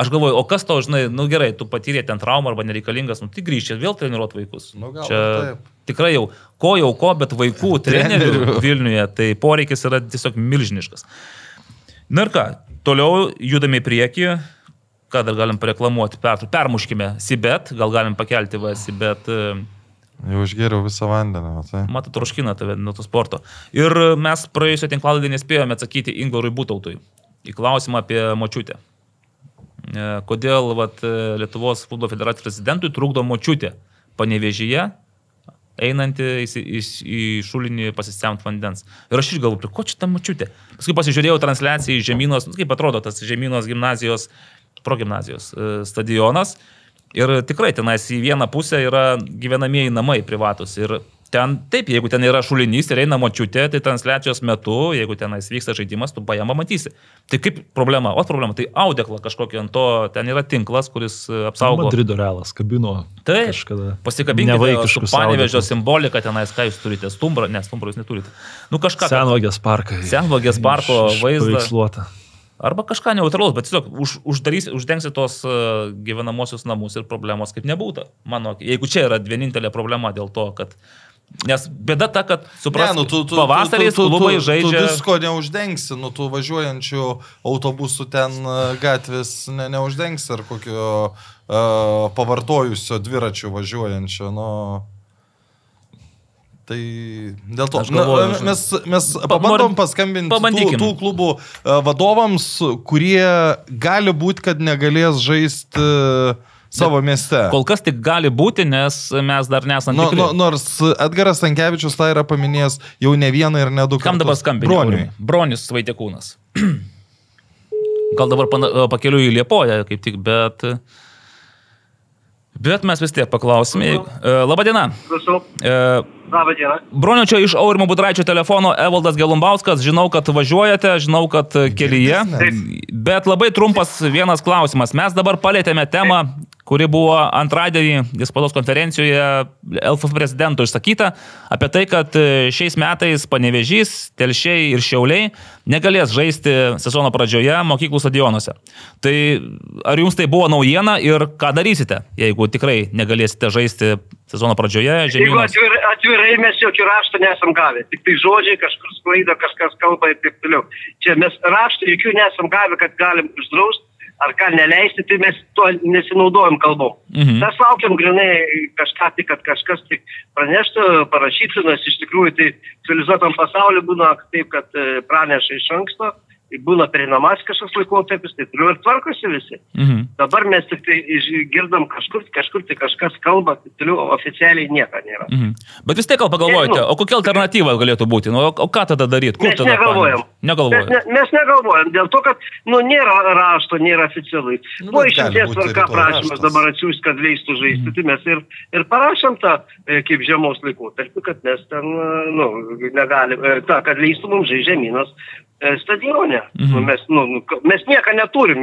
aš galvoju, o kas to, žinai, nu gerai, tu patyrė ten traumą arba nereikalingas, nu tai grįžti vėl treniruoti vaikus. Nu, gal Čia ir taip. tikrai jau, ko jau ko, bet vaikų trenerių Trenerių. Vilniuje, tai poreikis yra tiesiog milžiniškas. Na ir ką, toliau judame į priekį. Ką dar galim pareklamuoti? Per, permuškime Sibet, gal galim pakelti va Sibet. e, Jau išgėriau visą vandenį. Tai. Matot, troškina tave nuo to sporto. Ir mes praėjusio tinklalaidį nespėjome atsakyti Ingorui Būtautui į klausimą apie močiutę. E, Kodėl vat, e, Lietuvos futbolo federacijos prezidentui trukdo močiutė panevežyje, einanti į, į, į šulinį pasisemti vandens. Ir aš išgalvoju, prie ko čia ta močiutė. Paskui pasižiūrėjau transliaciją į Žemynos, nu, kaip atrodo tas Žemynos gimnazijos, progymnazijos e, stadionas. Ir tikrai tenais į vieną pusę yra gyvenamieji namai privatus. Ir ten, taip, jeigu ten yra šulinys ir eina močiutė, tai transliacijos metu, jeigu tenais vyksta žaidimas, tu paėmą matysi. Tai kaip problema? O problema, tai audeklą kažkokį ant to, ten yra tinklas, kuris e, apsaugo. Madrido realas kabino Taip, kažkada. pasikabinkite su panevežio simbolika tenais, ką jūs turite, stumbrą, ne, stumbrą jūs neturite. Nu kažką. Senvagės parkai. Senvagės parko vaizdą. paveiksluota. Arba kažką neutralaus, bet tiesiog už, uždarys, uždengsi tos uh, gyvenamosius namus ir problemos kaip nebūtų. Mano, jeigu čia yra vienintelė problema dėl to, kad Nes bėda ta, kad supras, Ne, nu, tu, tu, tu, tu, tu, klubai tu, žaidžia... Tu visko neuždengsi, nu, tų važiuojančių autobusų ten e, gatvės ne, neuždengsi ar kokio uh, pavartojusio dviračių važiuojančio. Nu. Tai dėl to Aš galvoju, Na, mes, mes Pa- pabandom paskambinti tų, pabandykim. tų klubų e, vadovams, kurie gali būti, kad negalės žaisti e, savo mieste. Kol kas tik gali būti, nes mes dar nesame tikri. nu, nors Edgaras Tankievičius tai yra paminėjęs jau ne vieną ir ne du kartus. Kam dabar skambinti? Broniui. Bronius Vaitekūnas. Gal dabar pakeliu į Liepoją, kaip tik, bet... Bet mes vis tiek paklausime. E, Labadiena. E, Labą dieną. Bronio čia iš Aurimo Budraičio telefono Evaldas Gelumbauskas. Žinau, kad važiuojate, žinau, kad kelyje. Bet labai trumpas vienas klausimas. Mes dabar palėtėme temą, kuri buvo antradienį spaudos konferencijoje LFF prezidento išsakyta apie tai, kad šiais metais Panevežys, Telšiai ir Šiauliai negalės žaisti sezono pradžioje mokyklų stadionuose. Tai ar jums tai buvo naujiena ir ką darysite, jeigu tikrai negalėsite žaisti sezono pradžioje? Žemynos? atvirai, atvirai mes jokių raštų nesam gavę, tik tai žodžiai kažkur sklaida, kažkas kalba ir taip toliau. Čia mes raštų jokių nesam gavę, kad galim uždrausti ar ką neleisti, tai mes tuo nesinaudojam kalbom. Mhm. Mes laukiam grinai kažką tik, kad kažkas tik praneštų, parašytų, nes iš tikrųjų tai civilizuotam pasauliu būna taip, kad e, praneša iš anksto, būna perinamas kažkoks laikotarpis, tai toliau ir tvarkosi visi. Mhm. Dabar mes tik tai išgirdom kažkur, kažkur tai kažkas kalba, tai toliau oficialiai nieko nėra. Mhm. Bet vis tiek gal pagalvojate, o kokia alternatyva galėtų būti? Nu, o, o ką tada daryti? Kur Mes tada negalvojam. Negalvojam. Mes, ne, mes negalvojam, dėl to, kad nu, nėra rašto, nėra oficialai. Nu, Buvo išimties tvarka prašymas raštas. dabar atsiųsti, kad leistų žaisti. Tai mes ir, ir parašėm tą e, kaip žiemos laikotarpį, kad mes ten, e, nu, negalime, tą, kad leistų mums žaisti žemynos e, stadione. Mhm. Nu, mes, nu, nu, mes nieko neturim,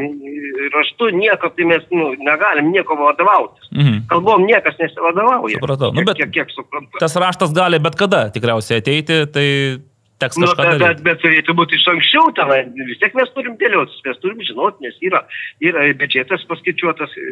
raštu nieko, tai mes nu, negalim nieko vadovautis. Mhm. Kalbom niekas nesivadovauja. Supratau. Nu, bet- kiek, kiek, suprantu. Tas raštas gali bet kada tikriausiai ateiti, tai teks Nu, bet, bet, bet turėtų būti iš anksčiau, tenai vis tiek mes turim dėliotis, mes turim žinoti, nes yra, yra biudžetas paskaičiuotas e,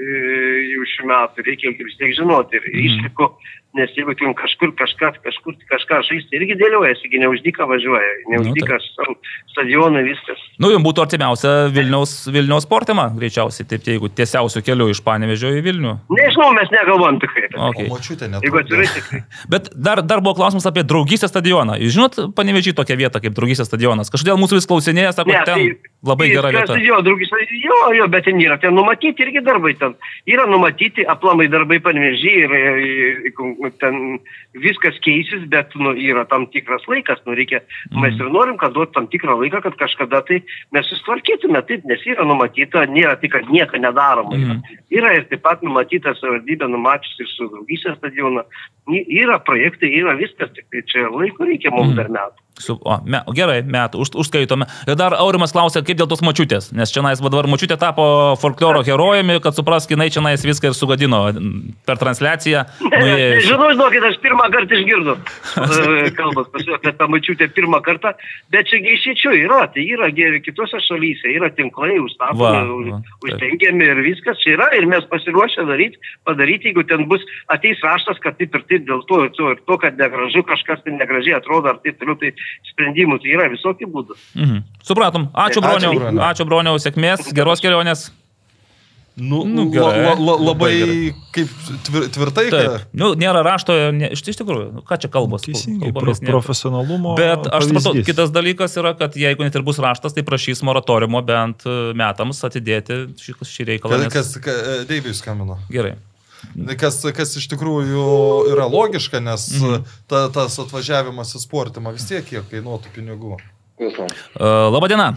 jau šių metų, reikia vis tiek žinoti ir Mhm. išliko, nes jeigu turim kažkur kažką, kažkur kažką žaisti, irgi dėliojasi, gi neuždyka važiuoja, neuždyka nu, stadionai viskas. Nu, jums būtų artimiausia Vilniaus, Vilniaus sportima, greičiausiai, taip, jeigu tiesiausių kelių iš Panevežio į Vilnių. Nežinau, mes negalvojam tikrai. tai. Okay. O močiutė. Jeigu atvirai tikrai. Bet dar, dar buvo klausimas apie draugystės stadioną. Jūs žinot, Panevežį tokią vietą kaip draugystės stadionas. Kažkodėl mūsų vis klausinėja, sako, Ne, ten labai tai gera vieta. Jo, draugis, jo, jo, bet ten yra, ten numatyti irgi darbai ten. Yra numatyti aplamai darbai panvežį ir, ir, ir ten viskas keisis, bet nu, yra tam tikras laikas. Nu, reikia, Mhm. mes ir norim, kad duot tam tikrą laiką, kad kažkada tai mes susitvarkytume, taip, nes yra numatyta, nėra tik, kad nieko nedaroma. Yra, Mhm. yra ir taip pat numatyta savivaldybė numačiusi ir su draugysės stadionu. Ni- Yra projektai, yra viskas, tik tai čia laiko reikia mums Mhm. dar metų. Su, o, me, gerai, metų, už, užskaitome. Ir dar Aurimas klausė, kaip dėl tos mačiutės. Nes čia nais dabar mačiutė tapo folkloro herojumi, kad suprask, jinai čia nais viską ir sugadino per transliaciją. nuėjo iš- Žinau, žinokit, aš pirmą kartą išgirdau e, kalbas apie tą mačiutę pirmą kartą, bet čia išėčių yra, tai yra kitose šalyse, yra tinklai užstatomi, uždengiami ir viskas čia yra ir mes pasiruošę daryti, padaryti, jeigu ten bus ateis raštas, kad taip ir taip dėl to ir to, ir to kad negražu, kažkas tai negražiai atrodo, ar taip toliau, tai sprendimų tai yra visokių būdų. Mhm. Supratom. Ačiū, Ačiū, Broniau. Broniau. Ačiū, Broniau. Sėkmės, geros kelionės. Nu, Nu, gerai. la, la, la, Labai labai kaip tvir, tvirtai. Taip. kad- Nu, nėra rašto, ne, iš, iš tikrųjų, nu, ką čia kalbos? Teisingai, pro, Kalbomis nėra. profesionalumo. Bet aš supratau, kitas dalykas yra, kad jeigu net ir bus raštas, tai prašys moratoriumo bent e, metams atidėti šį, šį reikalą. Kas, nes- kas ka, Deivijus skambino. Gerai. Kas, kas iš tikrųjų yra logiška, nes Mhm. ta, tas atvažiavimas į sportimą vis tiek kiek kainuotų pinigų. Uh, Labadiena.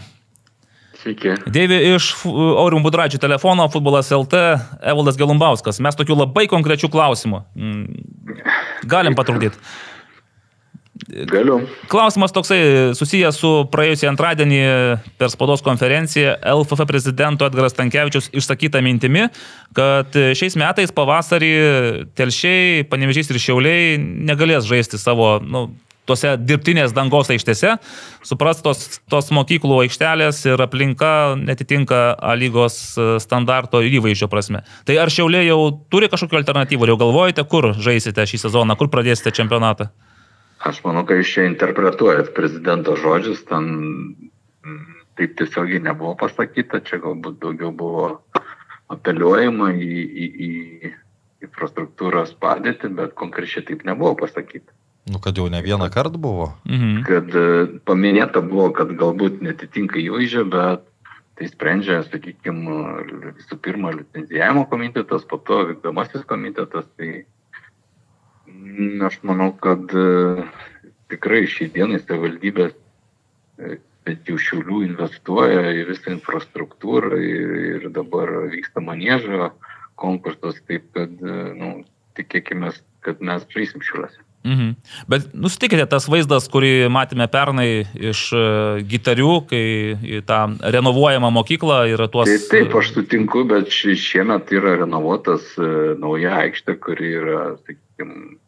Sveiki. Deivi iš Aurimų Budraičio telefono, futbolas LT, Evaldas Gelumbauskas. Mes tokių labai konkrečių klausimų. Mm, Galim patrukdyti. Galiu. Klausimas toksai susijęs su praėjusį antradienį per spaudos konferenciją LFF prezidento Edgaras Tankievičius išsakytą mintimi, kad šiais metais pavasarį telšiai, panevežys ir šiauliai negalės žaisti savo, nu, tose dirbtinės dangos aikštėse, supras, tos, mokyklų aikštelės ir aplinka netitinka A lygos e, standarto ir įvaizdžio prasme. Tai ar šiauliai jau turi kažkokių alternatyvų, jau galvojate, kur žaisite šį sezoną, kur pradėsite čempionatą? Aš manau, kad jūs čia interpretuojat prezidento žodžius, ten mm, taip tiesiogiai nebuvo pasakyta, čia galbūt daugiau buvo apeliuojama į, į, į infrastruktūros padėtį, bet konkrečiai taip nebuvo pasakyta. Nu, kad jau ne vieną kartą buvo. Mhm. Kad e, paminėta buvo, kad galbūt netitinka įvaizdžio, bet tai sprendžia, sakykime, visų pirma, licenzijavimo komitetas, po to vykdomasis komitetas. Tai aš manau, kad e, tikrai šį dieną savivaldybės e, bet jau šiulių investuoja į visą infrastruktūrą ir, ir dabar vyksta manėžo konkursas, taip kad, e, nu, tikėkime, kad mes žaisim šiuliuose. Mhm. Bet nusitikite tas vaizdas, kurį matėme pernai iš gitarių, kai į tą renovuojamą mokyklą yra tuos... Taip, taip, aš sutinku, bet ši- šiemet yra renovuotas nauja aikštė, kuri yra, sakykime,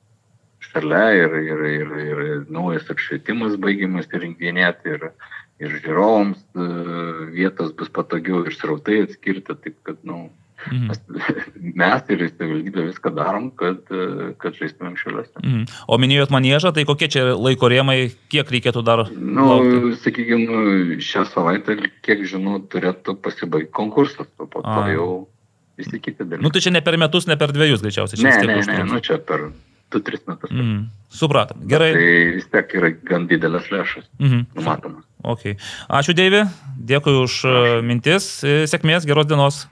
šalia ir, ir, ir, ir naujas apšvietimas baigiamas įrenginėti ir, ir žiūrovams e, vietos bus patogiau ir srautai atskirti, taip kad, na, nu, Mhm. mes, ir savivaldybė viską darom, kad, e, kad žaistumėm šiuliuose. Mhm. O minėjot manėžą, tai kokie čia laiko rėmai, kiek reikėtų dar... Nu, laukti? sakykime, šią savaitę, kiek žinau, turėtų pasibaigti konkursas, o po to A. jau visi kiti dalykai. Nu tai čia ne per metus, ne per dvejus greičiausiai. čia ne, ne, ne, nu čia per 2-3 metus. Mhm. Supratom. Gerai. Tai vis tiek yra gan didelės lėšas Mhm. numatomas. Okay. Ačiū Deivi, dėkui už e, mintis, sėkmės, geros dienos.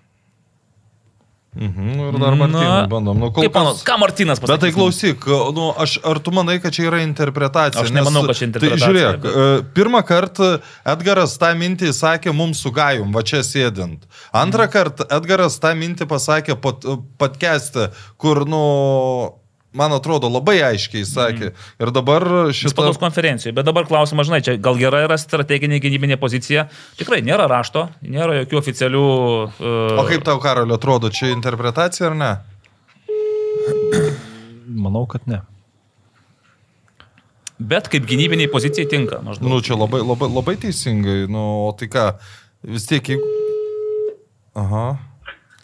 Mhm, nu ir dar Martynai Na, bandom. Nu, kol Kaip manot, kas- ką Martinas pasakė? Bet tai klausyk, nu, aš, ar tu manai, kad čia yra interpretacija? Aš nemanau, kad čia interpretacija, Tai žiūrėk, bet... pirmą kartą Edgaras tą mintį sakė mums su Gajum, va čia sėdint. Antrą Mhm. kartą Edgaras tą mintį pasakė pat, patkesti, kur, nu, man atrodo, labai aiškiai sakė. Ir dabar šitą... Spaudos konferencijoje. Bet dabar klausimas, žinai, čia gal gera yra strateginė gynybinė pozicija. Tikrai nėra rašto, nėra jokių oficialių... Uh, O kaip tau, Karolio, atrodo, čia interpretacija ar ne? Manau, kad ne. Bet kaip gynybiniai pozicijai tinka. Maždaug. Nu, čia labai, labai, labai teisingai. Nu, o tai ką, vis tiek, jeigu... Aha.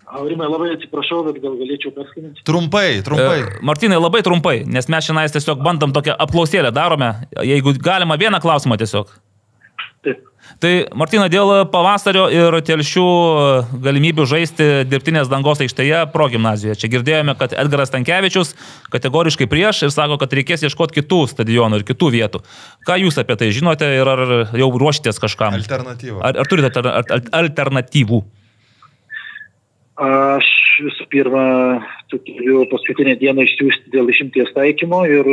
Aurimai, labai atsiprašau, bet gal galėčiau perskaityti. Trumpai, trumpai. E, Martinai, labai trumpai, nes mes šiandien tiesiog bandom tokią apklausėlę darome. Jeigu galima vieną klausimą tiesiog. Taip. Tai Martina, dėl pavasario ir telšių galimybių žaisti dirbtinės dangos aikštėje pro gimnazijoje. Čia girdėjome, kad Edgaras Tankievičius kategoriškai prieš ir sako, kad reikės ieškoti kitų stadionų ir kitų vietų. Ką jūs apie tai žinote ir ar jau ruošitės kažkam? Alternatyva. Ar, ar turite alter- al- alternatyvų? Aš visų pirma turiu paskutinę dieną išsiųsti dėl išimties taikymo ir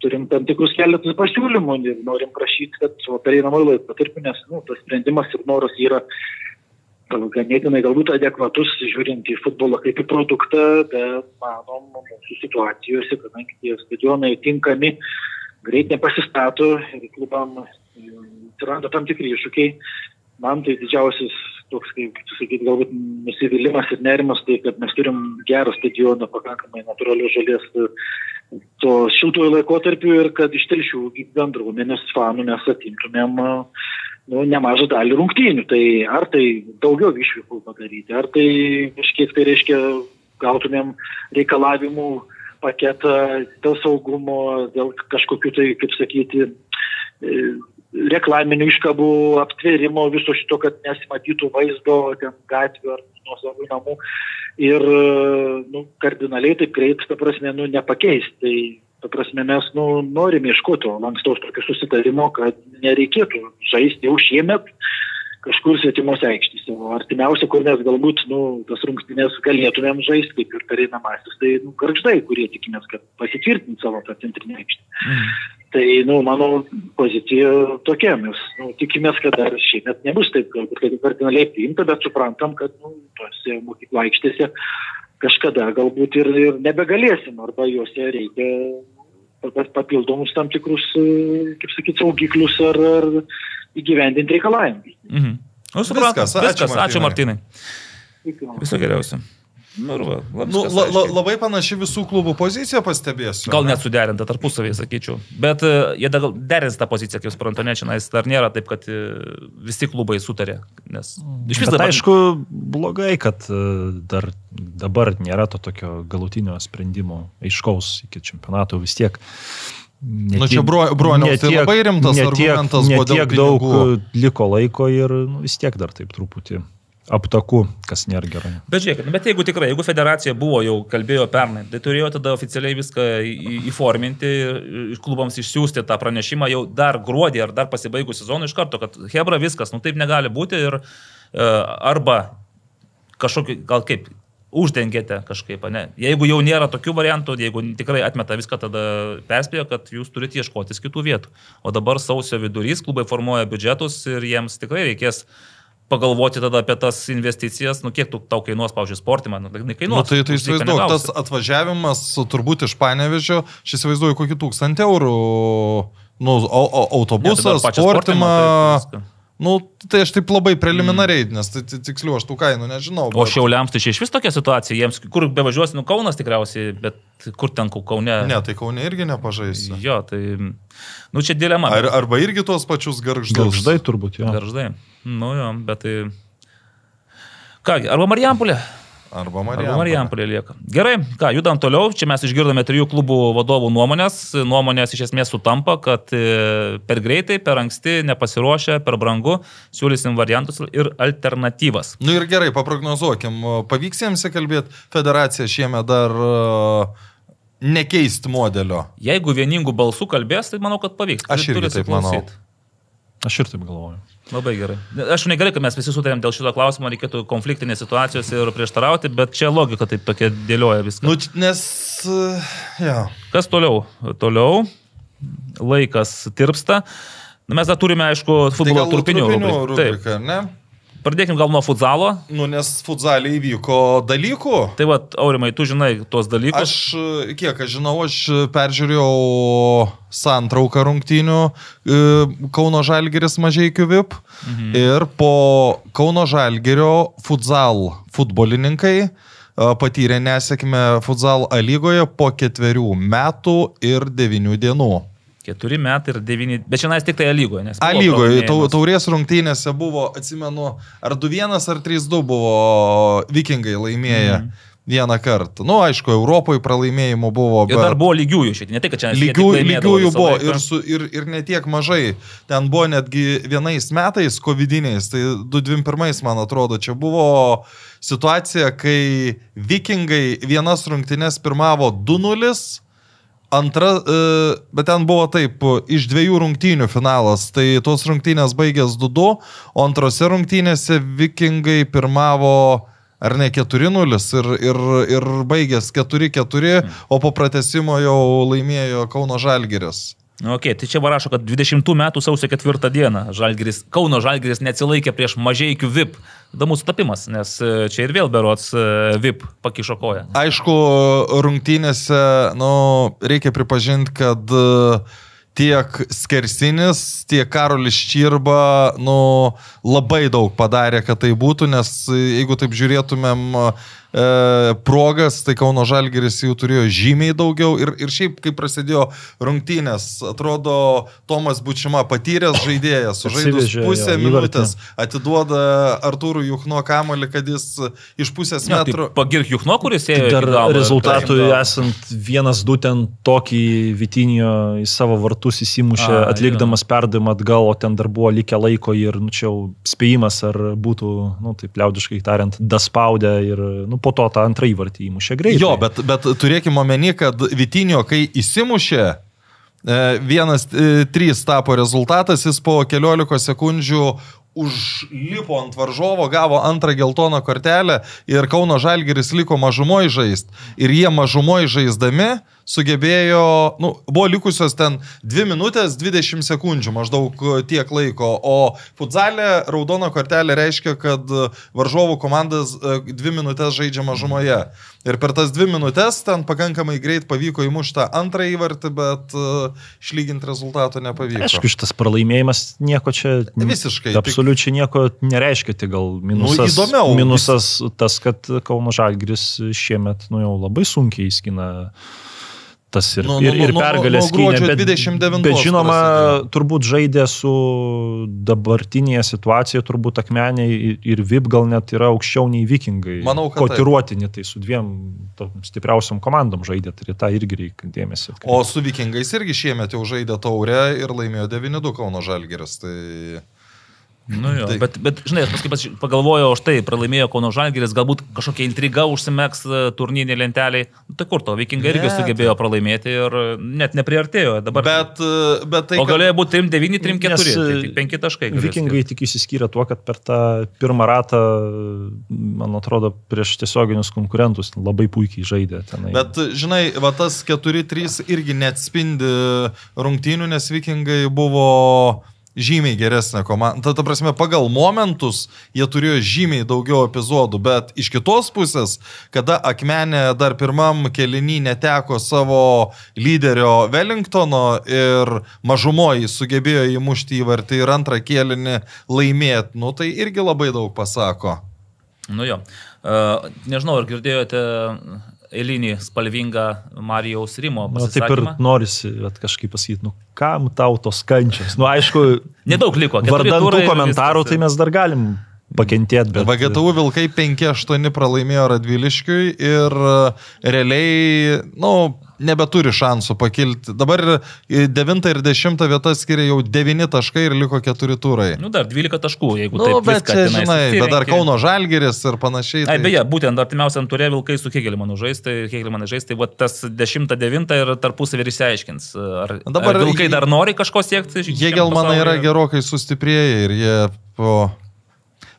turim tam tikrus keletus pasiūlymų ir norim prašyti, kad savo pereinamąjį laikotarpį, nes nu, tas sprendimas ir noras yra gal ganėtinai galbūt adekvatus, žiūrint į futbolą kaip į produktą, bet manom, mūsų situacijose, kadangi tie stadionai tinkami, greit nepasistato ir klubam e, atsiranda tam tikri iššūkiai. Man tai didžiausias toks, kaip sakyt, galbūt nusivylimas ir nerimas, tai kad mes turim gerą stadioną, pakankamai natūralios žalės e, to šiltuoju laikotarpiu ir kad iš telšių bendruomenės fanų mes atimtumėm e, nu, nemažą dalį rungtynių. Tai ar tai daugiau išvykų padaryti, ar tai kažkiek tai reiškia gautumėm reikalavimų paketą dėl saugumo, dėl kažkokių tai, kaip sakyti, e, reklaminių iškabų aptvėrimo viso šito, kad nesimatytų vaizdo ten gatvių ar nuo savo namų ir nu, kardinaliai taip greit, ta prasme, nu, nepakeis. Tai, ta prasme, mes nu, norime ieškoti lankstaus tokio susitarimo, kad nereikėtų žaisti jau šiemet kažkur svetimos aikštėse. O artimiausia, kur mes galbūt nu, tas rungtynės galėtumėm žaisti, kaip ir pereinamasis, tai nu, garždai, kurie tikimės, kad pasitvirtint savo tą centrinę aikštę. Mhm. Tai, nu, mano pozicija tokia, mes nu, tikimės, kad dar šiemet nebus taip, galbūt kaip kardinaliai priimta, bet suprantam, kad nu, tose mokyklo aikštėse kažkada galbūt ir, ir nebegalėsim, arba juose reikia pa- papildomus tam tikrus, kaip sakyti, saugiklius ar, ar įgyvendinti reikalavimus. Mhm. Nu, supratom. Viskas, ačiū, Viskas, ačiū Martinai. Iki- Viso geriausio. Nu, va, Nu, la, la, labai panaši visų klubų pozicija, pastebėsiu. Gal net suderinta tarpusavėje, sakyčiau. Bet e, jie dar derins tą poziciją, kaip suprantu, ne, čia dar nėra taip, kad e, visi klubai sutarė. Nes iš vis dabar- aišku, blogai, kad e, dar dabar nėra to tokio galutinio sprendimo aiškaus iki čempionato vis tiek. Ne Nu, čia broniaus, ne tai labai rimtas ne tiek, argumentas ne buvo dėl tiek daug liko laiko ir nu, vis tiek dar taip truputį aptaku, kas nėra gerai. Bet žiūrėkit, nu, bet jeigu tikrai, jeigu federacija buvo jau kalbėjo pernai, tai turėjo tada oficialiai viską įforminti ir klubams išsiųsti tą pranešimą jau dar gruodį ar dar pasibaigus sezonui iš karto, kad Hebra viskas, nu taip negali būti ir e, arba kažkokį, gal kaip, uždengėte kažkaip, ne? Jeigu jau nėra tokių variantų, jeigu tikrai atmeta viską, tada perspėjo, kad jūs turite ieškotis kitų vietų. O dabar sausio vidurys, klubai formuoja biudžetus ir jiems tikrai reikės pagalvoti tada apie tas investicijas, nu kiek tu, tau kainuos, pavyzdžiui, sportimą, nu, tai Nu, kainuos. tai, tai už dyką įsivaizduok, tas atvažiavimas turbūt iš Panevežio, aš įsivaizduoju kokį tūkstantį eurų, nu, o, o, Ne, tai sportimą. tai. Nu, tai aš taip labai preliminariai, nes tai, tai tiksliau aš tų kainų nežinau. O bet- šiauliams tai čia iš vis tokia situacija, jiems kur bevažiuosi, nu Kaunas tikriausiai, bet kur ten Kau- Kaune. Ne, tai Kaune irgi nepažaisi. Jo, tai, nu čia dilema. Ar, arba irgi tuos pačius garždus. Garždai turbūt jo. Garždai. Nu jo, bet tai... Kągi, arba Marijampolė. Arba Arba Marijampolė. Marijampolė lieka. Gerai, ką, judam toliau. Čia mes išgirdome trijų klubų vadovų nuomonės. Nuomonės iš esmės sutampa, kad e, per greitai, per anksti, nepasiruošę, per brangu, siūlysim variantus ir alternatyvas. Nu ir gerai, paprognozuokim, pavyks jiems įkalbėti federaciją šiemet dar nekeisti modelio. Jeigu vieningų balsų kalbės, tai manau, kad pavyks. Aš irgi taip manau. Aš ir taip galvoju. Labai gerai. Aš negerai, kad mes visi sutarėm dėl šito klausimo, reikėtų konfliktinės situacijos ir prieštarauti, bet čia logika taip tokia dėlioja viską. Nu, nes, ja. Kas toliau? Toliau laikas tirpsta. Mes dar turime, aišku, Tai futbolo gal turpinių. trupinių rubriką. Taip. rubrika, ne? Pradėkime gal nuo futzalo. Nu, nes futzaliai įvyko dalykų. Tai va, Aurimai, tu žinai tuos dalykus. Aš, kiek aš žinau, aš peržiūrėjau santrauką rungtynių e, Kauno Žalgeris mažiekių VIP mhm. ir po Kauno Žalgerio futsal futbolininkai e, patyrė nesėkmę futsal A lygoje po ketverių metų ir devinių dienų. Keturi metai ir devyni. Bet šiandien tik tai lygoje. A lygoje, taurės rungtynėse buvo, atsimenu, ar 2-1 ar 3-2 buvo vikingai laimėję. Mhm. Vieną kartą. Nu, aišku, Europoje pralaimėjimų buvo. Ir dar buvo lygiųjų šiandien, ne tai, kad čia Lygių, lygiųjų buvo ir, su, ir, ir ne tiek mažai. Ten buvo netgi vienais metais, covidiniais, tai 2021, man atrodo, čia buvo situacija, kai vikingai vienas rungtynes pirmavo 2-0. Antra, e, bet ten buvo taip, iš dviejų rungtynių finalas, tai tos rungtynės baigės 2-2, o antrose rungtynėse vikingai pirmavo ar ne 4-0 ir, ir, ir baigės 4-4, o po pratesimo jau laimėjo Kauno Žalgeris. Nu, okay, tai čia va rašo, kad 20 metų sausio 4 dieną Žalgiris, Kauno Žalgiris neatsilaikė prieš mažiekių VIP. Įdomus tapimas, nes e, čia ir vėl berots e, VIP pakišo koją. Aišku, rungtynėse, nu, reikia pripažinti, kad e, tiek Skersinis, tiek Karolis Čirba, nu, labai daug padarė, kad tai būtų, nes jeigu taip žiūrėtumėm progas, tai Kauno Žalgeris jų turėjo žymiai daugiau ir, ir šiaip, kai prasidėjo rungtynės, atrodo, Tomas Bučima patyręs žaidėjas, sužaidus pusę jo, minutės, atiduoda Artūrų Juchno kamalį, kad jis iš pusės Ne, metrų... tai pagirk Juchno, kuris ėjo. Dar galo. rezultatui Taip, esant vienas du ten tokį Vitinio į savo vartus įsimušė, A, atlikdamas perdavimą atgal, o ten dar buvo likę laiko ir, nu, čia jau spėjimas, ar būtų, nu, taip liaudiškai tariant, daspaudę ir, nu, po to tą antrą įvartį įmušė greitai. Jo, bet, bet turėkime omeny, kad Vitinio, kai įsimušė, e, vienas e, trys tapo rezultatas, jis po keliolika sekundžių užlipo ant varžovo, gavo antrą geltoną kortelę ir Kauno Žalgeris liko mažumoje žaist. Ir jie mažumoje žaisdami sugebėjo, nu, buvo likusios ten 2 minutės 20 sekundžių, maždaug tiek laiko, o futzalė raudona kortelė reiškia, kad varžovų komandas 2 minutės žaidžia mažumoje. Ir per tas 2 minutės ten pakankamai greit pavyko įmušti antrą įvartį, bet išlyginti rezultato nepavyko. Aišku, šitas pralaimėjimas nieko čia. Visiškai, tik- Absoliučiai nieko nereiškia, tai gal minusas. Nu, įdomiau. Minusas tas, kad Kauno Žalgris šiemet, nu, jau labai sunkiai įskina tas ir, Nu, nu, nu, ir, ir nu, nu, pergalės nuo gruodžio skynė, bet, 29 bet žinoma, prasidėjo. turbūt žaidė su dabartinėje situacijoje, turbūt akmeniai ir- VIP gal net yra aukščiau nei vikingai. Manau, kad. Kotiruotini, tai su dviem stipriausiam komandom žaidė, tai tą irgi reikia dėmesį. O su vikingais irgi šiemet jau žaidė taurę ir laimėjo 9-2 Kauno Žalgeris. Tai... Nu jo, Tai- tai... bet, bet, žinai, aš paskui pas- pagalvojau, už tai pralaimėjo Kauno Žalgiris, galbūt kažkokia intriga užsimegs e, turnyrinė lentelė. Nu, tai kur to, vikingai irgi sugebėjo pralaimėti ir e, net nepriartėjo. Dabar... Bet, e, bet tai... o galėjo būti 3-9, 3-4, Nes, tai tik 5 taškai. galėjo Vikingai tik išsiskyrė tuo, kad per tą pirmą ratą, man atrodo, prieš tiesioginius konkurentus labai puikiai žaidė tenai. Bet, žinai, va tas 4-3 irgi neatspindi rungtynių, nes vikingai buvo žymiai geresnė komanda. Ta, ta prasme, pagal momentus jie turėjo žymiai daugiau epizodų, bet iš kitos pusės, kada Akmenė dar pirmam kelinį neteko savo lyderio Wellingtono ir mažumoji sugebėjo įmušti įvartį ir antrą kelinį laimėti, nu tai irgi labai daug pasako. Nu jo. Uh, nežinau, ar girdėjote eilinį spalvingą Marijaus Rimo Na, taip ir pasisakymą. norisi vat, kažkaip pasakyti, nu kam tau tos kančios. Nu, aišku, Nedaug liko. vardant tų komentarų, tai mes dar galim pakentėti, bet... VGTU Vilkai 5-8 pralaimėjo Radviliškiui ir e, realiai, nu, nebeturi šansų pakilti. Dabar 9 ir 10 vietą skiria jau 9 taškai ir liko 4 turai. Nu, dar 12 taškų, jeigu Nu, taip bet čia, žinai, bet dar. Kauno Žalgeris ir panašiai. Ai, beje, būtent artimiausiam turė Vilkai su Hegelmanu žais, tai Hegelmanas žais, tai va, tas 10-9 ir tarpusavį ir išsiaiškins. Ar, Dabar ar Vilkai dar nori kažko siekti? šiam Jėgelmanai yra gerokai sustiprėję ir jie po...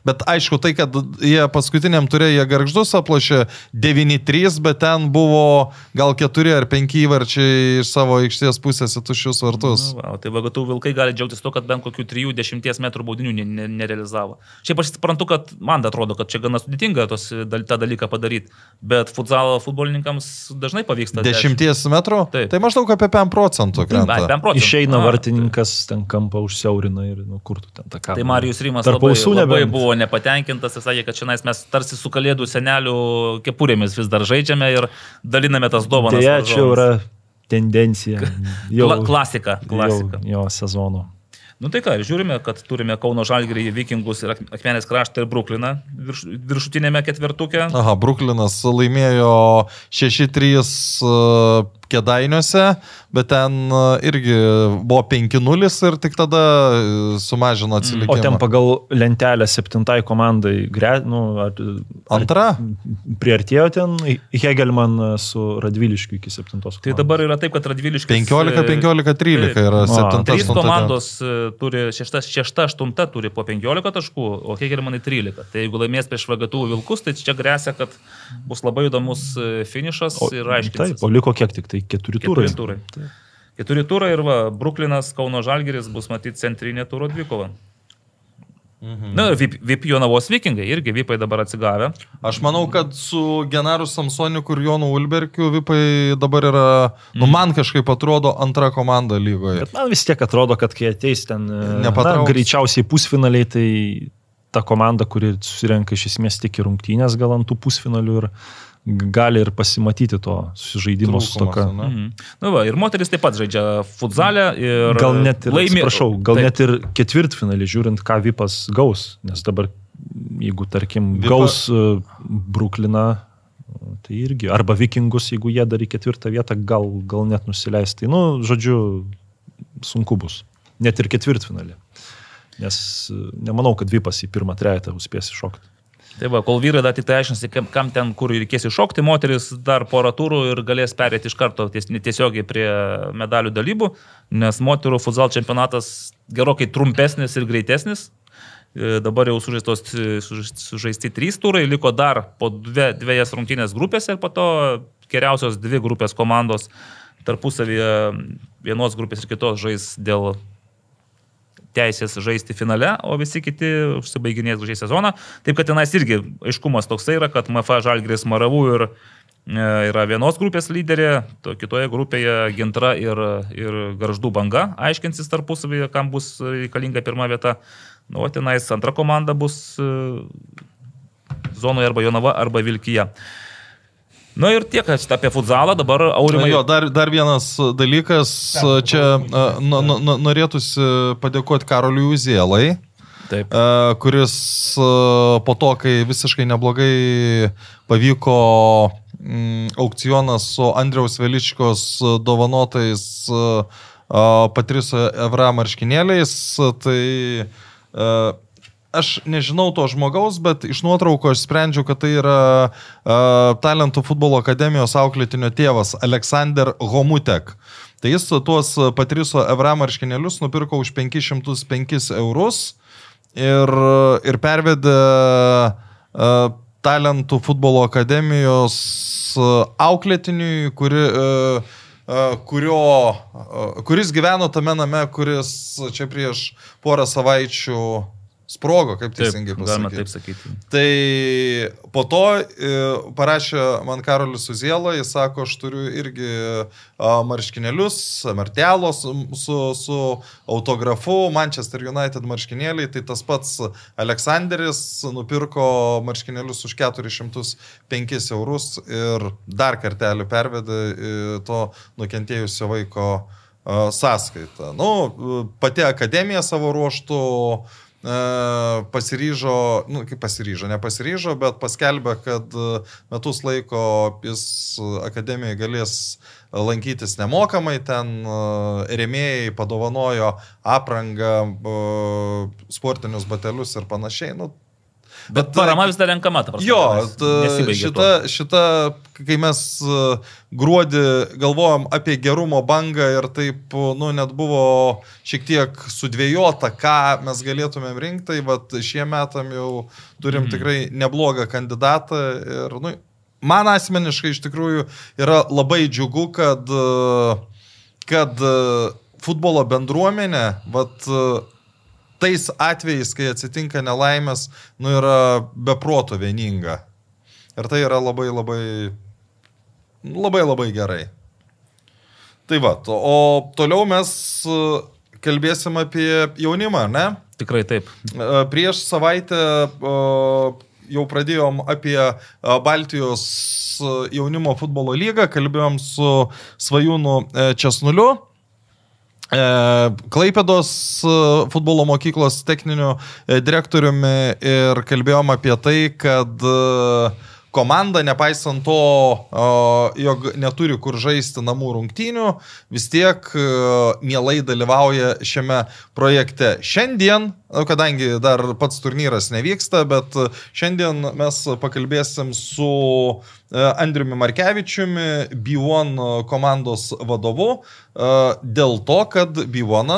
Bet aišku, tai, kad jie paskutiniam turė jie garždus aplašė 9-3, bet ten buvo gal 4 ar 5 įvarčiai iš savo aikštės pusės į tuščius vartus. Nu, va, o tai vagatų Vilkai gali džiaugtis to, kad bent kokių 3-10 metrų baudinių ne, ne, nerealizavo. Šiaip aš suprantu, kad man atrodo, kad čia gana sudėtinga tos, tą dalyką padaryti, bet futsalo futbolininkams dažnai pavyksta. 10 metrų? Taip. Tai maždaug apie 5 procentų. Ai, 5 procentų. Išeina vartininkas, ten kampą užsiaurina ir nu, kur tu ten tą kampą. Tai Marijus Rimas Tarp labai, ausų labai nebent. Buvo nepatenkintas ir sakė, kad šiandien mes tarsi su kalėdų senelių kepurėmis vis dar žaidžiame ir daliname tas dovanas. Deja, čia yra tendencija. Jau, Kla klasika, klasika. Jau, jo sezono. Nu tai ką, žiūrime, kad turime Kauno Žalgirį, Vikingus ir Ak- Akmenės kraštą ir Brukliną virš, viršutinėme ketvertuke. Aha, Bruklinas laimėjo 6-3 uh, Kedainiuose, bet ten uh, irgi buvo 5-0 ir tik tada uh, sumažino O atsilikimą. ten pagal lentelę septintai komandai, gre, nu, ar, Antra? priartėjo ten Hegelman su Radviliškiu iki septintos. Tai dabar yra taip, kad Radviliškis. 15, 15, 13 yra O, 7. Trys komandos e, turi 6-8 turi po 15 taškų, o Hegelmanai 13. Tai jeigu laimės prieš Vagatų Vilkus, tai čia grėsia, kad bus labai įdomus e, finišas O, ir aiškiai. taip, o liko kiek tik tai keturi turai. Keturi turai. Keturi turai ir va, Bruklinas, Kauno Žalgiris bus matyti centrinė turo dvikova. Mhm. Na, ir VIP, VIP Jonavos vikingai, irgi VIPai dabar atsigavę. Aš manau, kad su Genaru Samsoniku ir Jonu Ulberkiu Vipai dabar yra, nu man kažkaip atrodo, antra komanda lygoje. Bet man vis tiek atrodo, kad kai ateis ten e, na, greičiausiai pusfinaliai, tai ta komanda, kuri susirenka iš esmės tik į rungtynės gal ant tų pusfinalių ir g- gali ir pasimatyti to susižaidimo stoka. ane? Mhm. Na, va, ir moteris taip pat žaidžia futzalę ir Gal net ir, laimi. atsiprašau, gal Taip. net ir ketvirtfinalį, žiūrint, ką Vipas gaus, nes dabar, jeigu, tarkim, Vipa- gaus uh, Brukliną, tai irgi, arba Vikingus, jeigu jie dar į ketvirtą vietą, gal, gal net nusileis. Tai, nu, žodžiu, sunku bus. Net ir ketvirtfinalį. Nes e, nemanau, kad Vipas į pirmą trejetą spės iššokti. Tai va, kol vyrai dar tik tai aiškinasi, kam, kam ten, kur reikės iššokti, moteris dar porą turų ir galės perėti iš karto ties, tiesiogiai prie medalių dalybų, nes moterų futsal čempionatas gerokai trumpesnis ir greitesnis. E, Dabar jau sužaistos, suž- sužaisti trys turai, liko dar po dve, dviejas rungtynės grupėse ir po to geriausios dvi grupės komandos tarpusavyje vienos grupės ir kitos žais dėl teisės žaisti finale, o visi kiti užsibaiginės gražiai sezoną. Taip kad tenais irgi aiškumas toksai yra, kad MFA Žalgris Maravų ir e, yra vienos grupės lyderė, to kitoje grupėje Gintra ir, ir Garždų banga aiškinsis tarpusavyje, kam bus reikalinga pirma vieta. Nu, o tenais antra komanda bus e, zonoje arba Jonava arba Vilkija. Nu ir tiek apie futzalą, dabar aurimai. Jo, dar, dar vienas dalykas, čia a, no, no, no, norėtųsi padėkoti Karoliui Uzielai, Taip. a, kuris po to, kai visiškai neblogai pavyko mm, aukcionas su Andriaus Veličkos dovanotais Patriso Evra marškinėliais, tai a, aš nežinau to žmogaus, bet iš nuotrauko aš sprendžiu, kad tai yra uh, Talentų futbolo akademijos auklėtinio tėvas Aleksandr Homutek. Tai jis tuos Patriso Evra marškinėlius nupirko už 505 eurus ir, ir pervedė uh, Talentų futbolo akademijos auklėtiniui, kuri, uh, kurio, kuris gyveno tame name, kuris čia prieš porą savaičių sprogo, kaip teisingai pasakyti. Galima taip sakyti. Tai po to e, parašė man Karolis Uziela, jis sako, aš turiu irgi a, marškinėlius, martelo su, su, su autografu, Manchester United marškinėliai, tai tas pats Aleksandris nupirko marškinėlius už 405 eurus ir dar kartelį pervedė to nukentėjusio vaiko sąskaitą. Nu, pati akademija savo ruoštų e, pasiryžo, nu, kaip pasiryžo, nepasiryžo, bet paskelbė, kad e, metus laiko jis akademijai galės lankytis nemokamai, ten e, remėjai padovanojo aprangą, e, sportinius batelius ir panašiai. Nu, Bet parama vis dar renkama, ta prasme. Jo, tenais t- nesibaigė šita, tuo. šita, kai mes e, gruodį galvojom apie gerumo bangą ir taip, nu, net buvo šiek tiek sudvėjota, ką mes galėtumėm rinkti, tai vad šie metam jau turim Mhm. tikrai neblogą kandidatą ir, nu, man asmeniškai iš tikrųjų yra labai džiugu, kad, e, kad e, futbolo bendruomenė, vad, e, tais atvejais, kai atsitinka nelaimės, nu yra beproto vieninga. Ir tai yra labai labai, labai labai gerai. Tai va, o toliau mes e, kalbėsim apie jaunimą, ne? Tikrai taip. E, Prieš savaitę e, jau pradėjom apie Baltijos jaunimo futbolo lygą, kalbėjom su Svajūnu Česnuliu. E, Klaipėdos e, futbolo mokyklos techniniu e, direktoriumi ir kalbėjom apie tai, kad komanda, nepaisant to, jog neturi kur žaisti namų rungtynių, vis tiek mielai dalyvauja šiame projekte. Šiandien, nu, kadangi dar pats turnyras nevyksta, bet e, šiandien mes pakalbėsim su e, Andriumi Markevičiumi, B1 komandos vadovu, e, dėl to, kad B1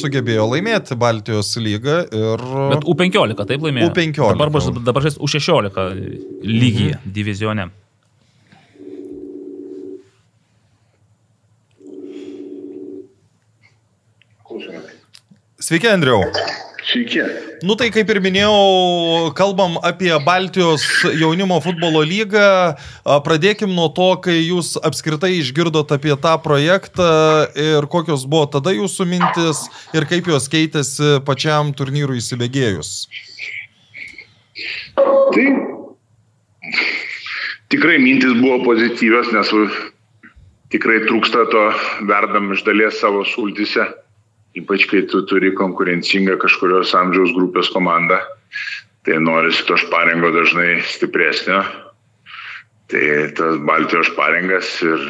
sugebėjo laimėti Baltijos lygą ir... Bet U15 taip laimėjo. U15. Dabar, bus- dabar žais U16 lygyje, mhm. divizione. Sveiki, Andriau. Sveiki. Nu tai kaip ir minėjau, kalbam apie Baltijos jaunimo futbolo lygą. Pradėkim nuo to, kai jūs apskritai išgirdot apie tą projektą ir kokios buvo tada jūsų mintis ir kaip jos keitėsi pačiam turnyrui įsibėgėjus. Tai tikrai mintis buvo pozityvios, nes tikrai trūksta to verdam iš dalies savo sultise, ypač kai tu turi konkurencingą kažkurios amžiaus grupės komandą, tai norisi to šparingo dažnai stipresnio. Tai tas Baltijos šparingas ir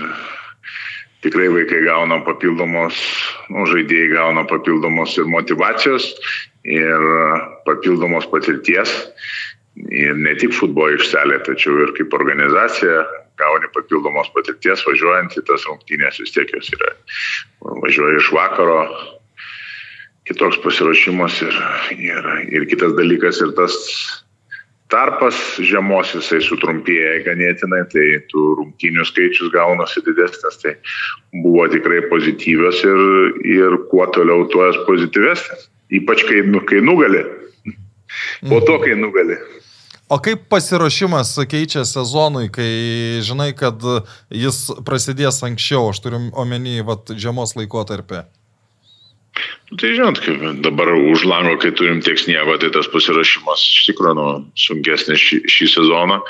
tikrai vaikai gauna papildomos, nu, žaidėjai gauna papildomos ir motivacijos, ir papildomos patirties. Ir ne tik futbolo aikštelė, tačiau ir kaip organizacija gauni papildomos patirties važiuojant į tas rungtynės, vis tiek jos yra. Važiuoji iš vakaro, kitoks pasiruošimas ir, ir, ir kitas dalykas ir tas tarpas žiemos jisai sutrumpėja ganėtinai, tai tų rungtynių skaičius gaunasi didesnis, tai buvo tikrai pozityvios ir, ir kuo toliau tuo jas pozityvesnis. Ypač kai, nu- kai nugali. Po to, kai nugali. O kaip pasiruošimas keičia sezonui, kai žinai, kad jis prasidės anksčiau, aš turiu omeny vat, žiemos laikotarpį? Tai žinot, kaip dabar už lango, kai turim tiek sniego, tai tas pasirašymas iš tikrųjų nu, sunkesnis šį, šį sezoną,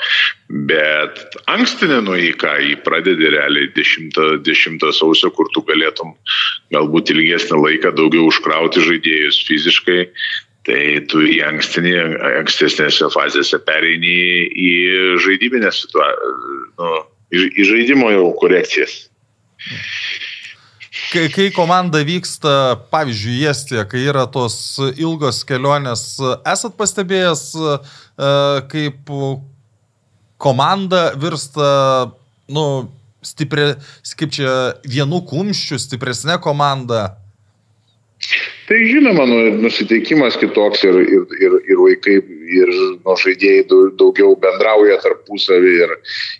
bet ankstinė nu į ką, jį pradedi realiai 10, 10 sausio, kur tu galėtum galbūt ilgesnį laiką daugiau užkrauti žaidėjus fiziškai, tai tu į ankstinį, ankstesnėse fazėse pereini į žaidybinę situaciją, nu, į, į žaidimo jau korekcijas. Kai, kai komanda vyksta, pavyzdžiui, į Estiją, kai yra tos ilgos kelionės, esat pastebėjęs, e, kaip komanda virsta, nu, stiprė, kaip čia, vienu kumščiu, stipresnė komanda? Tai žinoma, nu, nusiteikimas kitoks ir, ir, ir, ir vaikai, ir nu, žaidėjai daugiau bendrauja tarpusavį ir,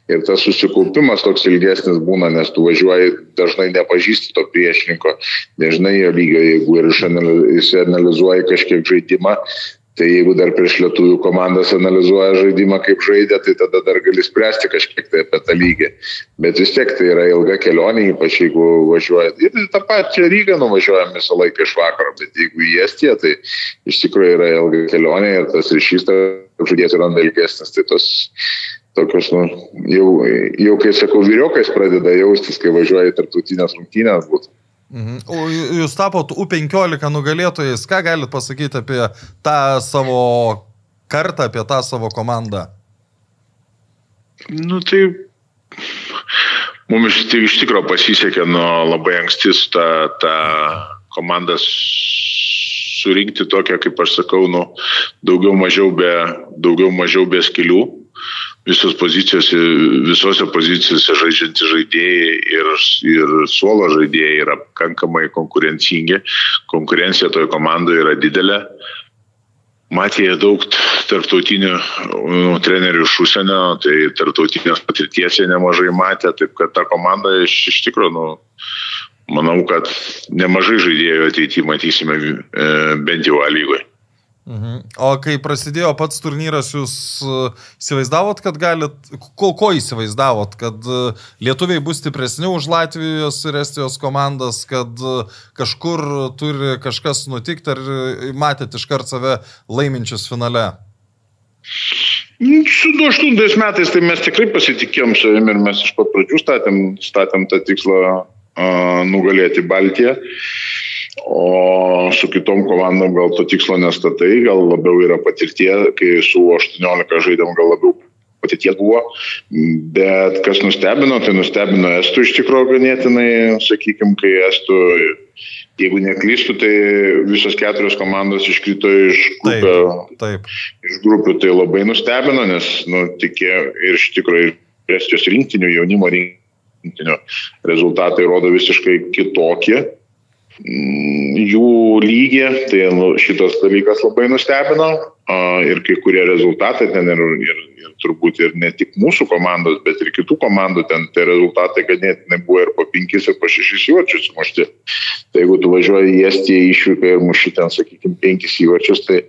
ir tas susikaupimas toks ilgesnis būna, nes tu važiuoji dažnai nepažįsti to priešininko, nežinai jo lygio, jeigu ir išanalizuoji kažkiek žaidimą, Tai jeigu dar prieš lietuvių komandas analizuoja žaidimą, kaip žaidė, tai tada dar gali spręsti kažkiek tai apie tą lygį. Bet vis tiek tai yra ilga kelionė, ypač jeigu važiuoja. Ir tą pačią Rygą nuvažiuojam visą laiką iš vakaro, bet jeigu į Estiją, tai iš tikrųjų yra ilga kelionė ir tas ryšys tarp žaidėjų randa ilgesnis. Tai tos tokios, nu, jau, jau kai sakau, vyriokais pradeda jaustis, kai važiuoja į tarptautinės rungtynės būtų. Mhm. O jūs tapot U15 nugalėtojais, ką galite pasakyti apie tą savo kartą, apie tą savo komandą? Nu tai mums iš, iš tikrųjų pasisekė nuo labai anksti tą, tą komandą surinkti tokią, kaip aš sakau, nu, daugiau mažiau be, daugiau mažiau be skilių visos pozicijose, visose pozicijose žaidžiantys žaidėjai ir, ir suolo žaidėjai yra pakankamai konkurencingi. Konkurencija toje komandoje yra didelė. Matė daug tarptautinių nu, trenerių iš užsienio, tai tarptautinės patirties jie nemažai matė, taip kad ta komanda iš, iš tikrųjų, nu, manau, kad nemažai žaidėjų ateityje matysime e, bent jau A lygoje. Mhm. O kai prasidėjo pats turnyras, jūs e, įsivaizdavot, kad galit, ko, ko įsivaizdavot, kad e, lietuviai bus stipresni už Latvijos ir Estijos komandas, kad e, kažkur turi kažkas nutikti, ar matėt iškart save laiminčius finale? Nu, su 2008 metais tai mes tikrai pasitikėjom savimi ir mes iš pat pradžių statėm, statėm tą tikslą uh, nugalėti Baltiją. Uh, O su kitom komandom gal to tikslo nestatai, gal labiau yra patirtie, kai su 18 žaidėm gal labiau patirties buvo. Bet kas nustebino, tai nustebino Estų iš tikrųjų ganėtinai, sakykime, kai Estų, jeigu neklystu, tai visos keturios komandos iškrito iš grupių. Taip, taip. Iš grupių tai labai nustebino, nes, nu, tikė ir iš tikrųjų Estijos rinktinių, jaunimo rinktinių rezultatai rodo visiškai kitokie jų lygį, tai nu, šitas dalykas labai nustebino ir kai kurie rezultatai ten ir, ir, ir turbūt ir ne tik mūsų komandos, bet ir kitų komandų ten tie rezultatai ganėtinai buvo ir po 5 ir po 6 įvarčius mušti. Tai jeigu tu važiuoji į Estiją išvyką ir muši ten, sakykime, 5 įvarčius, tai,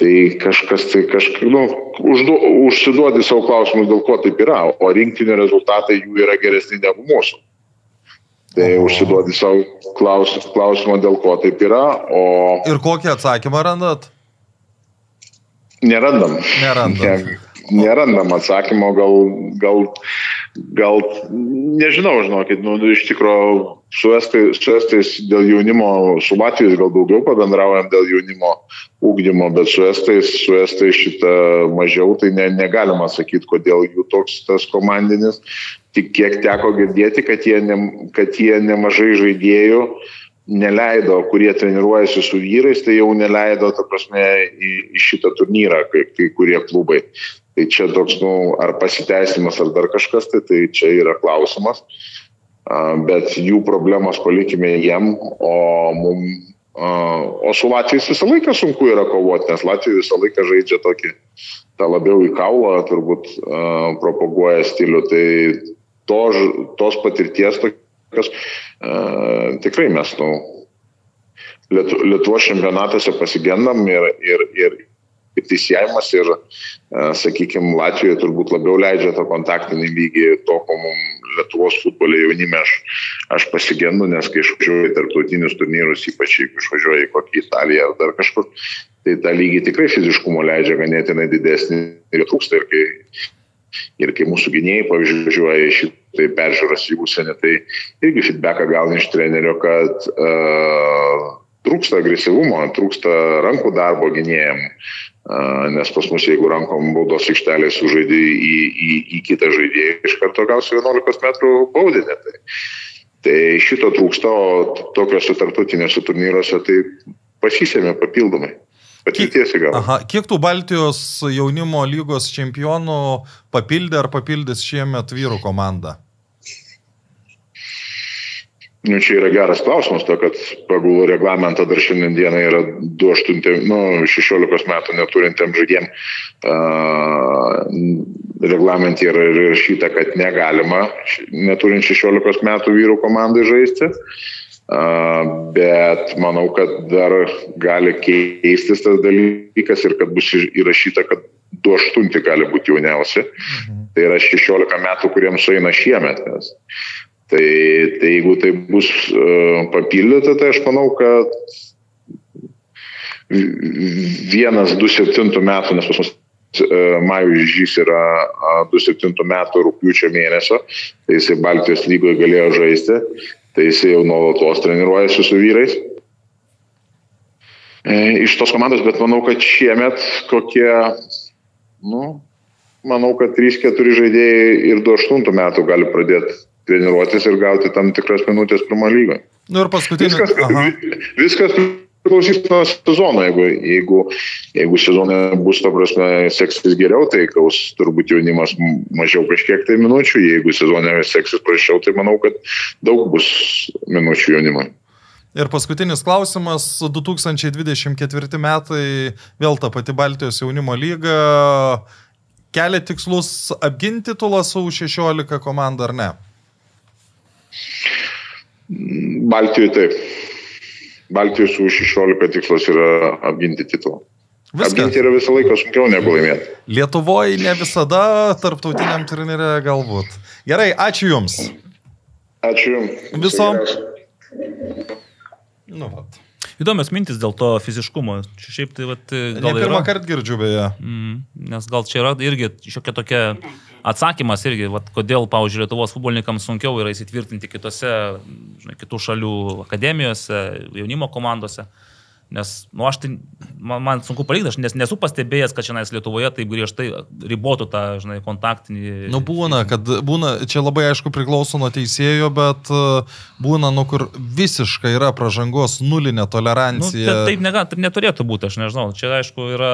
tai kažkas tai kažkaip, nu, uždu, užsiduodi savo klausimus, dėl ko taip yra, o rinktinio rezultatai jų yra geresni negu mūsų. Tai užsiduodi savo klaus, klausimą, dėl ko taip yra. O... Ir kokį atsakymą randat? Nerandam. Nerandam. Ne, nerandam atsakymo, gal, gal, gal nežinau, žinokit, nu, iš tikrųjų su estais, su estais dėl jaunimo, su Latvijais gal daugiau pabendraujam dėl jaunimo ūkdymo, bet su estais, su estais šitą mažiau, tai ne, negalima sakyti, kodėl jų toks tas komandinis tik kiek teko girdėti, kad jie, ne, kad jie nemažai žaidėjų neleido, kurie treniruojasi su vyrais, tai jau neleido, ta prasme, į, į šitą turnyrą, kai, kai kurie klubai. Tai čia toks, nu, ar pasiteisimas, ar dar kažkas, tai, tai čia yra klausimas. Bet jų problemos palikime jiem, o mum, o su Latvijais visą laiką sunku yra kovoti, nes Latvija visą laiką žaidžia tokį, tą labiau į kaulą, turbūt propaguoja stilių. Tai to, tos patirties tokios uh, tikrai mes nu, Lietu, Lietuvos čempionatuose pasigendam ir, ir, ir, ir teisėjimas ir, uh, sakykime, Latvijoje turbūt labiau leidžia tą kontaktinį lygį, to, ko mums Lietuvos futbolė jaunime aš, aš pasigendu, nes kai išvažiuoju į tarptautinius turnyrus, ypač jeigu išvažiuoju į kokį Italiją ar dar kažkur, tai tą lygį tikrai fiziškumo leidžia ganėtinai didesnį ir trūksta. Ir kai, ir kai mūsų gynėjai, pavyzdžiui, važiuoja iš tai peržiūros į užsienį, tai irgi feedbacką gauna iš trenerio, kad uh, trūksta agresyvumo, trūksta rankų darbo gynėjim, nes pas mus jeigu rankom baudos aikštelė sužaidė į, į, į kitą žaidėją, iš karto gausi 11 metrų baudinę. Tai, tai šito trūksta, o tokiuose tarptautinėse turnyruose tai pasisėmė papildomai. Patirties įgavo. Aha, kiek tų Baltijos jaunimo lygos čempionų papildė ar papildys šiemet vyrų komanda? Nu, čia yra geras klausimas, to, kad pagal reglamentą dar šiandien dieną yra 28, nu, 16 metų neturintiem žaidėjim. Uh, reglamentai yra rašyta, kad negalima neturint 16 metų vyrų komandai žaisti. Uh, bet manau, kad dar gali keistis tas dalykas ir kad bus įrašyta, kad 28 gali būti jauniausi. Mhm. Tai yra 16 metų, kuriems sueina šiemet. Nes Tai, tai jeigu tai bus uh, papildyta, tai aš manau, kad vienas 27 metų, nes pas mus uh, Majų žys yra uh, 27 metų rūpiučio mėnesio, tai jisai Baltijos lygoje galėjo žaisti, tai jisai jau nuolatos treniruojasi su vyrais. E, iš tos komandos, bet manau, kad šiemet kokie, nu, manau, kad 3-4 žaidėjai ir 28 metų gali pradėti treniruotis ir gauti tam tikras minutės pirmo lygoje. Nu ir paskutinis. Viskas, aha. viskas priklausys nuo sezono. Jeigu, jeigu, jeigu sezonai bus, to prasme, seksis geriau, tai gaus turbūt jaunimas mažiau kažkiek tai minučių. Jeigu sezonai seksis prašiau, tai manau, kad daug bus minučių jaunimui. Ir paskutinis klausimas, 2024 metai, vėl ta pati Baltijos jaunimo lyga, kelia tikslus apginti titulą su 16 komanda ar ne? Baltijoje taip. Baltijos su 16 tikslas yra apginti titulą. Viskas. Apginti yra visą laiką sunkiau negu laimėti. Lietuvoje ne visada, tarptautiniam turnyrė galbūt. Gerai, ačiū Jums. Ačiū Jums. Visom. Nu, vat. Įdomios mintis dėl to fiziškumo. Čia šiaip tai, vat, gal... Ne pirmą kartą girdžiu beje. Mm, nes gal čia yra irgi šiokia tokia atsakymas irgi, vat, kodėl, pavyzdžiui, Lietuvos futbolininkams sunkiau yra įsitvirtinti kitose, žinai, kitų šalių akademijose, jaunimo komandose. Uh, Nes, nu, aš tai, man, man sunku palyginti, aš nes, nesu pastebėjęs, kad šiandien Lietuvoje taip griežtai ribotų tą, žinai, kontaktinį. Nu, būna, kad būna, čia labai aišku priklauso nuo teisėjo, bet e, būna, nu, kur visiškai yra pražangos nulinė tolerancija. Nu, taip, nega, taip neturėtų būti, aš nežinau. Čia, aišku, yra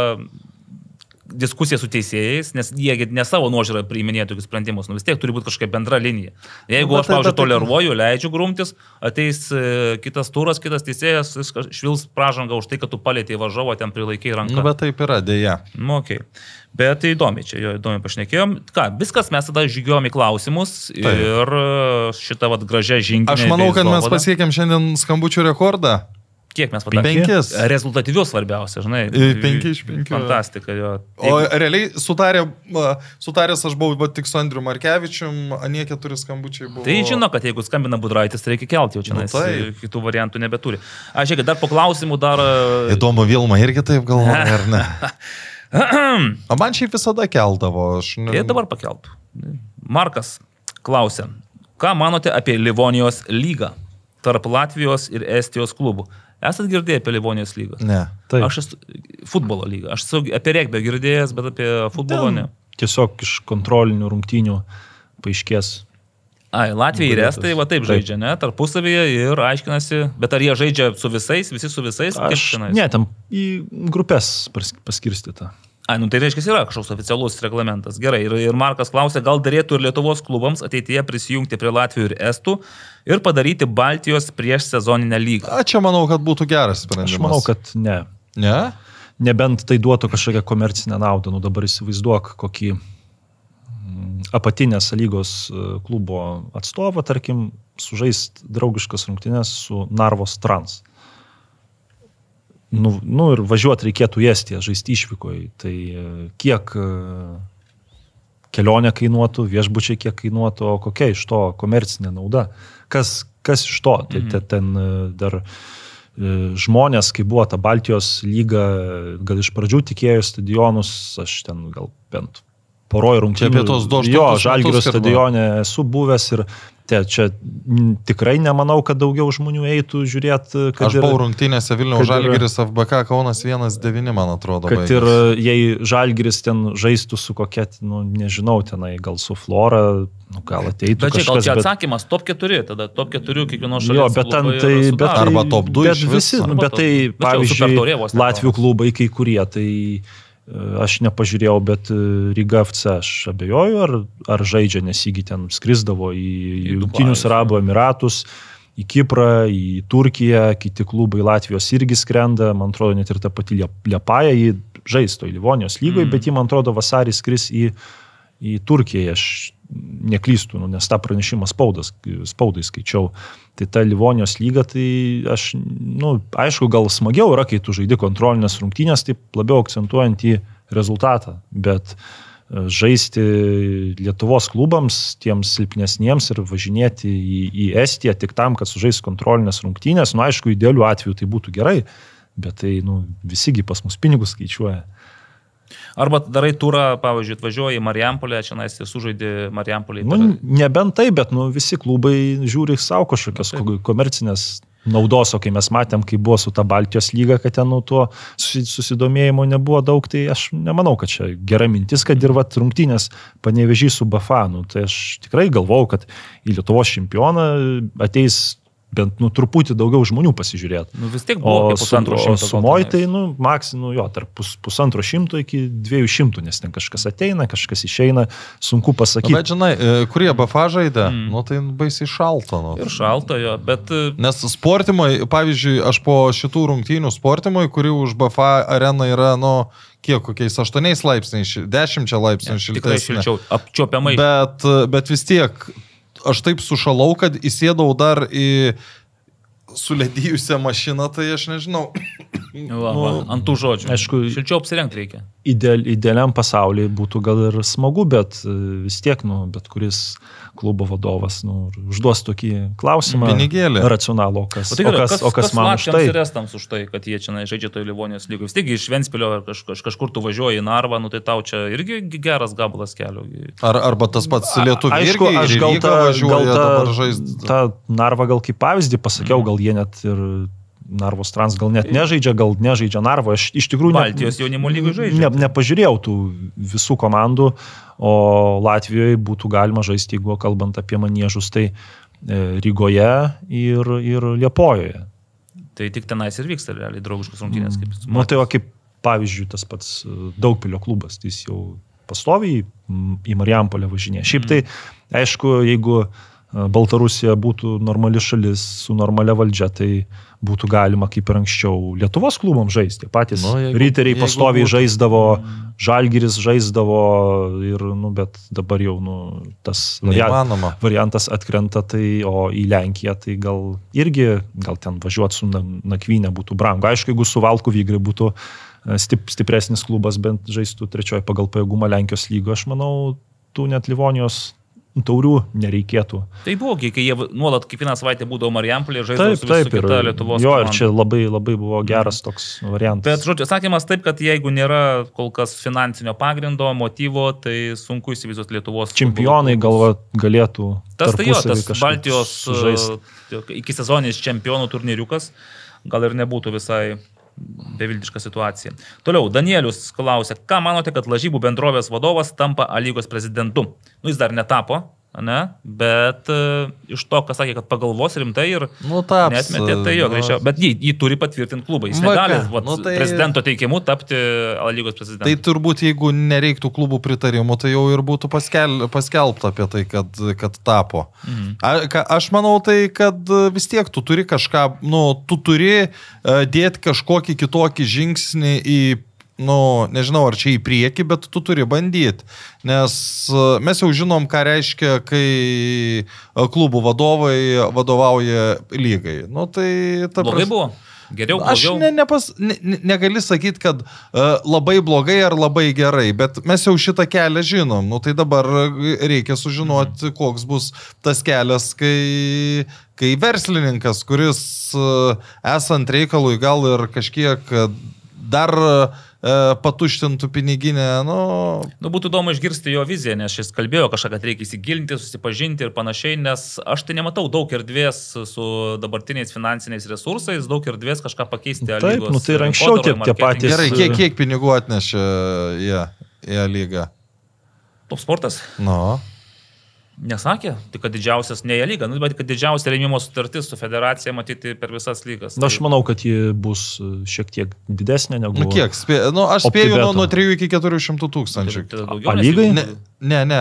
diskusiją su teisėjais, nes jie ne savo nuožiūrą priiminėja tokius sprendimus, nu vis tiek turi būti kažkokia bendra linija. Jeigu nu, aš, tai- pavyzdžiui, toleruoju, leidžiu grumtis, ateis e, kitas turas, kitas teisėjas, švils pražangą už tai, kad tu palėtėjai važiavo, ten prilaikiai ranką. Nu, bet taip yra, dėja. Nu, okay. Bet įdomi, čia jo įdomi pašnekėjom. Ką, viskas mes tada žygiuojam į klausimus taip. ir e, šitą vad gražią žingsnį. Aš manau, kad mes pasiekėm šiandien skambučių rekordą. Kiek mes padarėme? Penkis. Rezultatyvius svarbiausia, žinai. Penki iš penkių. Fantastika jo. O realiai sutarė, sutaręs aš buvau tik su Andriu Markevičium, anie keturi skambučiai buvo. Tai žino, kad jeigu skambina Budraitis, reikia kelti jau čia, nes nu, tai. kitų variantų nebeturi. Aš žiūrėk, dar po klausimų dar... Įdomu, Vilma irgi taip galvoja, ar ne? o man šiaip visada keldavo. Aš... Ir dabar pakeltų. Markas klausia, ką manote apie Livonijos lygą tarp Latvijos ir Estijos klubų? Esat girdėję apie Livonijos lygą? Ne. Taip. Aš esu futbolo lygą. Aš esu apie regbę girdėjęs, bet apie futbolo ne. Tiesiog iš kontrolinių rungtynių paaiškės. Ai, Latvija ir Estai va taip žaidžia, ne, tarpusavyje ir aiškinasi, bet ar jie žaidžia su visais, visi su visais? Aš, ne, tam į grupės paskirstyta. Ai, nu tai reiškia, yra kažkoks oficialus reglamentas. Gerai, ir, ir Markas klausė, gal darėtų ir Lietuvos klubams ateityje prisijungti prie Latvijų ir Estų ir padaryti Baltijos prieš sezoninę lygą. A, čia manau, kad būtų geras sprendimas. Aš manau, kad ne. Ne? Nebent tai duotų kažkokią komercinę naudą. Nu dabar įsivaizduok kokį mm, apatinės lygos e, klubo atstovą, tarkim, sužaist draugiškas rungtynės su Narvos Trans nu, nu ir važiuoti reikėtų į Estiją, žaisti išvykoje. Tai e, kiek, e, kelionė kainuotų, viešbučiai kiek kainuotų, o kokia iš to komercinė nauda. Kas, kas iš to? Tai te- ten e, dar e, žmonės, kai buvo ta Baltijos lyga, gal iš pradžių tikėjo stadionus, aš ten gal bent poroje rungtynių. apie tuos du Jo, Žalgirio stadione esu buvęs ir te, čia tikrai nemanau, kad daugiau žmonių eitų žiūrėti, kad Aš ir- buvau rungtynėse Vilniaus Žalgiris FBK Kaunas 1-9, man atrodo. Kad baigėsi. ir jei Žalgiris ten žaistų su kokia, nu, nežinau, tenai gal su Flora, nu, gal ateitų Bet čia gal kažkas. čia bet- atsakymas top 4, tada top 4 kiekvienos šalies. Jo, bet ten tai, bet. Arba top du bet iš vis. visi, nu, bet tai, bet čia pavyzdžiui, kaunas. klubai kai kurie, tai e, aš nepažiūrėjau, bet e, Ryga FC aš abejoju, ar, ar žaidžia, nes įgi ten skrisdavo į Į Junktinius. Arabų Emiratus, į Kiprą, į Turkiją, kiti klubai Latvijos irgi skrenda, man atrodo, net ir ta pati Liep- Liepaja, jį žaisto į Livonijos lygoje, Mm. mm. bet jį, man atrodo, vasarį skris į, į Turkiją, aš neklystu, nu, nes tą pranešimą spaudas, spaudai skaičiau. Tai ta Livonijos lyga, tai aš, nu, aišku, gal smagiau yra, kai tu žaidi kontrolinės rungtynės, taip labiau akcentuojant į rezultatą, bet e, žaisti Lietuvos klubams, tiems silpnesniems ir važinėti į, į Estiją tik tam, kad sužais kontrolinės rungtynės, nu aišku, idealiu atveju tai būtų gerai, bet tai, nu, visigi pas mus pinigus skaičiuoja. Arba darai turą, pavyzdžiui, atvažiuoji į Marijampolę, čia nais sužaidži Marijampolį. Nu, nebent tai, bet nu, visi klubai žiūri savo kažkokias taip. ko- komercinės naudos, o kai mes matėm, kai buvo su ta Baltijos lyga, kad ten nu, tuo susi- susidomėjimo nebuvo daug, tai aš nemanau, kad čia gera mintis, kad ir vat rungtynės panevežys su Bafanu. Tai aš tikrai galvau, kad į Lietuvos čempioną ateis bent nu, truputį daugiau žmonių pasižiūrėti. Nu, vis tiek buvo pusantro su- o šimto. Sumoj tai, nu, maks, nu, jo, tarp pus, pusantro šimto iki dviejų šimtų, nes ten kažkas ateina, kažkas išeina, sunku Na, pasakyti. bet žinai, e, kurie BFA žaidė, Mm. nu tai baisiai šalta. Nu. Ir šalta jo, bet e, Nes sportimai, pavyzdžiui, aš po šitų rungtynių sportimai, kuri už BFA areną yra, nu, kiek, kokiais 8 laipsniais, šil- 10 laipsnių tikrai šiltesnė. šilčiau, apčiopiamai. Bet, bet vis tiek, aš taip sušalau, kad įsėdau dar į sulėdyjusią mašiną, tai aš nežinau. Va, va, ant tų žodžių. Aišku, šilčiau apsirengti reikia. Ideal, idealiam pasaulyje būtų gal ir smagu, bet e, vis tiek, nu, bet kuris klubo vadovas nu, užduos tokį klausimą. Pinigėlį. Racionalų, o kas, O tai o gerai, kas, o kas man už tai. ir estams už tai, kad jie čia žaidžia toje Livonijos lygoje. Vis tiek iš Ventspilio ar kaž, kaž, kažkur tu važiuoji į Narvą, nu tai tau čia irgi geras gabalas kelio. Ar, arba tas pats lietuvių. Aišku, aš gal tą, gal dabar tą, žaisti. tą narvą gal kaip pavyzdį pasakiau, Mhm. gal jie net ir Narvos trans gal net nežaidžia, gal nežaidžia Narvo. Aš iš tikrųjų ne- Baltijos jaunimo lygoj žaidžia. Ne, nepažiūrėjau tų visų komandų, o Latvijoje būtų galima žaisti, jeigu kalbant apie maniežus, tai e, Rygoje ir, ir Liepojoje. Tai tik tenais ir vyksta realiai draugiškas rungtynės. Kaip Na nu, tai va kaip pavyzdžiui tas pats e, Daugpilio klubas, tai jis jau pastoviai mm, į Marijampolę važinė. Šiaip tai, aišku, jeigu e, Baltarusija būtų normali šalis su normalia valdžia, tai būtų galima kaip ir anksčiau Lietuvos klubams žaisti. Patys Nu, jeigu- ryteriai jeigu pastoviai būtų. žaisdavo, Žalgiris žaisdavo ir, nu, bet dabar jau, nu, tas Neįmanoma. variantas atkrenta, tai, o į Lenkiją tai gal irgi, gal ten važiuoti su na- nakvynė būtų brangu. Aišku, jeigu su Valku Vygrai būtų e, stip, stipresnis klubas, bent žaistų trečioji pagal pajėgumą Lenkijos lygo, aš manau, tų net Livonijos taurių nereikėtų. Tai buvo, kai jie nuolat kiekvieną savaitę būdavo Marijampolė, Taip, su, taip, kita Lietuvos. jo, ir komanda. čia labai, labai buvo geras toks variantas. Bet, žodžiu, sakymas taip, kad jeigu nėra kol kas finansinio pagrindo, motyvo, tai sunku įsivaizduoti Lietuvos. Čempionai galva galėtų. Tas tai jo, tas Baltijos sužaist. uh, iki sezoninis čempionų turnyriukas gal ir nebūtų visai beviltiška situacija. Toliau, Danielius klausė, ką manote, kad lažybų bendrovės vadovas tampa A lygos prezidentu? Nu, jis dar netapo, ne? bet uh, iš to, ką sakė, kad pagalvos rimtai ir Nu, taps. netmetė, tai jo, nu, greičiau. Bet jį, jį turi patvirtinti klubą. Jis Va negali vat, nu tai- prezidento teikimu tapti lygos prezidentu. Tai turbūt, jeigu nereiktų klubų pritarimų, tai jau ir būtų paskel, paskelbta apie tai, kad, kad tapo. Mhm. A, ka, aš manau tai, kad e, vis tiek tu turi kažką, nu, tu turi uh, dėti kažkokį kitokį žingsnį į, nu, nežinau, ar čia į priekį, bet tu turi bandyti. Nes e, mes jau žinom, ką reiškia, kai e, klubų vadovai vadovauja lygai. Nu, tai ta Blogai pras- buvo. Geriau, Aš blogiau. ne, nepas, ne, ne- negali sakyti, kad uh, labai blogai ar labai gerai, bet mes jau šitą kelią žinom. Nu, tai dabar reikia sužinoti, Mhm. koks bus tas kelias, kai, kai verslininkas, kuris uh, esant reikalui gal ir kažkiek e, dar uh, patuštintų piniginę, nu, Nu, būtų įdomu išgirsti jo viziją, nes šis kalbėjo kažką, kad reikia įsigilinti, susipažinti ir panašiai, nes aš tai nematau daug erdvės su dabartiniais finansiniais resursais, daug erdvės kažką pakeisti. A Taip, lygos nu tai ir anksčiau tie- tie patys- gerai, kiek, e, kiek pinigų atnešė jie į lygą? Top sportas. Nu. Nesakė, tik kad didžiausias, ne jie lyga, nu, bet kad didžiausia rėmimo sutartis su federacija matyti per visas lygas. Na, aš manau, kad ji bus e, šiek tiek didesnė negu... Nu kiek? Spė... Nu, aš spėju nuo, Optibeto. nuo 3 iki 400 tūkstančių. Tai, tai daugiau, A lygai? Ne, ne, ne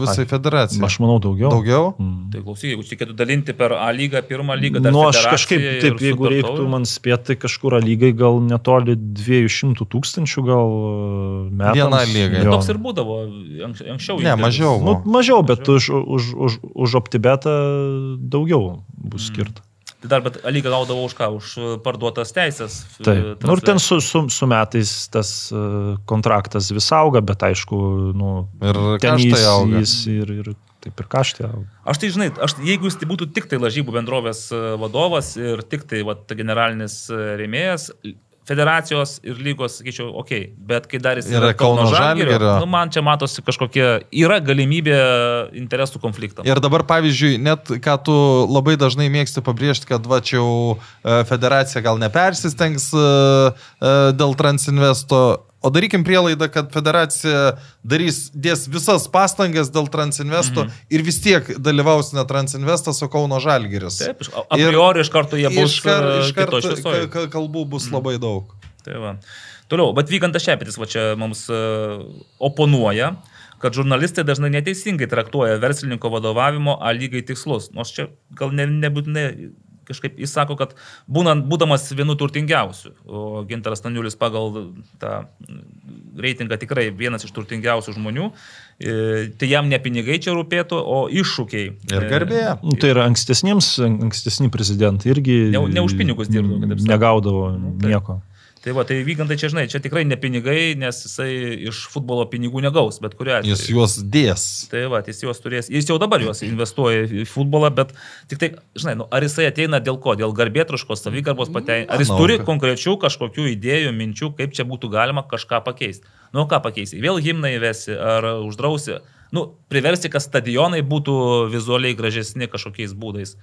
visai Ai, federacijai. Aš manau daugiau. Daugiau? Mm. Tai klausyk, jeigu reikėtų dalinti per A lygą, pirmą lygą, dar Nu, aš kažkaip, taip, jeigu reiktų Taurę. man spėti, tai kažkur A lygai gal netoli 200 tūkstančių gal e, metams. Viena lyga. Jo. Toks ir būdavo anks- anksčiau. Ne, mažiau. Nu, mažiau, bet Mažiau. už, už, už, už optibetą daugiau bus skirta. Tai dar, bet A lyga gaudavo už ką? Už uh, parduotas teisės. uh, Taip. Nu, ir ten su, su, su metais tas uh, kontraktas vis auga, bet aišku, nu, Ir ten jis, auga. jis ir, ir taip ir kaštai auga. Aš tai žinai, aš, jeigu jis tai būtų tik tai lažybų bendrovės vadovas ir tik tai vat, generalinis rėmėjas, federacijos ir lygos, sakyčiau, ok, bet kai dar jis Yra Kauno Žalgirio, Žalgirio. nu, man čia matosi kažkokia, yra galimybė interesų konfliktams. Ir dabar, pavyzdžiui, net ką tu labai dažnai mėgsti pabrėžti, kad va čia jau e, federacija gal nepersistengs e, e, dėl Transinvesto, o darykim prielaidą, kad federacija darys, dės visas pastangas dėl Transinvesto mhm. ir vis tiek dalyvaus ne Transinvestas, o Kauno Žalgiris. Taip, iš- a priori iš karto jie bus iš kitoje karto šviesoje. ka- ka- kalbų bus labai daug. Tai va. Toliau, bet Vygantas Šepetis va čia mums uh, oponuoja, kad žurnalistai dažnai neteisingai traktuoja verslininko vadovavimo A lygai tikslus. Nors čia gal ne, nebūtinai kažkaip jis sako, kad būnant, būdamas vienu turtingiausių, o Gintaras Staniulis pagal tą reitingą tikrai vienas iš turtingiausių žmonių, e, tai jam ne pinigai čia rūpėtų, o iššūkiai. Ir E, garbė. Nu, tai yra ankstesniems, ankstesni prezidentai irgi Ne- ne už pinigus dirbdavo. Negaudavo Nu, nieko. Tai va, tai vygantai čia, žinai, čia tikrai ne pinigai, nes jisai iš futbolo pinigų negaus, bet atveju. Jis juos dės. Tai va, jis juos turės, jis jau dabar juos investuoja į futbolą, bet tik tai, žinai, nu, ar jisai ateina dėl ko, dėl garbėtraškos, savigarbos patein, ar jis turi konkrečių kažkokių idėjų, minčių, kaip čia būtų galima kažką pakeisti. Nu, ką pakeisti? Vėl himną įvesi ar uždrausi? Nu, priversti, kad stadionai būtų vizualiai gražesni kažkokiais būdais.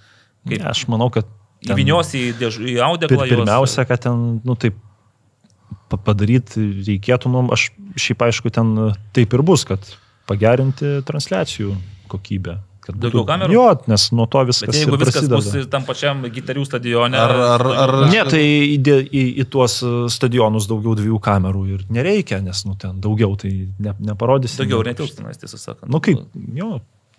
Kaip Ne, Aš manau, kad ten įviniosi į, dėž- į audeklą. pirmiausia, kad ten, nu taip, padaryti reikėtų, nu, aš šiaip aišku, ten taip ir bus, kad pagerinti transliacijų kokybę. Kad Daugiau kamerų? Jo, nes nuo to viskas Bet jeigu viskas prasideda. bus tam pačiam gitarių stadione. Ar- ar- ar- Ne, tai įdė, į, į tuos uh, stadionus daugiau dviejų kamerų ir nereikia, nes nu, ten daugiau tai ne, neparodysi. Daugiau ir nieko. netilpstamais, tiesą sakant. Nu kaip, jo,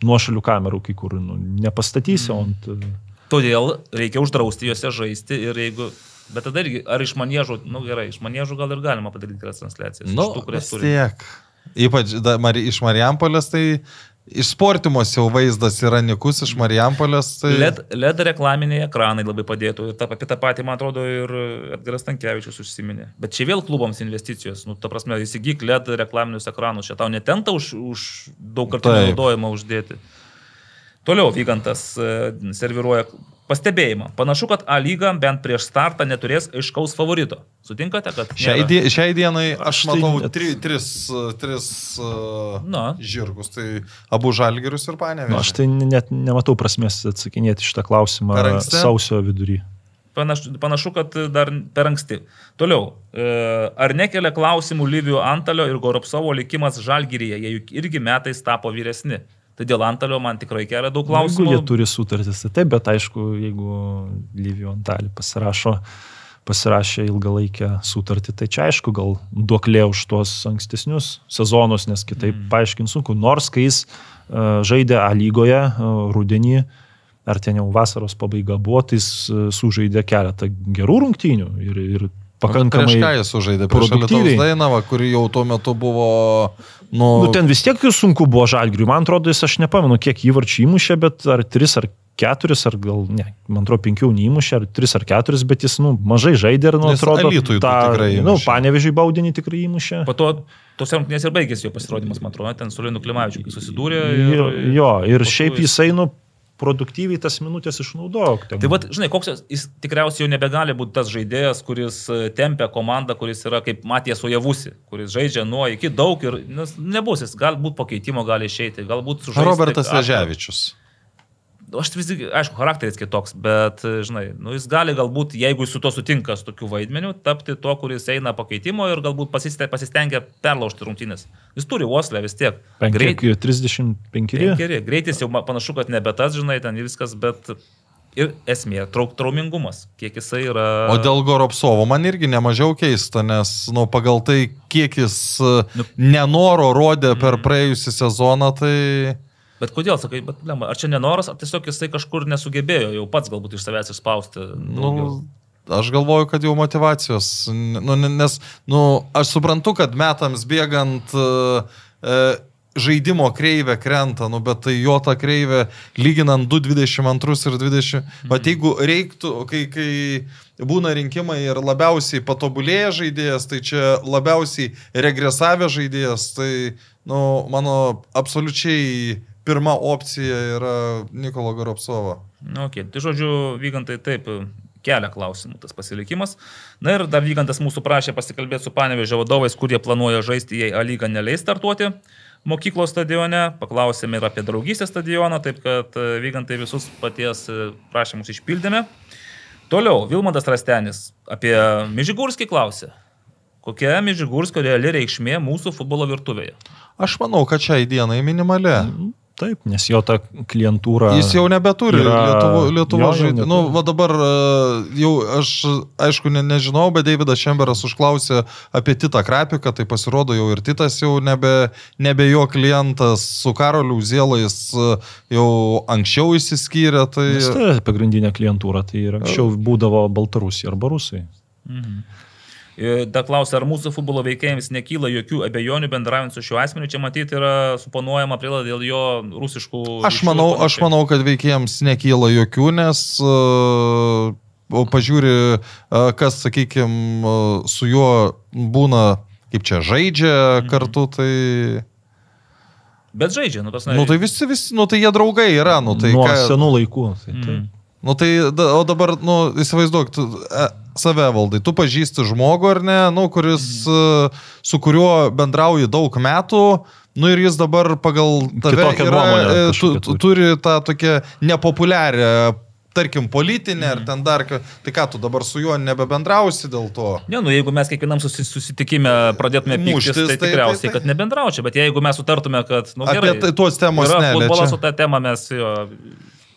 nuošalių kamerų kai kur nu, nepastatysi, Mm. ant... uh, Todėl reikia uždrausti juose žaisti ir jeigu... Bet tada irgi, ar iš manėžų, nu gerai, iš manėžų gal ir galima padaryti geras transliacijas. Nu, tų, kurias turi. tiek. Ypač da, Mari, iš Marijampolės, tai iš sportimos jau vaizdas yra nikus, iš Marijampolės. Tai... LED, LED reklaminiai ekranai labai padėtų. Ir ta, apie tą patį, man atrodo, ir Edgaras Tankievičius užsiminė. Bet čia vėl klubams investicijos. Nu, ta prasme, įsigyk LED reklaminius ekranus. Čia tau netenta už, už daug kartų naudojimą uždėti. Toliau Vygantas e, serviruoja pastebėjimą. Panašu, kad A lyga bent prieš startą neturės aiškaus favorito. Sutinkate, kad... Šiai, die, šiai dienai aš, tai matau net- tri, tris, tris uh, Na. žirgus. Tai abu žalgerius ir panėmė. Nu, aš tai net nematau prasmės atsakinėti šitą klausimą sausio vidury. Panašu, panašu, kad dar per anksti. Toliau. E, Ar nekelia klausimų Livijų Antalio ir Goropsovo likimas Žalgyryje? Jie juk irgi metais tapo vyresni. Tai dėl Antalio man tikrai kelia daug Nu, Jeigu klausimų. jie turi sutartis, tai taip, bet aišku, jeigu Lyvijo Antalį pasirašo, pasirašė ilgalaikę sutartį, tai čia aišku gal duoklė už tuos ankstesnius sezonus, nes kitaip mm. paaiškinti sunku. Nors kai jis uh, žaidė A lygoje uh, rudenį, ar ten jau vasaros pabaiga buvo, tai jis uh, sužaidė keletą gerų rungtynių ir, ir pakankamai... Prieš ką jis sužaidė? Prieš. Lietuvos Dainavą, kuri jau tuo metu buvo, nu, Nu, ten vis tiek sunku buvo žalgriui. Man atrodo, jis aš nepamenu, kiek įvarčių įmušė, bet ar tris ar keturis, ar gal, ne, man atrodo, penkių neįmušė, ar tris ar keturis, bet jis, nu, mažai žaidė ir, nu, Nes atrodo, tą, tikrai nu, įmušė. panevežiui baudinį tikrai įmušė. Po to tos rungtynės ir baigėsi jo pasirodymas, man atrodo, ten su Linu Klimavičiu, susidūrė. Jo, jo, ir po šiaip jis- jisai, nu, produktyviai tas minutės išnaudojo. Ten- Tai vad, žinai, koks jis- jis tikriausiai jau nebegali būti tas žaidėjas, kuris e, tempia komandą, kuris yra kaip Matijas Ojavusi, kuris žaidžia nuo iki daug ir nu, nebus, jis galbūt po keitimo gali išeiti, galbūt sužaisti. Robertas atvirą. Aš vis tik, aišku, charakteris kitoks, bet, e, žinai, nu, jis gali galbūt, jeigu jis su to sutinka, su tokiu vaidmeniu, tapti tuo, kuris eina pakeitimo ir galbūt pasiste- pasistengia perlaužti rungtynės. Jis turi uoslę vis tiek. Penkiek, 35. Geri, greitis jau panašu, kad nebe tas, žinai, ten viskas, bet ir esmė, trauk, traumingumas, kiek jisai yra. O dėl Goropsovo man irgi nemažiau keista, nes nu, pagal tai, kiek jis Nu. nenoro rodė per Mm. praėjusią sezoną, tai... Bet kodėl, sakai, bet, blemba, ar čia nenoras, ar tiesiog jisai kažkur nesugebėjo jau pats galbūt iš savęs išspausti. Nu, daugiau? aš galvoju, kad jau motivacijos, nu, ne- nes, nu, aš suprantu, kad metams bėgant e, e, žaidimo kreivė krenta, nu, bet tai jo ta kreivė, lyginant 2.22 ir 20. Mhm. Bet jeigu reiktų, kai, kai būna rinkimai ir labiausiai patobulėja žaidėjas, tai čia labiausiai regresavę žaidėjas, tai, nu, mano absoliučiai pirma opcija yra Nikolo Goropsovo. Nu, okay. Tai žodžiu, vygantai taip kelia klausimų tas pasilikimas. Na ir dar vygantas mūsų prašė pasikalbėti su panevežio vadovais, kurie planuoja žaisti, jei A lyga neleis startuoti mokyklos stadione. Paklausėme ir apie draugystės stadioną, taip kad e, vygantai visus paties e, prašymus išpildėme. Toliau, Vilmantas Rastenis apie Mižigurskį klausė. Kokia Mižigurskio reali reikšmė mūsų futbolo virtuvėje? Aš manau, kad šiai dienai minimali. Taip, nes jo ta klientūra. Jis jau nebeturi yra- Lietuvo, Lietuvo žaidimų. Nu, va dabar e, jau aš, aišku, ne, nežinau, bet Davidas Šemberas užklausė apie Titą Krapiką, tai pasirodo jau ir Titas jau nebe, nebe jo klientas, su Karoliu Zielais e, jau anksčiau įsiskyrė. Tai... Nes tai pagrindinė klientūra, tai ir anksčiau būdavo Baltarusija arba Rusai. Ir Dar klausia, ar mūsų futbolo veikėjams nekyla jokių abejonių bendraujant su šiuo asmeniu. Čia matyti yra suponuojama prielaida dėl jo rusiškų. Aš manau, aš panašiai. manau, kad veikėjams nekyla jokių, nes uh, pažiūri, uh, kas, sakykime, su juo būna, kaip čia žaidžia Mhm. kartu, tai... Bet žaidžia, nu tas Nu tai visi, visi, nu tai jie draugai yra, nu tai... Nuo ką- senų laikų. Tai, tai. Mm. Nu tai, da- o dabar, nu, įsivaizduok, tu, e, save valdai, tu pažįsti žmogų ar ne, nu, kuris, Mhm. e, su kuriuo bendrauji daug metų, nu ir jis dabar pagal tave Kitokią yra, nuomonę e, tu, tu, turi. tą tokią nepopuliarią, tarkim, politinę Mhm. ar ten dar, tai ką tu dabar su juo nebebendrausi dėl to. Ne, nu jeigu mes kiekvienam susi- susitikime pradėtume pyktis, Muštis, tai, tai- tikriausiai, tai- tai- kad nebendraučiau. Bet jeigu mes sutartume, kad... Nu, Apie gerai, tai tuos temos yra neliečia. futbolas, su tą temą mes jo,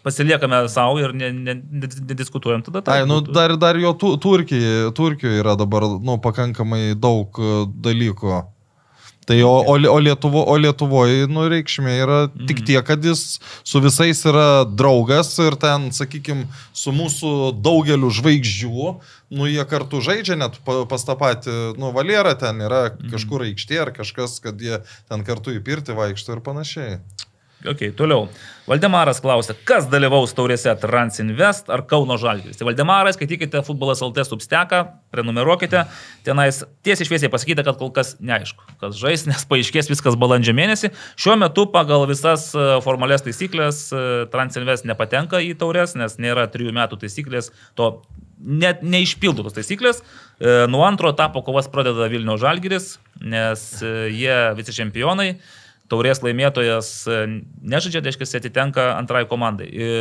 pasiliekame savo ir nediskutuojam ne, ne, nediskutuojam tada. Ai, taip nu, dar, dar jo tu, Turkijoje, Turkijoje yra dabar, nu, pakankamai daug e, dalykų. Tai o, o, o, Lietuvo, o Lietuvoje, nu, reikšmė yra Mhm. tik tiek, kad jis su visais yra draugas ir ten, sakykime, su mūsų daugeliu žvaigždžių, nu, jie kartu žaidžia, net pa- pas tą patį, nu, valierą ten yra Mhm. kažkur aikštė ar kažkas, kad jie ten kartu į pirtį vaikšto ir panašiai. Ok, toliau. Valdemaras klausia, kas dalyvaus taurėse Transinvest ar Kauno Žalgiris. Tai Valdemaras, skaitykite futbolas LT substeką, prenumeruokite. Tenais tiesiai šviesiai pasakyta, kad kol kas neaišku, kas žais, nes paaiškės viskas balandžio mėnesį. Šiuo metu pagal visas e, formalias taisyklės e, Transinvest nepatenka į taurės, nes nėra trijų metų taisyklės. To net neišpildo tos taisyklės. E, Nuo antro etapo kovas pradeda Vilnių Žalgiris, nes jie visi čempionai taurės laimėtojas e, nežaidžia, tai reiškia, atitenka antrai komandai. E,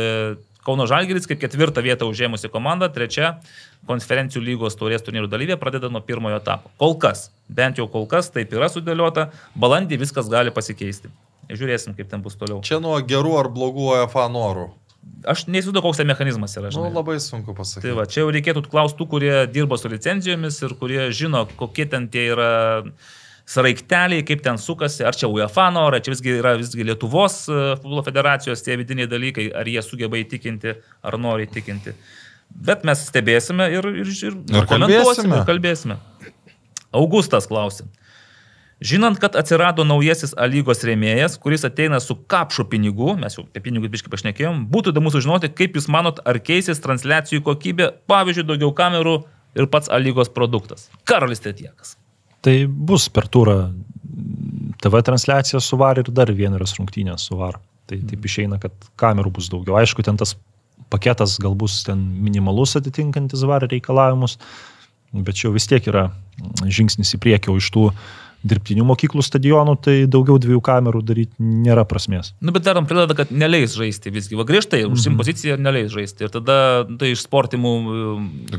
Kauno Žalgiris kaip ketvirtą vietą užėmusi komanda, trečia konferencijų lygos taurės turnyrų dalyvė pradeda nuo pirmojo etapo. Kol kas, bent jau kol kas taip yra sudėliota, balandį viskas gali pasikeisti. Žiūrėsim, kaip ten bus toliau. Čia nuo gerų ar blogų UEFA norų. Aš neįsivaizduoju, koks ten mechanizmas yra. Nu, žinai. labai sunku pasakyti. Tai va, čia jau reikėtų klausti tų, kurie dirba su licencijomis ir kurie žino, kokie ten tie yra sraikteliai, kaip ten sukasi, ar čia UEFA nori, ar čia visgi yra visgi Lietuvos e, futbolo federacijos tie vidiniai dalykai, ar jie sugeba įtikinti, ar nori įtikinti. Bet mes stebėsime ir, ir, ir, Ir komentuosime, kalbėsime. Ir kalbėsime. Augustas klausė. Žinant, kad atsirado naujasis A lygos rėmėjas, kuris ateina su kapšu pinigų, mes jau apie pinigus biškai pašnekėjom, būtų įdomu sužinoti, kaip jūs manot, ar keisis transliacijų kokybė, pavyzdžiui, daugiau kamerų ir pats A lygos produktas. Karolis Tetiekas. Tai bus per turą TV transliacija suvar ir dar vienerios rungtynės suvar. Tai taip išeina, kad kamerų bus daugiau. Aišku, ten tas paketas gal bus ten minimalus atitinkantis var reikalavimus, bet čia jau vis tiek yra žingsnis į priekį, o iš tų dirbtinių mokyklų stadionų, tai daugiau dviejų kamerų daryti nėra prasmės. Nu, bet darom prideda, kad neleis žaisti visgi. Va griežtai, užsim poziciją ir neleis žaisti. Ir tada tai iš sportimų,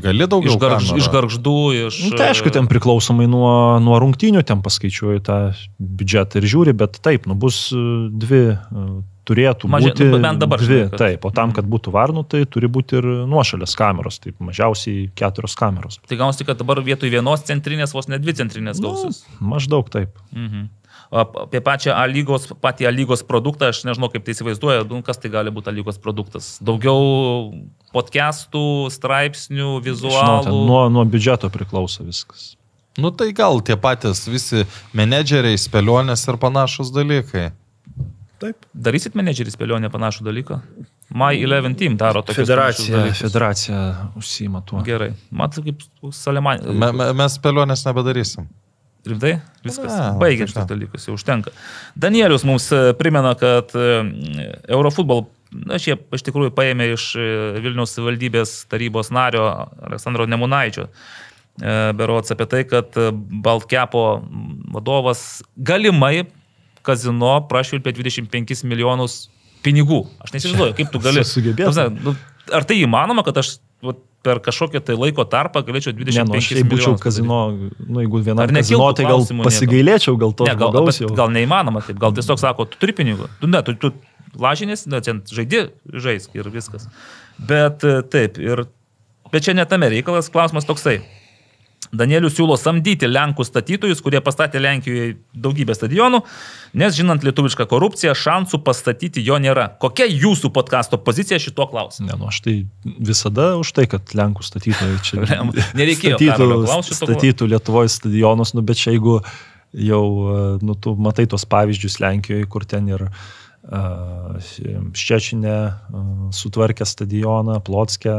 Gali daugiau iš, kamerų. iš garždų, iš... Nu, tai aišku, ten priklausomai nuo, nuo rungtynių, ten paskaičiuoju tą biudžetą ir žiūri, bet taip, nu, bus e, dvi, e, turėtų Mažia- būti nu, bent dabar dvi. žinai, kad- Taip, o tam, kad būtų varnų, tai turi būti ir nuošalės kameros, taip mažiausiai keturios kameros. Tai gausi, kad dabar vietoj vienos centrinės, vos ne dvi centrinės gausis. Nu, maždaug taip. Mhm. Apie pačią A lygos, patį A lygos produktą, aš nežinau, kaip tai įsivaizduoja, nu, kas tai gali būti A lygos produktas. Daugiau podcastų, straipsnių, Žinote, vizualų. nuo, nuo biudžeto priklauso viskas. Nu tai gal tie patys visi menedžeriai, spėlionės ir panašus dalykai. Taip. Darysit menedžerį spėlionę panašų dalyką? My 11 Team daro panašius Federacija, federacija užsima tuo. Gerai. Matai, kaip Salemanė. Me, me, mes spėlionės nebedarysim. Rimtai? Viskas. Ką. šitos dalykus, jau užtenka. Danielius mums e, primena, kad e, Eurofutbol, na, šie iš tikrųjų paėmė iš e, Vilniaus valdybės tarybos nario Aleksandro Nemunaičio. Berots apie tai, kad Baltkepo vadovas galimai kazino prašvilpė 25 milijonus pinigų. Aš neįsivaizduoju, kaip tu gali. Prasme, nu, Ar tai įmanoma, kad aš vat, per kažkokią tai laiko tarpą galėčiau 25 Ne, nu, aš jei būčiau kazino, nu, jeigu nekiltų kazino, tai gal pasigailėčiau, gal to Ne, gal, žmogaus jau. gal neįmanoma taip, gal tiesiog sako, tu turi pinigų. Tu ne, tu, tu lažinės, ne, ten žaidi, žaisk ir viskas. Bet e, taip, ir, bet čia ne tame reikalas, klausimas toksai. Danielius siūlo samdyti Lenkų statytojus, kurie pastatė Lenkijoje daugybę stadionų, nes žinant lietuvišką korupciją, šansų pastatyti jo nėra. Kokia jūsų podkasto pozicija šituo klausimu? Ne, nu, aš tai visada už tai, kad Lenkų statytojai čia Nereikėjo statytų, statytų Lietuvoje stadionus, nu, bet čia jeigu jau, e, nu, tu matai tos pavyzdžius Lenkijoje, kur ten ir uh, Ščečinė uh, sutvarkė stadioną, Plotskė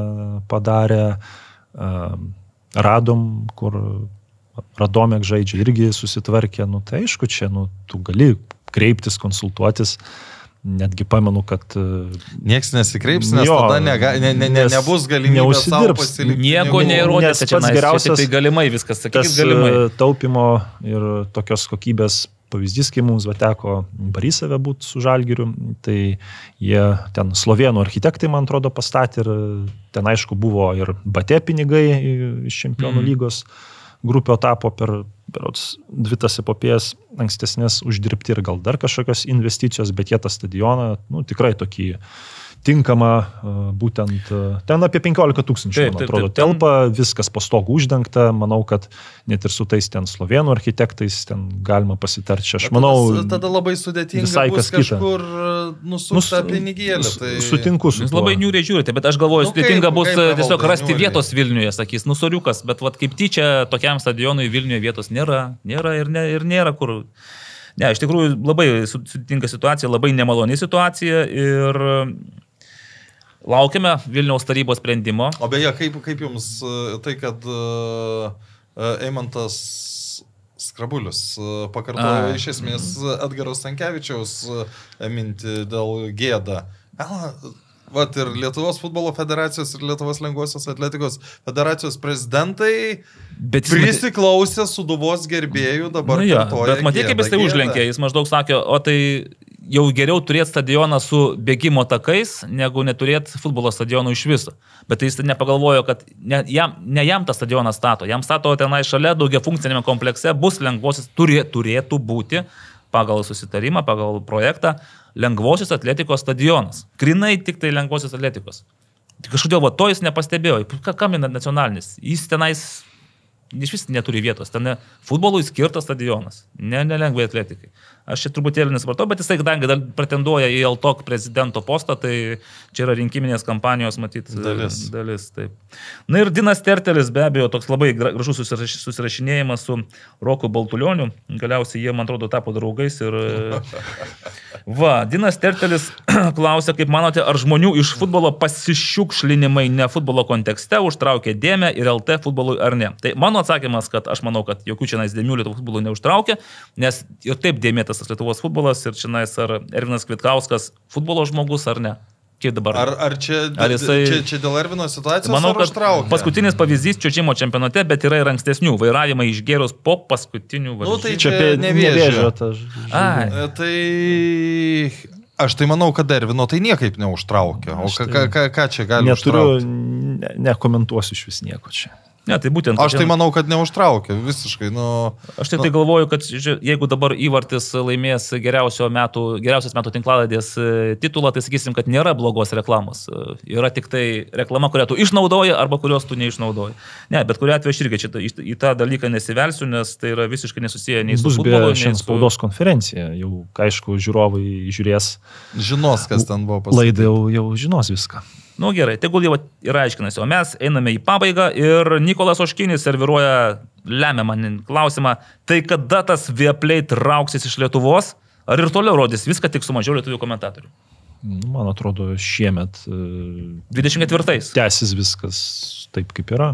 padarė, uh, Radom, kur Radomek žaidžia, irgi susitvarkė, nu, tai aišku, čia, nu, tu gali kreiptis, konsultuotis. Netgi pamenu, kad uh, Niekas nesikreips, nes Jo, tada nega, ne, ne, ne, nebus galimybės pasilikti. Nieko kad čia pats geriausias- Tai galimai viskas, sakykit, tas galimai. e, taupimo ir tokios kokybės pavyzdys, kai mums teko Barisave būti su Žalgiriu, tai jie ten slovenų architektai, man atrodo, pastatė ir ten aišku buvo ir batė pinigai iš čempionų Mhm. lygos grupio tapo per berods, dvi tas epopėjas ankstesnės uždirbti ir gal dar kažkokios investicijos, bet jie tą stadioną, nu, tikrai tokį tinkamą, e, būtent ten apie 15 tūkstančių, Taip, man taip, atrodo, taip, ten- telpa, viskas pastogų uždengta, manau, kad net ir su tais ten slovenų architektais ten galima pasitarti. Aš manau, tada, tada labai sudėtinga visai bus kas kažkur nusukti Nus- su- Tai... Sutinku su Jūs labai niūriai žiūrite, bet aš galvoju, Nu, sudėtinga kaip- bus kaip tiesiog rasti niūriai? vietos Vilniuje, sakys, nusoriukas, bet vat, kaip tyčia tokiam stadionui Vilniuje vietos nėra, nėra ir, ne, ir nėra kur. Ne, iš tikrųjų labai su- sudėtinga situacija, labai nemaloni situacija ir laukiame Vilniaus tarybos sprendimo. O beje, kaip, kaip jums e, tai, kad uh, Eimantas Skrabulius e, pakartojo A. iš esmės Edgaros Tankievičiaus e, mintį dėl gėdą. Gal, vat ir Lietuvos futbolo federacijos ir Lietuvos lengvosios atletikos federacijos prezidentai Bet prisiklausė suduvos gerbėjų dabar. Nu, jo, bet matai, kaip jis tai užlenkė. Jis maždaug sakė, o tai jau geriau turėti stadioną su bėgimo takais, negu neturėti futbolo stadionų iš viso. Bet tai jis nepagalvojo, kad ne jam, ne jam tą stadioną stato, jam stato tenai šalia daugia funkcinėme komplekse, bus lengvosios, turė, turėtų būti pagal susitarimą, pagal projektą, lengvosios atletikos stadionas. Grinai tik tai lengvosios atletikos. Kažkodėl va, to jis nepastebėjo. Kam nacionalinis? Jis tenais iš vis neturi vietos. Ten futbolui skirtas stadionas. Ne, nelengvai atletikai. Aš čia truputėlį nesupratau, bet jisai, kadangi dar pretenduoja į LTOK prezidento postą, tai čia yra rinkiminės kampanijos, matyt, Dalis. dalis taip. Na ir Dinas Tertelis, be abejo, toks labai gra- gražus susiraš- susirašinėjimas su Roku Baltulioniu. Galiausiai jie, man atrodo, tapo draugais ir... Va, Dinas Tertelis klausia, kaip manote, ar žmonių iš futbolo pasišiukšlinimai ne futbolo kontekste užtraukė dėmę ir LT futbolui ar ne? Tai mano atsakymas, kad aš manau, kad jokių čia nais dėmių Lietuvos futbolui neužtraukė, nes ir taip dėmėtas tas Lietuvos futbolas ir čia nais ar Ervinas Kvitkauskas futbolo žmogus ar ne. Kaip dabar? Ar, ar, čia, Ar jisai- čia, čia dėl Ervino situacijos? Manau, kad užtraukė? paskutinis pavyzdys čiūčimo čempionate, bet yra ir ankstesnių vairavimai išgėrus po paskutinių Nu, tai varžybų. Čia Čia apie nevėžio. nevėžio. Tai aš tai manau, kad Ervino tai niekaip neužtraukė. O Aš ką, tai ką, ką, ką čia gali Neturiu, užtraukti? ne, nekomentuosiu iš vis nieko čia. Ne, tai būtent. Aš tai manau, kad neužtraukė visiškai. Nu, Aš tik tai galvoju, kad jeigu dabar įvartis laimės geriausio metų, geriausios metų tinklaladės e, titulą, tai sakysim, kad nėra blogos reklamos. E, Yra tik tai reklama, kurią tu išnaudoji arba kurios tu neišnaudoji. Ne, bet kuriu atveju aš irgi čia į, į tą dalyką nesivelsiu, nes tai yra visiškai nesusiję nei su Bus be futbolu, nei su... spaudos konferencija. Jau, aišku, žiūrovai žiūrės žinos, kas ten buvo pasakyta. laidą, jau, jau žinos viską. Nu gerai, tegul jau yra aiškinasi, o mes einame į pabaigą ir Nikolas Oškinis serviruoja lemiamą klausimą, tai kada tas Vieplay trauksis iš Lietuvos, ar ir toliau rodys viską tik su mažiau lietuvių komentatorių? Nu, Man atrodo, šiemet e, 24-ais. tęsis viskas taip, kaip yra.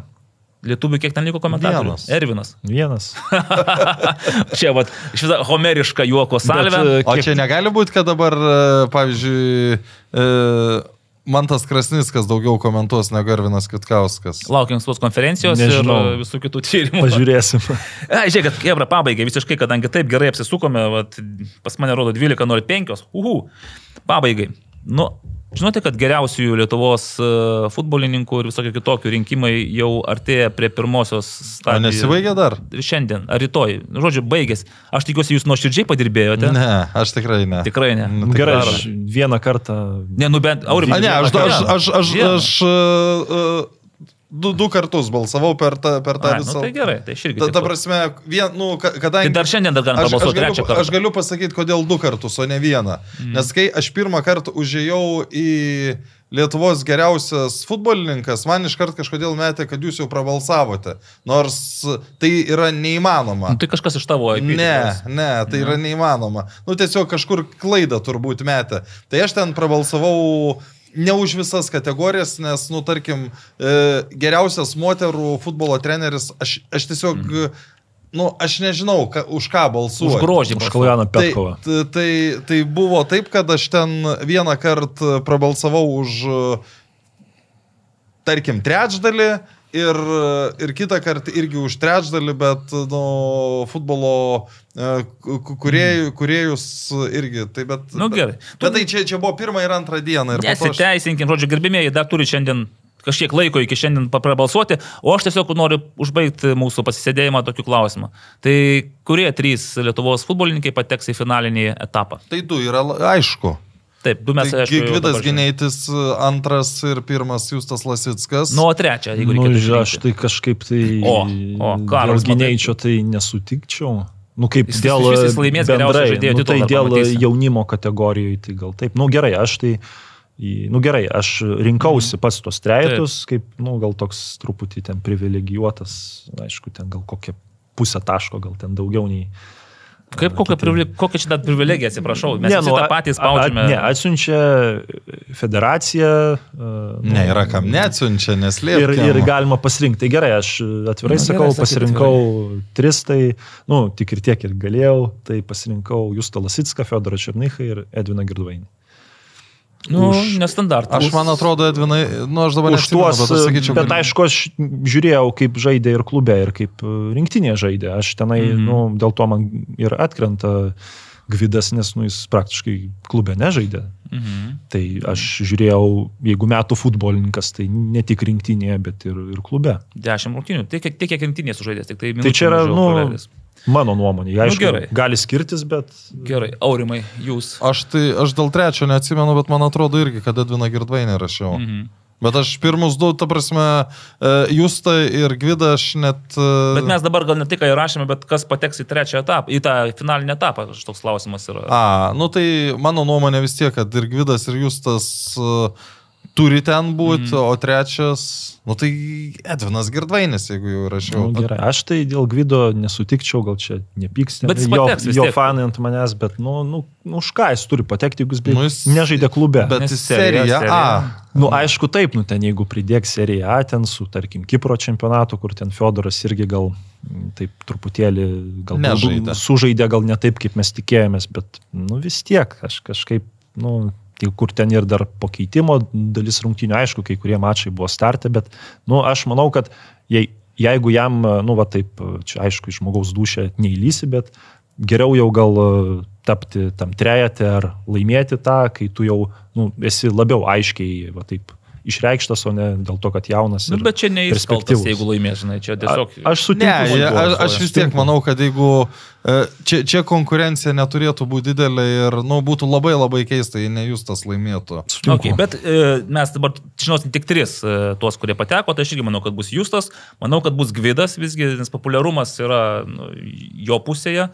Lietuvių kiek ten liko komentatorių? Vienas. Ervinas. Vienas. Čia, vat, iš viso homeriška juoko salvė. Bet, e, O kiek- čia negali būti, kad dabar, e, pavyzdžiui, e, Mantas Krasnickas daugiau komentuos negu Ervinas Kitkauskas. Laukiam spaudos konferencijos Nežinau. ir e, visų kitų tyrimų. Pažiūrėsim. A, žiūrėk, kad Kebra pabaigai visiškai, kadangi taip gerai apsisukome, vat, pas mane rodo 12.05, uhu, pabaigai. Nu, žinote, kad geriausiųjų Lietuvos e, futbolininkų ir visokių kitokių rinkimai jau artėja prie pirmosios O stadijos. nesibaigė dar? Ir šiandien, ar rytoj. Žodžiu, baigėsi. Aš tikiuosi, jūs nuoširdžiai padirbėjote. Ne, aš tikrai ne. Tikrai ne. Nu, tai Gerai, daro. aš vieną kartą. Ne, nu bent, Aurimai. A, ne, aš, aš, aš, aš, Vieną. aš uh, du, du kartus balsavau per tą, per tą Ai, nu, visą. tai gerai, tai aš irgi. Ta, ta prasme, vien, nu, ka- kadangi... Tai dar šiandien dar galima balsuoti trečią galiu, kartą. aš galiu pasakyti, kodėl du kartus, o ne vieną. Mm. Nes kai aš pirmą kartą užėjau į Lietuvos geriausias futbolininkas, man iškart kažkodėl metė, kad jūs jau prabalsavote. Nors tai yra neįmanoma. Nu, tai kažkas iš tavo IP. Ne, ne, tai yra neįmanoma. Nu, tiesiog kažkur klaidą turbūt metė. Tai aš ten prabalsavau ne už visas kategorijas, nes, nu, tarkim, e, geriausias moterų futbolo treneris, aš, aš tiesiog, mm. nu, aš nežinau, ka, už ką balsuoju. Už grožį. Už Tai, Petkovą. tai, tai, tai buvo taip, kad aš ten vieną kartą prabalsavau už, tarkim, trečdalį ir, ir kitą kartą irgi už trečdalį, bet nu, futbolo e, kuriejų, kuriejus irgi. Tai bet, Nu, gerai. Bet, bet tai čia, čia buvo pirmą ir antrą dieną. Ir po to aš- Nesiteisinkim, žodžiu, gerbimieji, dar turi šiandien kažkiek laiko iki šiandien prabalsuoti, o aš tiesiog noriu užbaigti mūsų pasisėdėjimą tokiu klausimu. Tai kurie trys Lietuvos futbolininkai pateks į finalinį etapą? Tai du yra aišku. Taip, du mes, Tai aišku, Gvidas. Gineitis, antras ir pirmas Justas Lasitskas. Nu, o trečią, jeigu Nu, reikėtų. žia, aš išrinkti. tai kažkaip tai... O, o, Karolis, gynėjčio tai nesutikčiau. Nu, kaip Jis- dėl... jis- jis laimės bendrai, žaidėjo nu, tai titulą, dėl pamatysi. jaunimo kategorijoje, tai gal taip. Nu, gerai, aš tai... Nu gerai, aš rinkausi pats tos trejetus, kaip, nu, gal toks truputį ten privilegijuotas, aišku, ten gal kokia pusę taško, gal ten daugiau nei... Kaip kokia, privile- kokia čia dar privilegija, atsiprašau. Mes ne, nu, tą a- patį a- spaudžiame. Ne, atsiunčia federacija. uh, Ne, yra kam neatsiunčia, Ir, neslėpia. ir galima pasirinkti. Tai gerai, aš atvirai Nu, nu, gerai, sakau, sakyt pasirinkau tris, tai, nu, tik ir tiek ir galėjau, tai pasirinkau Justą Lasitską, Fedorą Černychą ir Edviną Girdvainį. Nu, už- nestandartas. Aš man atrodo, Edvinai, nu aš dabar Už tuos, bet sakyčiau, bet aišku, aš žiūrėjau, kaip žaidė ir klube, ir kaip e, rinktinė žaidė. Aš tenai, mm -hmm. nu, dėl to man ir atkrenta Gvidas, nes nu, jis praktiškai klube nežaidė. Mhm. Tai aš žiūrėjau, jeigu metų futbolininkas, tai ne tik rinktinėje, bet ir, ir klube. Dešimt rungtynių. Tiek, kiek- tiek, kiek rinktinės sužaidės. Tik tai, Tai čia yra, nu, praleidęs. Mano nuomonė. Aišku, gerai. gali skirtis, bet Gerai, Aurimai, jūs. Aš tai, aš dėl trečio neatsimenu, bet man atrodo irgi, kad Edvina Girdvainė rašiau. Mhm. Bet aš pirmus du, ta prasme, e, Justą ir Gvidą aš net... e, Bet mes dabar gal ne tik įrašėme, bet kas pateks į trečią etapą, į tą finalinį etapą, toks klausimas yra. A, nu tai mano nuomonė vis tiek, kad ir Gvidas, ir Justas uh, turi ten būti, mm. o trečias, nu tai Edvinas Girdvainis, jeigu jau rašiau. Nu, gerai, aš tai dėl Gvido nesutikčiau, gal čia nepyks, Bet jo, jo fanai ant manęs, bet, nu, nu, nu už ką jis turi patekti, jeigu jis, Nu, jis- nežaidė klube. Bet jis serija, serija. A. Nu, aišku, taip, nu, ten jeigu pridėk seriją A, ten su, tarkim, Kipro čempionatu, kur ten Fiodoras irgi gal mm, taip truputėlį, gal Nežaidė. sužaidė, gal ne taip, kaip mes tikėjomės, bet, nu, vis tiek, aš kažkaip, nu, kur ten ir dar po keitimo dalis rungtynių, aišku, kai kurie mačai buvo startę, bet, nu, aš manau, kad jei, jeigu jam, nu, va taip, čia aišku, iš žmogaus dušę neįlysi, bet geriau jau gal e, tapti tam trejate ar laimėti tą, kai tu jau nu, esi labiau aiškiai va, taip, išreikštas, o ne dėl to, kad jaunas. Nu, ir bet čia neįskaltas, perspektyvus. jeigu laimės, žinai, čia tiesiog... A, aš Ne, sutinku. su tuo, aš, aš vis tiek manau, kad jeigu e, čia, čia konkurencija neturėtų būti didelė ir, nu, būtų labai labai keista, jei ne Justas laimėtų. Sutinku. Okay, bet e, mes dabar žinosim tik tris e, tuos, kurie pateko, tai aš irgi manau, kad bus Justas, manau, kad bus Gvidas visgi, nes populiarumas yra nu, jo pusėje.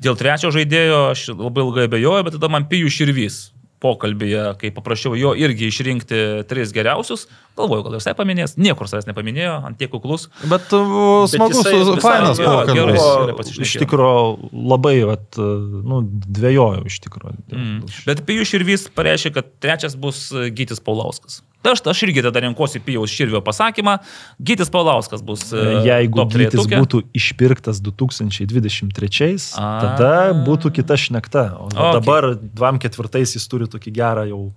Dėl trečio žaidėjo aš labai ilgai abejoju, bet tada man Pijų Širvys pokalbėje, kai paprašiau jo irgi išrinkti tris geriausius, galvoju, gal visai paminės, niekur savęs nepaminėjo, ant tiek kuklus. Bet uh, smagus, jisai su- visai fainas pokalbis. Iš tikrųjų labai, vat, nu, dvėjojau iš tikrųjų. Mm. Bet Pijus Širvys pareiškė, kad trečias bus Gytis Paulauskas. Tai aš, aš irgi tada renkuosi Pijaus Širvio pasakymą. Gytis Paulauskas bus. e, Jeigu top Gytis būtų išpirktas 2023, A. tada būtų kita šnekta. O Okay. dabar 24 jis turi tokį gerą jau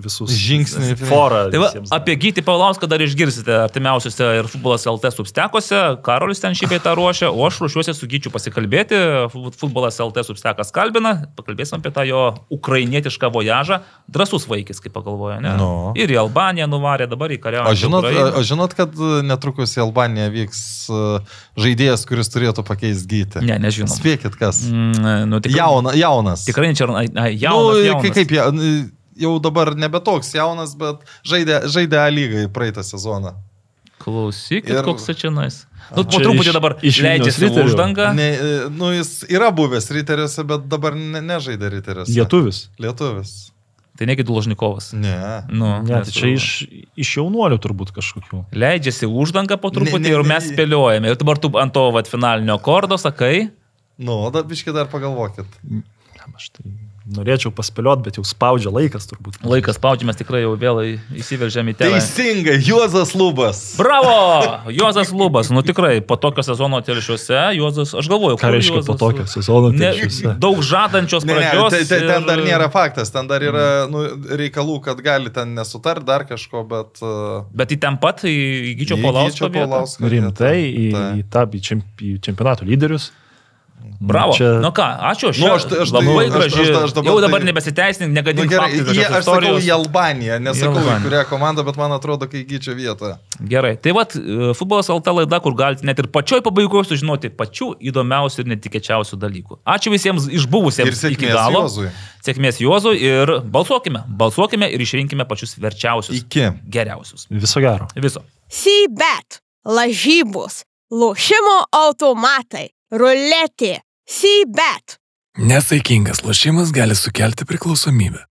visus Žingsnį. forą. Tai va, apie Gytį Paulauską dar išgirsite artimiausiuose ir futbolas LT substekuose. Karolis ten šį beitą ruošia, o aš ruošiuosi su Gyčiu pasikalbėti. Fu- Futbolas LT substekas kalbina, pakalbėsim apie tą jo ukrainietišką vojažą. Drasus vaikis, kaip pagalvoja, ne? Nu. Ir į Albaniją nuvarė, dabar į kariauną. O žinot, o žinot, kad netrukus į Albaniją vyks uh, žaidėjas, kuris turėtų pakeisti gyti? Ne, nežinom. Spėkit, kas. Mm, nu, tikrai, Jauna, jaunas. Tikrai ne čia jaunas. nu, jaunas. kai- kaip ja, jau dabar nebe toks jaunas, bet žaidė, žaidė A lygai praeitą sezoną. Klausykit, Ir- ir... koks čia nais. Nu, po truputį dabar iš Vilniaus leidžiasi Riterių? uždanga. Ne, nu, jis yra buvęs riteriuose, bet dabar ne, nežaidė riteriuose. Lietuvis. Lietuvis. Tai negi Dulažnikovas. Ne. Nu, Ne, tai čia iš, iš jaunuolių turbūt kažkokių. Leidžiasi uždanga po truputį Ne, ne, ir ne, mes ne. spėliojame. Ir dabar tu ant to vat, finalinio kordo sakai. Nu, dar biškai dar pagalvokit. Aš tai norėčiau paspėliot, bet jau spaudžia laikas turbūt. Laikas spaudžiamas tikrai jau vėl į- įsiveržėm į tėvą. Teisingai, Juozas Lubas. Bravo! Juozas Lubas. Nu tikrai, po tokio sezono telšiuose, Juozas, aš galvoju, Ką reiškia po tokio sezono? Ne, telšiuose? daug žadančios Ne, ne, pradžios. tai, tai, ten ir- dar nėra faktas, ten dar yra nu, reikalų, kad gali ten nesutart dar kažko, bet... Uh, Bet į ten pat į Gyčio Paulausko vietą. Rimtai į, Tai. į tą į čemp, į čempionato lyderius. Bravo. Čia- Nu ką, ačiū. Nu, aš tai- aš tai- labai aš- graži. aš- aš dabar Jau dabar tai- nebesiteisink, Nu, negadink gerai, faktų, jie, aš sakau į Albaniją, nesakau į kurią komandą, bet man atrodo, kai gyčia vietą. Gerai, tai vad, futbolas LT laida, kur galite net ir pačioj pabaigoje sužinoti pačių įdomiausių ir netikėčiausių dalykų. Ačiū visiems išbuvusiems iki sėkmės galo. Juozui. Sėkmės Juozui ir balsuokime. Balsuokime ir išrinkime pačius verčiausius. Iki. Geriausius. Viso gero. Viso. Sybet, lažybos, lošimo automatai, ruletė, Sybet. Nesaikingas lošimas gali sukelti priklausomybę.